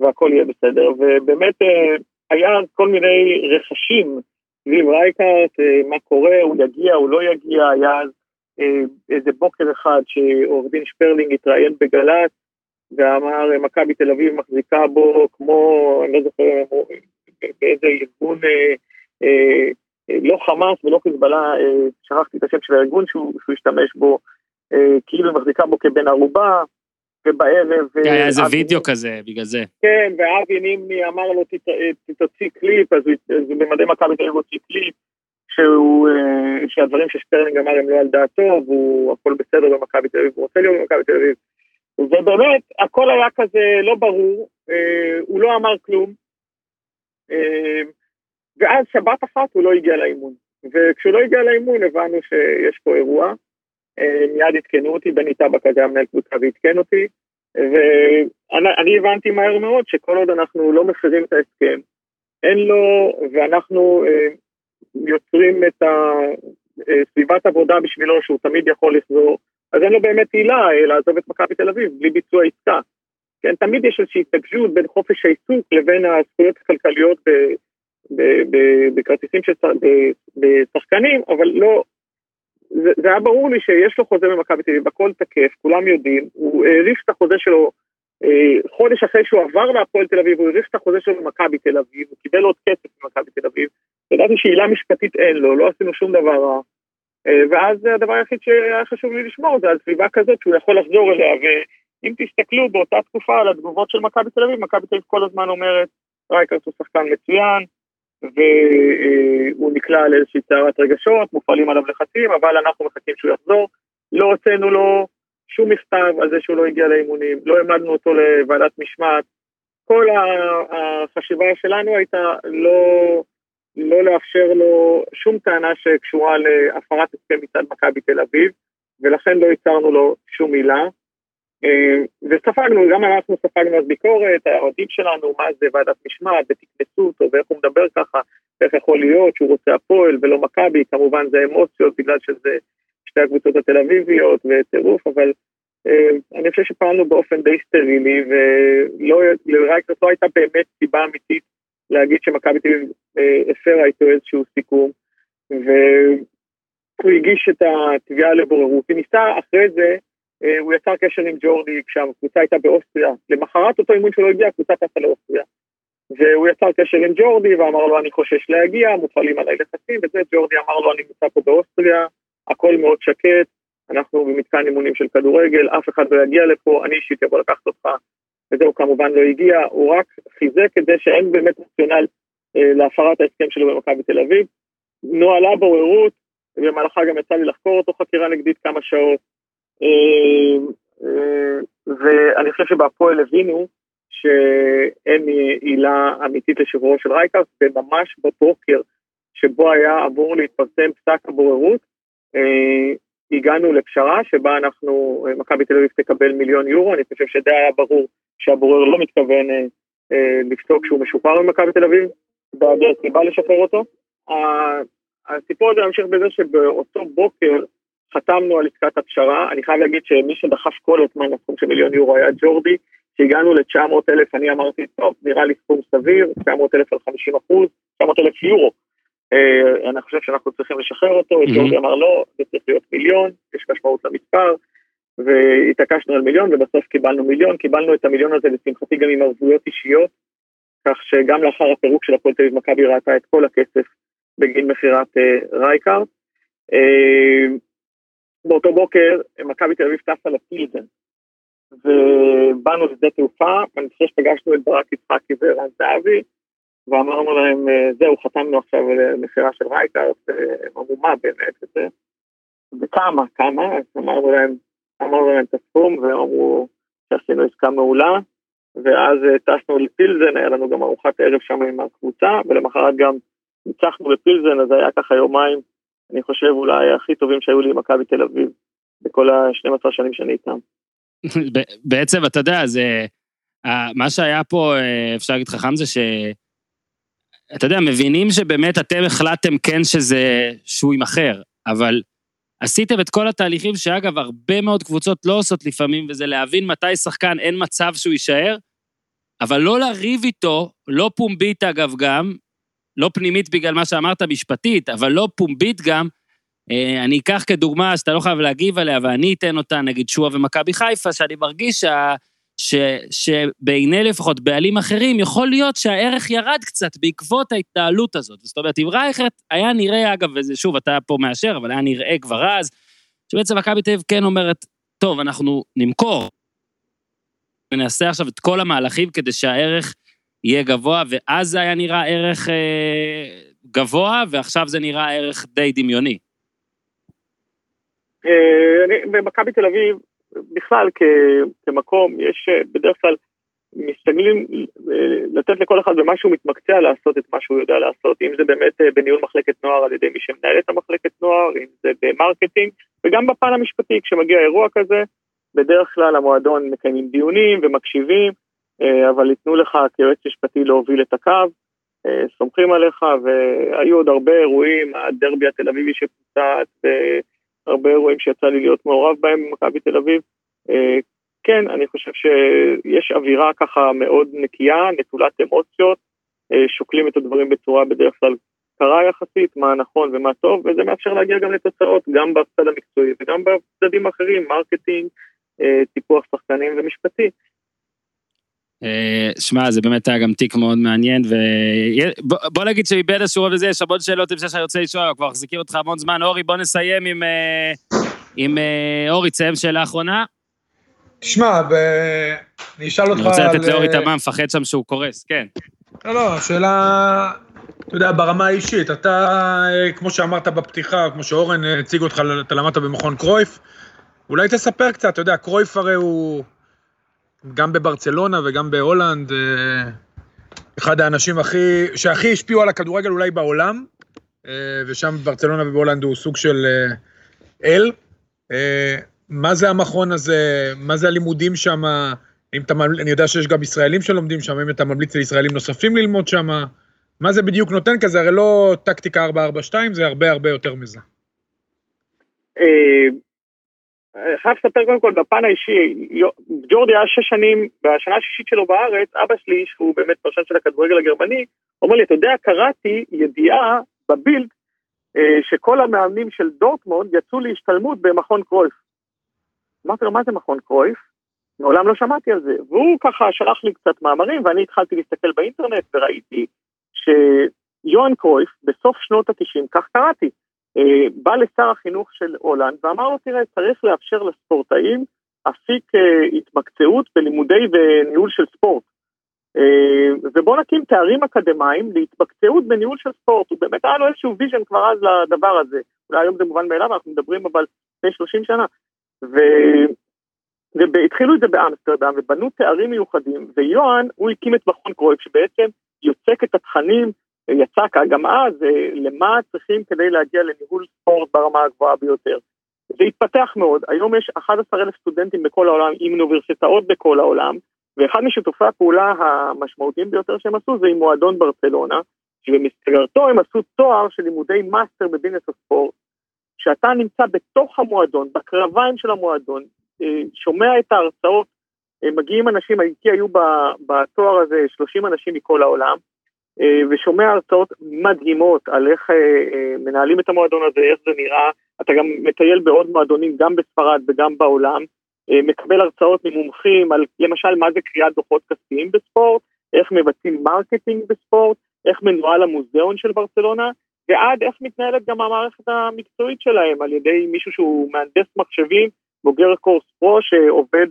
והכל יהיה בסדר. ובאמת אה, היה כל מיני רכשים סביב רייקארט, מה קורה, הוא יגיע, הוא לא יגיע, היה איזה בוקר אחד שעורך דין שפרלינג התראיין בגל"צ ואמר מכבי תל אביב מחזיקה בו כמו, אני לא זוכר באיזה ארגון, אה, אה, לא חמאס ולא חיזבאללה, אה, שכחתי את השם של הארגון שהוא, שהוא השתמש בו, אה, כאילו היא מחזיקה בו כבן ערובה, ובערב... כן, היה איזה וידאו כזה, בגלל זה. כן, ואבי נמני אמר לו, תוציא קליפ, אז במדי מכבי תל אביב הוציא קליפ, שהוא, אה, שהדברים ששפרלינג אמר הם לא על דעתו, והוא הכל בסדר במכבי תל אביב, הוא רוצה להיות במכבי תל אביב. ובאמת, הכל היה כזה לא ברור, אה, הוא לא אמר כלום, אה, ואז שבת אחת הוא לא הגיע לאימון. וכשהוא לא הגיע לאימון הבנו שיש פה אירוע, מיד עדכנו אותי, בני טבק היה מנהל קבוצה ועדכן אותי, ואני הבנתי מהר מאוד שכל עוד אנחנו לא מפרים את ההסכם, אין לו, ואנחנו יוצרים את סביבת עבודה בשבילו שהוא תמיד יכול לחזור, אז אין לו באמת עילה לעזוב את מכבי תל אביב בלי ביצוע עסקה. כן, תמיד יש איזושהי התנגשות בין חופש העיסוק לבין הזכויות הכלכליות בכרטיסים של בשחקנים, אבל לא, זה, זה היה ברור לי שיש לו חוזה במכבי תל אביב, הכל תקף, כולם יודעים, הוא האריך את החוזה שלו אה, חודש אחרי שהוא עבר להפועל תל אביב, הוא האריך את החוזה שלו במכבי תל אביב, הוא קיבל עוד כסף במכבי תל אביב, ידעתי שעילה משפטית אין לו, לא עשינו שום דבר רע. אה, ואז הדבר היחיד שהיה חשוב לי לשמור זה על סביבה כזאת שהוא יכול לחזור אליה, ואם תסתכלו באותה תקופה על התגובות של מכבי תל אביב, מכבי תל אביב כל הזמן אומרת, רייקרס הוא שחקן מצוין, והוא נקלע לאיזושהי סערת רגשות, מופעלים עליו לחצים, אבל אנחנו מחכים שהוא יחזור. לא הוצאנו לו שום מכתב על זה שהוא לא הגיע לאימונים, לא העמדנו אותו לוועדת משמעת. כל החשיבה שלנו הייתה לא, לא לאפשר לו שום טענה שקשורה להפרת הסכם מצד מכבי תל אביב, ולכן לא ייצרנו לו שום מילה. אה, וספגנו, גם אנחנו ספגנו אז ביקורת, האוהדים שלנו, מה זה ועדת משמעת, ותקנסו אותו, ואיך הוא מדבר ככה, ואיך יכול להיות שהוא רוצה הפועל ולא מכבי, כמובן זה אמוציות בגלל שזה שתי הקבוצות התל אביביות וטירוף, אבל אה, אני חושב שפעלנו באופן די סטרילי, ולרייקרס לא הייתה באמת סיבה אמיתית להגיד שמכבי תל אביב אה, הפרה איתו איזשהו סיכום, והוא הגיש את התביעה לבוררות. היא ניסה אחרי זה, אה, הוא יצר קשר עם ג'ורדי כשהקבוצה הייתה באוסטריה. למחרת אותו אימון שלו הגיע, הקבוצה טסה לאוסטריה. והוא יצר קשר עם ג'ורדי ואמר לו אני חושש להגיע, מופעלים עליי לחצים וזה, ג'ורדי אמר לו אני נמצא פה באוסטריה, הכל מאוד שקט, אנחנו במתקן אימונים של כדורגל, אף אחד לא יגיע לפה, אני אישית אבוא לקחת אותך, וזהו כמובן לא הגיע, הוא רק חיזק את זה שאין באמת רציונל אה, להפרת ההסכם שלו במכבי תל אביב. נוהלה בוררות, במהלכה גם יצא לי לחקור אותו חקירה נגדית כמה שעות, אה, אה, ואני חושב שבהפועל הבינו שאין עילה אמיתית לשחרורו של רייכרט, וממש בבוקר שבו היה אמור להתפרסם פסק הבוררות, הגענו לפשרה שבה אנחנו, מכבי תל אביב תקבל מיליון יורו, אני חושב שדי היה ברור שהבורר לא מתכוון אה, אה, לפסוק שהוא משוחרר ממכבי תל אביב, בהיעדר סיבה לשחרר אותו. הסיפור הזה ממשיך בזה שבאותו בוקר חתמנו על עסקת הפשרה, אני חייב להגיד שמי שדחף כל הזמן לסכום של מיליון יורו היה ג'ורדי, כשהגענו ל-900 אלף אני אמרתי, טוב, נראה לי סכום סביר, 900 אלף על 50 אחוז, 900 אלף יורו. אה, אני חושב שאנחנו צריכים לשחרר אותו, mm-hmm. ג'ורדי אמר לא, זה צריך להיות מיליון, יש משמעות למספר, והתעקשנו על מיליון ובסוף קיבלנו מיליון, קיבלנו את המיליון הזה לשמחתי גם עם ערבויות אישיות, כך שגם לאחר הפירוק של הפועל תל אביב מכבי ראתה את כל הכסף בגין מכירת uh, רייקארט. Uh, באותו בוקר מכבי תל אביב טסה לפילדן, ובאנו לשדה תעופה, ואני חושב שפגשנו את ברק יצחקי וערן זהבי, ואמרנו להם, אה, זהו, חתמנו עכשיו על מכירה של רייקארט, הם אמרו, מה באמת, וכמה, כמה, אז אמרנו להם, אמרנו להם את הסכום, והם אמרו שעשינו עסקה מעולה, ואז אה, טסנו לפילזן, היה לנו גם ארוחת ערב שם עם הקבוצה, ולמחרת גם ניצחנו בפילזן, אז היה ככה יומיים, אני חושב אולי הכי טובים שהיו לי עם מכבי תל אביב, בכל ה-12 שנים שאני איתם. בעצם, אתה יודע, זה... מה שהיה פה, אה, אפשר להגיד חכם, זה ש... אתה יודע, מבינים שבאמת אתם החלטתם כן שזה, שהוא יימכר, אבל עשיתם את כל התהליכים שאגב, הרבה מאוד קבוצות לא עושות לפעמים, וזה להבין מתי שחקן אין מצב שהוא יישאר, אבל לא לריב איתו, לא פומבית אגב גם, לא פנימית בגלל מה שאמרת משפטית, אבל לא פומבית גם, אה, אני אקח כדוגמה שאתה לא חייב להגיב עליה, ואני אתן אותה, נגיד שועה ומכבי חיפה, שאני מרגיש שה... ש, שבעיני לפחות בעלים אחרים, יכול להיות שהערך ירד קצת בעקבות ההתנהלות הזאת. זאת אומרת, אם רייכרד היה נראה, אגב, וזה שוב, אתה פה מאשר, אבל היה נראה כבר אז, שבעצם מכבי תל אביב כן אומרת, טוב, אנחנו נמכור, ונעשה עכשיו את כל המהלכים כדי שהערך יהיה גבוה, ואז זה היה נראה ערך אה, גבוה, ועכשיו זה נראה ערך די דמיוני. אה, במכבי תל אביב, בכלל כמקום, יש אה, בדרך כלל, משתדלים אה, לתת לכל אחד במה שהוא מתמקצע לעשות את מה שהוא יודע לעשות, אם זה באמת בניהול מחלקת נוער על ידי מי שמנהל את המחלקת נוער, אם זה ב marketing, וגם בפן המשפטי, כשמגיע אירוע כזה, בדרך כלל המועדון מקיימים דיונים ומקשיבים, אבל ייתנו לך כיועץ משפטי להוביל את הקו, סומכים עליך, והיו עוד הרבה אירועים, הדרבי התל אביבי שפוצץ, הרבה אירועים שיצא לי להיות מעורב בהם במכבי תל אביב. אה, כן, אני חושב שיש אווירה ככה מאוד נקייה, נטולת אמוציות, אה, שוקלים את הדברים בצורה בדרך כלל קרה יחסית, מה נכון ומה טוב, וזה מאפשר להגיע גם לתוצאות, גם בצד המקצועי וגם בצדדים האחרים, marketing, אה, טיפוח שחקנים ומשפטי. אה, שמע, זה באמת היה גם תיק מאוד מעניין, ובוא נגיד שמבין איזשהו רוב לזה, יש המון שאלות לפני שאני רוצה לשאול, כבר מחזיקים אותך המון זמן. אורי, בוא נסיים עם, אה, עם אה, אורי, תסיים שאלה אחרונה. תשמע, אני אשאל אותך על... אני רוצה לתת לאורי תמה, מפחד שם שהוא קורס, כן. לא, לא, שאלה, אתה יודע, ברמה האישית, אתה, כמו שאמרת בפתיחה, כמו שאורן הציג אותך, אתה למדת במכון קרויף, אולי תספר קצת, אתה יודע, קרויף הרי הוא... גם בברצלונה וגם בהולנד, אה, אחד האנשים הכי, שהכי השפיעו על הכדורגל אולי בעולם, אה, ושם בברצלונה ובהולנד הוא סוג של אה, אל. מה זה המכון הזה, מה זה הלימודים שם, אם אתה, אני יודע שיש גם ישראלים שלומדים שם, אם אתה ממליץ לישראלים נוספים ללמוד שם, מה זה בדיוק נותן כזה, הרי לא טקטיקה 442, זה הרבה הרבה יותר מזה. אני חייב לספר קודם כל בפן האישי, ג'ורדי היה שש שנים, בשנה השישית שלו בארץ, אבא שלי, שהוא באמת פרשן של הכדורגל הגרמני, אומר לי, אתה יודע, קראתי ידיעה בבילד, אה, שכל המאמנים של דורטמונד יצאו להשתלמות במכון קרויף. אמרתי לו, מה זה מכון קרויף? מעולם לא שמעתי על זה. והוא ככה שלח לי קצת מאמרים, ואני התחלתי להסתכל באינטרנט וראיתי שיוהאן קרויף, בסוף שנות ה-90, כך קראתי, אה, בא לשר החינוך של הולנד ואמר לו, תראה, צריך לאפשר לספורטאים אפיק אה, התמקצעות בלימודי וניהול של ספורט. אה, ובוא נקים תארים אקדמיים להתמקצעות בניהול של ספורט. הוא באמת היה לו איזשהו vision כבר אז לדבר הזה. אולי היום זה מובן מאליו, אנחנו מדברים אבל לפני 30 שנה. ו... והתחילו את זה באמסטרדם ובנו תארים מיוחדים, ויוהאן, הוא הקים את מכון קרויף שבעצם יוצק את התכנים יצא גם אז, אה, למה צריכים כדי להגיע לניהול ספורט ברמה הגבוהה ביותר. זה התפתח מאוד, היום יש 11,000 סטודנטים בכל העולם עם אוניברסיטאות בכל העולם, ואחד משיתופי הפעולה המשמעותיים ביותר שהם עשו זה עם מועדון ברצלונה, שבמסגרתו הם עשו תואר של לימודי מאסטר ב business הספורט, שאתה נמצא בתוך המועדון, בקרביים של המועדון, אה, שומע את ההרצאות, אה, מגיעים אנשים, איתי היו בתואר הזה 30 אנשים מכל העולם, ושומע הרצאות מדהימות על איך אה, אה, מנהלים את המועדון הזה, איך זה נראה, אתה גם מטייל בעוד מועדונים, גם בספרד וגם בעולם, מקבל הרצאות ממומחים על למשל מה זה קריאת דוחות כספיים בספורט, איך מבצעים marketing בספורט, איך מנוהל המוזיאון של ברצלונה, ועד איך מתנהלת גם המערכת המקצועית שלהם על ידי מישהו שהוא מהנדס מחשבים, בוגר קורס פרו שעובד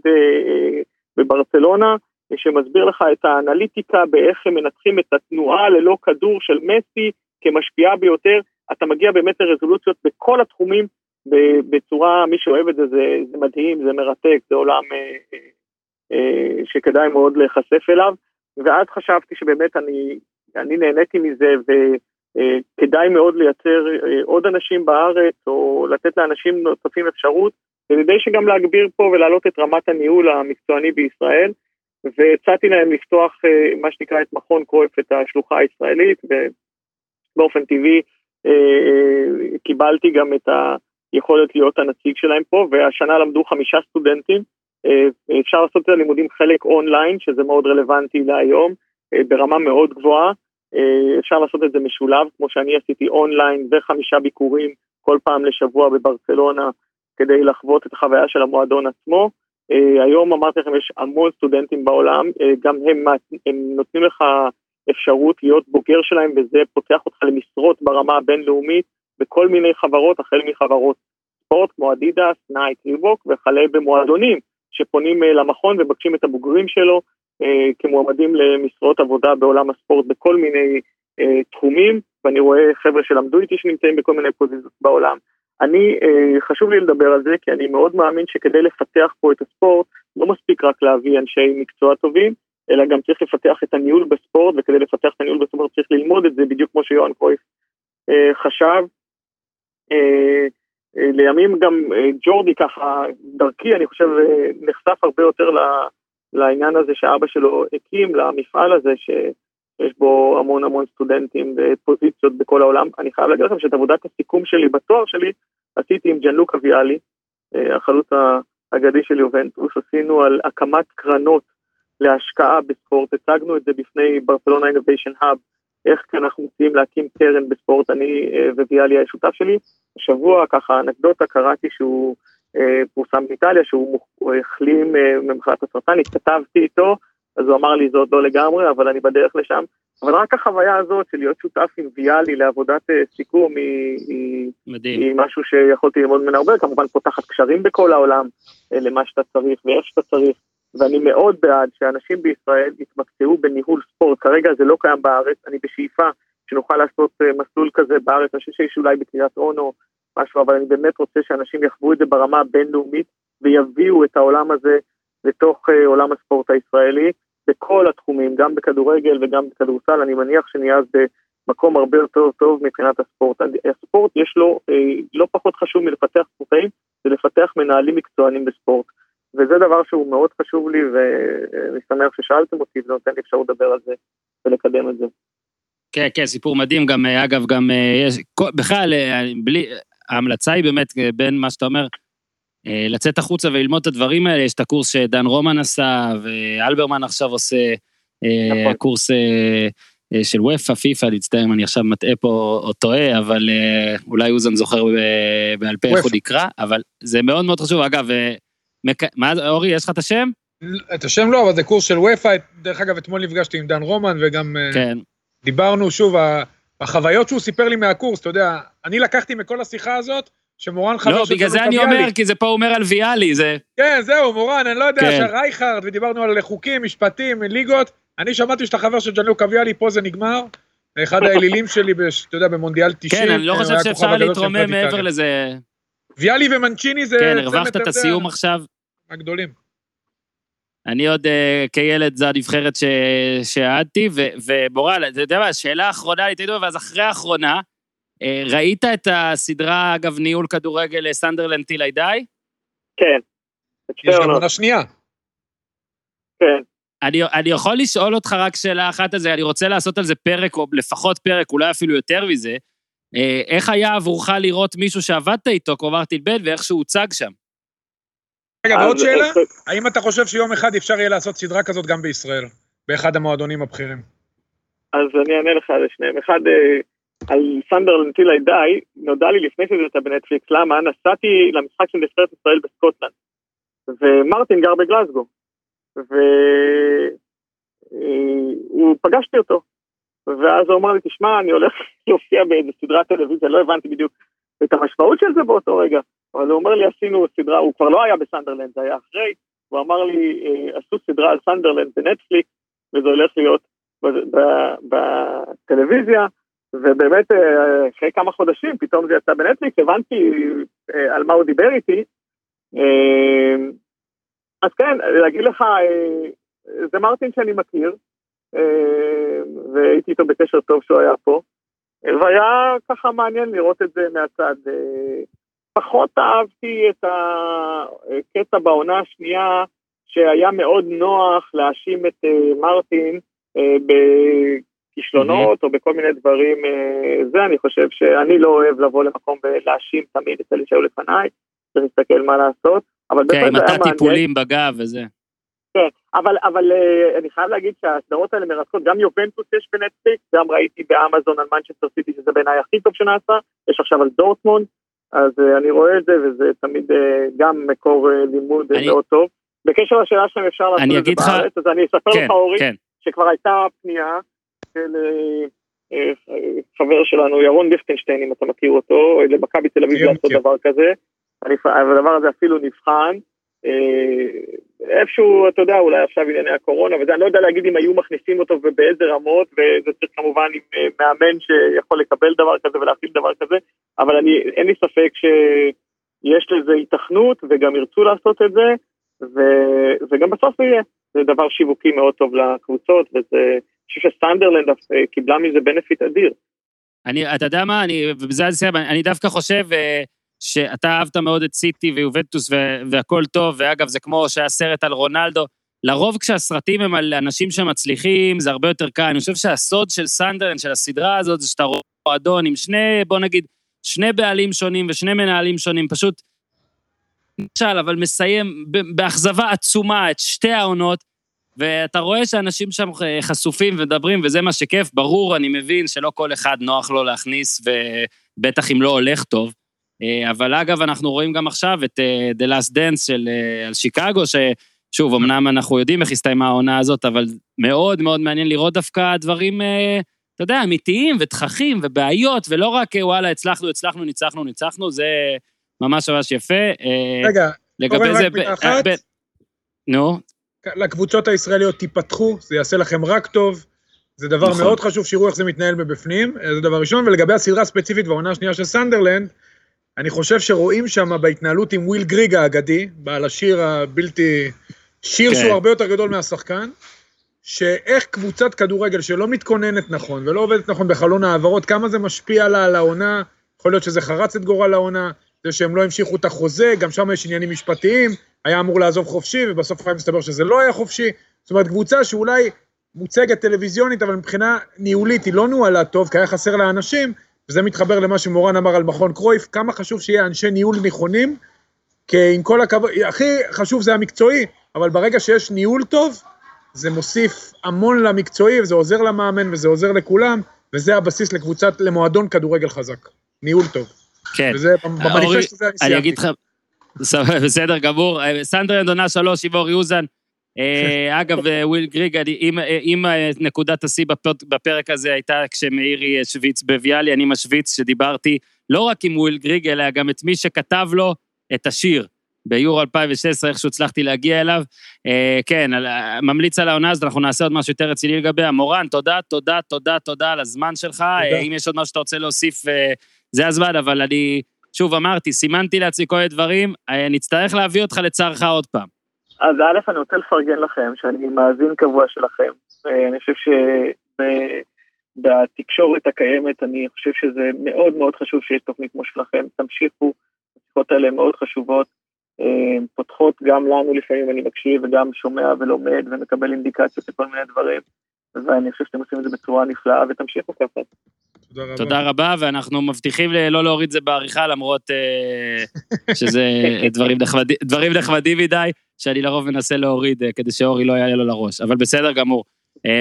בברצלונה, שמסביר לך את האנליטיקה באיך הם מנתחים את התנועה ללא כדור של מסי כמשפיעה ביותר, אתה מגיע באמת לרזולוציות בכל התחומים בצורה, מי שאוהב את זה, זה, זה מדהים, זה מרתק, זה עולם אה, אה, אה, שכדאי מאוד להיחשף אליו, ואז חשבתי שבאמת אני, אני נהניתי מזה וכדאי מאוד לייצר עוד אנשים בארץ או לתת לאנשים נוספים אפשרות, וכדי שגם להגביר פה ולהעלות את רמת הניהול המקצועני בישראל. והצעתי להם לפתוח אה, מה שנקרא את מכון קרויף, את השלוחה הישראלית, ובאופן טבעי אה, אה, קיבלתי גם את היכולת להיות הנציג שלהם פה, והשנה למדו חמישה סטודנטים. אפשר לעשות את הלימודים חלק אונליין, שזה מאוד רלוונטי להיום, ברמה מאוד גבוהה. אפשר לעשות את זה משולב, כמו שאני עשיתי אונליין וחמישה ביקורים כל פעם לשבוע בברצלונה כדי לחוות את החוויה של המועדון עצמו. היום אמרתי לכם, יש המון סטודנטים בעולם, גם הם, הם נותנים לך אפשרות להיות בוגר שלהם, וזה פותח אותך למשרות ברמה הבינלאומית בכל מיני חברות, החל מחברות ספורט כמו אדידס, נייק, ריבוק, וכלה במועדונים שפונים למכון ומבקשים את הבוגרים שלו אה, כמועמדים למשרות עבודה בעולם הספורט בכל מיני אה, תחומים, ואני רואה חבר'ה שלמדו איתי שנמצאים בכל מיני פוזיציות בעולם. אני, אה, חשוב לי לדבר על זה, כי אני מאוד מאמין שכדי לפתח פה את הספורט, לא מספיק רק להביא אנשי מקצוע טובים, אלא גם צריך לפתח את הניהול בספורט, וכדי לפתח את הניהול בספורט צריך ללמוד את זה, בדיוק כמו שיוהאן קרויף אה, חשב. אה, לימים גם ג'ורדי ככה, דרכי, אני חושב, נחשף הרבה יותר לעניין הזה שאבא שלו הקים, למפעל הזה, שיש בו המון המון סטודנטים ופוזיציות בכל העולם. אני חייב להגיד לכם שאת עבודת הסיכום שלי בתואר שלי עשיתי עם ג'אנלוקה ויאלי, החלוץ האגדי של יובנטוס, עשינו על הקמת קרנות להשקעה בספורט, הצגנו את זה בפני ברצלונה אינוביישן האב, איך אנחנו מציעים להקים קרן בספורט, אני וויאלי השותף שלי. השבוע, ככה אנקדוטה, קראתי שהוא אה, פורסם באיטליה, שהוא החלים אה, ממחלת הסרטן, התכתבתי איתו, אז הוא אמר לי, זה עוד לא לגמרי, אבל אני בדרך לשם. אבל רק החוויה הזאת של להיות שותף עם ויאלי לעבודת אה, סיכום היא, מדהים. היא משהו שיכולתי ללמוד ממנו הרבה, כמובן פותחת קשרים בכל העולם למה שאתה צריך ואיך שאתה צריך, ואני מאוד בעד שאנשים בישראל יתמקצעו בניהול ספורט, כרגע זה לא קיים בארץ, אני בשאיפה שנוכל לעשות מסלול כזה בארץ, אני חושב שיש אולי בקריית אונו משהו, אבל אני באמת רוצה שאנשים יחוו את זה ברמה הבינלאומית ויביאו את העולם הזה לתוך uh, עולם הספורט הישראלי בכל התחומים, גם בכדורגל וגם בכדורסל, אני מניח שנהיה אז במקום הרבה יותר טוב מבחינת הספורט. הספורט יש לו uh, לא פחות חשוב מלפתח ספורטאים, זה לפתח מנהלים מקצוענים בספורט. וזה דבר שהוא מאוד חשוב לי, ואני שמח ששאלתם אותי, וזה נותן לי אפשרות לדבר על זה ולקדם את זה. כן, כן, סיפור מדהים, גם, אגב, גם יש, בכלל, בלי, ההמלצה היא באמת, אה, בין מה שאתה אומר, אה, לצאת החוצה וללמוד את הדברים האלה, יש את הקורס שדן רומן עשה, ואלברמן עכשיו עושה נכון. קורס של וופא, פיפא, להצטער אם אני עכשיו מטעה פה או טועה, אבל אולי אוזן זוכר בעל פה איך הוא נקרא, אבל זה מאוד מאוד חשוב. אגב, מה, אורי, יש לך את השם? את השם לא, אבל זה קורס של וופא, דרך אגב, אתמול נפגשתי עם דן רומן, וגם כן. דיברנו שוב, החוויות שהוא סיפר לי מהקורס, אתה יודע, אני לקחתי מכל השיחה הזאת, שמורן חבר לא, בגלל זה אני אומר, כי זה פה אומר על ויאלי, זה... כן, זהו, מורן, אני לא יודע, כן. שרייכרד, ודיברנו על חוקים, משפטים, ליגות, אני שמעתי שאתה חבר של ג'אנלוק אביאלי, פה זה נגמר. אחד האלילים שלי, אתה יודע, במונדיאל 90. כן, אני לא חושב שאפשר להתרומם מעבר לזה. ויאלי ומנצ'יני זה... כן, הרווחת את הסיום עכשיו. הגדולים. אני עוד uh, כילד, זו הנבחרת שאהדתי, ובורל, אתה יודע מה, שאלה אחרונה, תגידו, ואז אחרי האחרונה, ראית את הסדרה, אגב, ניהול כדורגל סנדרלנד טילי די? כן. יש גם עונה שנייה. כן. אני, אני יכול לשאול אותך רק שאלה אחת על זה, אני רוצה לעשות על זה פרק, או לפחות פרק, אולי אפילו יותר מזה. אה, איך היה עבורך לראות מישהו שעבדת איתו, כלומר תלבד, ואיך שהוא הוצג שם? רגע, ועוד שאלה, האם אתה חושב שיום אחד אפשר יהיה לעשות סדרה כזאת גם בישראל, באחד המועדונים הבכירים? אז אני אענה לך על שניהם. אחד, אה, על סנדרלנד 'Til I Die, נודע לי לפני שזה יצא בנטפליקס, למה? נסעתי למשחק של נבחרת ישראל בסקוטלנד, ומרטין גר בגלסגו, והוא פגשתי אותו, ואז הוא אמר לי, תשמע, אני הולך להופיע באיזה סדרת טלוויזיה, לא הבנתי בדיוק את המשמעות של זה באותו רגע. אבל הוא אומר לי, עשינו סדרה, הוא כבר לא היה בסנדרלנד, זה היה אחרי, הוא אמר לי, אה, עשו סדרה על סנדרלנד בנטפליקס, וזה הולך להיות בטלוויזיה, ובאמת אה, אחרי כמה חודשים פתאום זה יצא בנטפליקס, הבנתי אה, על מה הוא דיבר איתי. אז כן, להגיד לך, זה מרטין שאני מכיר, והייתי איתו בקשר טוב שהוא היה פה, והיה ככה מעניין לראות את זה מהצד. פחות אהבתי את הקטע בעונה השנייה, שהיה מאוד נוח להאשים את מרטין בכישלונות mm-hmm. או בכל מיני דברים. Uh, זה אני חושב שאני לא אוהב לבוא למקום ולהאשים תמיד את אלה שהיו לפניי, צריך להסתכל מה לעשות. אבל כן, עם אתה טיפולים בגב וזה. כן, אבל, אבל uh, אני חייב להגיד שהסדרות האלה מרתקות, גם יובנטוס יש בנטפליקס, גם ראיתי באמזון על מנצ'סטר סיטי שזה בעיניי הכי טוב שנעשה, יש עכשיו על דורטמונד, אז אני רואה את זה, וזה תמיד גם מקור לימוד אני... מאוד טוב. בקשר לשאלה שלהם אפשר לעשות את זה בארץ, אז אני אספר כן, לך, אורי, כן. שכבר הייתה פנייה של חבר שלנו, ירון ליכטנשטיין, אם אתה מכיר אותו, למכבי תל אביב לעשות דבר כזה. הדבר הזה אפילו נבחן. איפשהו, אתה יודע, אולי עכשיו ענייני הקורונה, וזה, אני לא יודע להגיד אם היו מכניסים אותו ובאיזה רמות, וזה צריך כמובן עם אה, מאמן שיכול לקבל דבר כזה ולהפעיל דבר כזה, אבל אני, אין לי ספק שיש לזה היתכנות, וגם ירצו לעשות את זה, ו, וגם בסוף זה יהיה. זה דבר שיווקי מאוד טוב לקבוצות, וזה, חושב שסנדרלנד אה, קיבלה מזה benefit אדיר. אני, אתה יודע מה, אני, ובזה אני אסיים, אני דווקא חושב, אה, שאתה אהבת מאוד את סיטי ויובנטוס והכל טוב, ואגב, זה כמו שהיה סרט על רונלדו. לרוב כשהסרטים הם על אנשים שמצליחים, זה הרבה יותר קל. אני חושב שהסוד של סנדרלנד, של הסדרה הזאת, זה שאתה רואה מועדון עם שני, בוא נגיד, שני בעלים שונים ושני מנהלים שונים, פשוט נכשל, אבל מסיים באכזבה עצומה את שתי העונות, ואתה רואה שאנשים שם חשופים ומדברים, וזה מה שכיף. ברור, אני מבין שלא כל אחד נוח לו להכניס, ובטח אם לא הולך טוב, אה, אבל אגב, אנחנו רואים גם עכשיו את אה, The Last Dance של על אה, שיקגו, ששוב, אמנם אנחנו יודעים איך הסתיימה העונה הזאת, אבל מאוד מאוד מעניין לראות דווקא דברים, אתה יודע, אמיתיים ותככים ובעיות, ולא רק וואלה, הצלחנו, הצלחנו, ניצחנו, ניצחנו, זה ממש ממש יפה. רגע, לגבי זה... ב... אחת, ב... נו. לקבוצות הישראליות תיפתחו, זה יעשה לכם רק טוב. זה דבר נכון. מאוד חשוב שיראו איך זה מתנהל מבפנים, זה דבר ראשון, ולגבי הסדרה הספציפית והעונה השנייה של סנדרלנד, אני חושב שרואים שם בהתנהלות עם וויל גריג האגדי, בעל השיר הבלתי... שיר כן. שהוא הרבה יותר גדול מהשחקן, שאיך קבוצת כדורגל שלא מתכוננת נכון ולא עובדת נכון בחלון העברות, כמה זה משפיע לה על העונה, יכול להיות שזה חרץ את גורל העונה, זה שהם לא המשיכו את החוזה, גם שם יש עניינים משפטיים, היה אמור לעזוב חופשי, ובסוף היה מסתבר שזה לא היה חופשי. זאת אומרת, קבוצה שאולי מוצגת טלוויזיונית, אבל מבחינה ניהולית היא לא נוהלה טוב, כי היה חסר לה אנשים, וזה מתחבר למה שמורן אמר על מכון קרויף, כמה חשוב שיהיה אנשי ניהול נכונים, כי עם כל הכבוד, הכי חשוב זה המקצועי, אבל ברגע שיש ניהול טוב, זה מוסיף המון למקצועי, וזה עוזר למאמן, וזה עוזר לכולם, וזה הבסיס לקבוצת, למועדון כדורגל חזק. ניהול טוב. כן. וזה, במניפסט הזה אני סיימתי. בסדר גמור. סנדרלנד עונה שלוש, איבור יוזן, אה, אגב, אה, וויל גריג, אם אה, נקודת השיא בפרק הזה הייתה כשמאירי השוויץ בביאלי, אני משוויץ שדיברתי לא רק עם וויל גריג, אלא גם את מי שכתב לו את השיר. ביורו 2016, איכשהו הצלחתי להגיע אליו. כן, ממליץ על העונה הזאת, אנחנו נעשה עוד משהו יותר רציני לגביה. מורן, תודה, תודה, תודה, תודה על הזמן שלך. תודה. אם יש עוד משהו שאתה רוצה להוסיף, זה הזמן, אבל אני, שוב אמרתי, סימנתי לעצמי כל מיני דברים, נצטרך להביא אותך לצערך עוד פעם. אז א', אני רוצה לפרגן לכם, שאני מאזין קבוע שלכם. אני חושב שבתקשורת הקיימת, אני חושב שזה מאוד מאוד חשוב שיש תוכנית כמו שלכם. תמשיכו, השיחות האלה מאוד חשובות. פותחות גם לנו לפעמים, אני מקשיב וגם שומע ולומד ומקבל אינדיקציות לכל מיני דברים. ואני חושב שאתם עושים את זה בצורה נפלאה, ותמשיכו ככה. תודה רבה. תודה רבה, ואנחנו מבטיחים לא להוריד את זה בעריכה, למרות uh, שזה דברים, נחמד, דברים נחמדים מדי, שאני לרוב מנסה להוריד uh, כדי שאורי לא יעלה לו לראש, אבל בסדר גמור.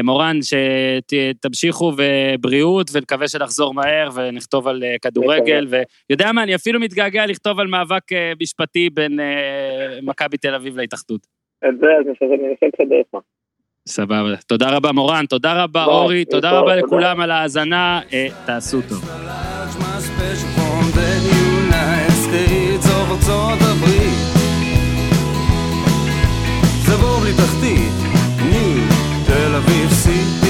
מורן, שתמשיכו ובריאות, ונקווה שנחזור מהר ונכתוב על כדורגל, ויודע מה, אני אפילו מתגעגע לכתוב על מאבק משפטי בין מכבי תל אביב להתאחדות. את זה, אז אני אנסה לסדר לך. סבבה. תודה רבה מורן, תודה רבה לא, אורי, אה, תודה רבה לכולם על ההאזנה, אה, תעשו טוב. תל אביב סיטי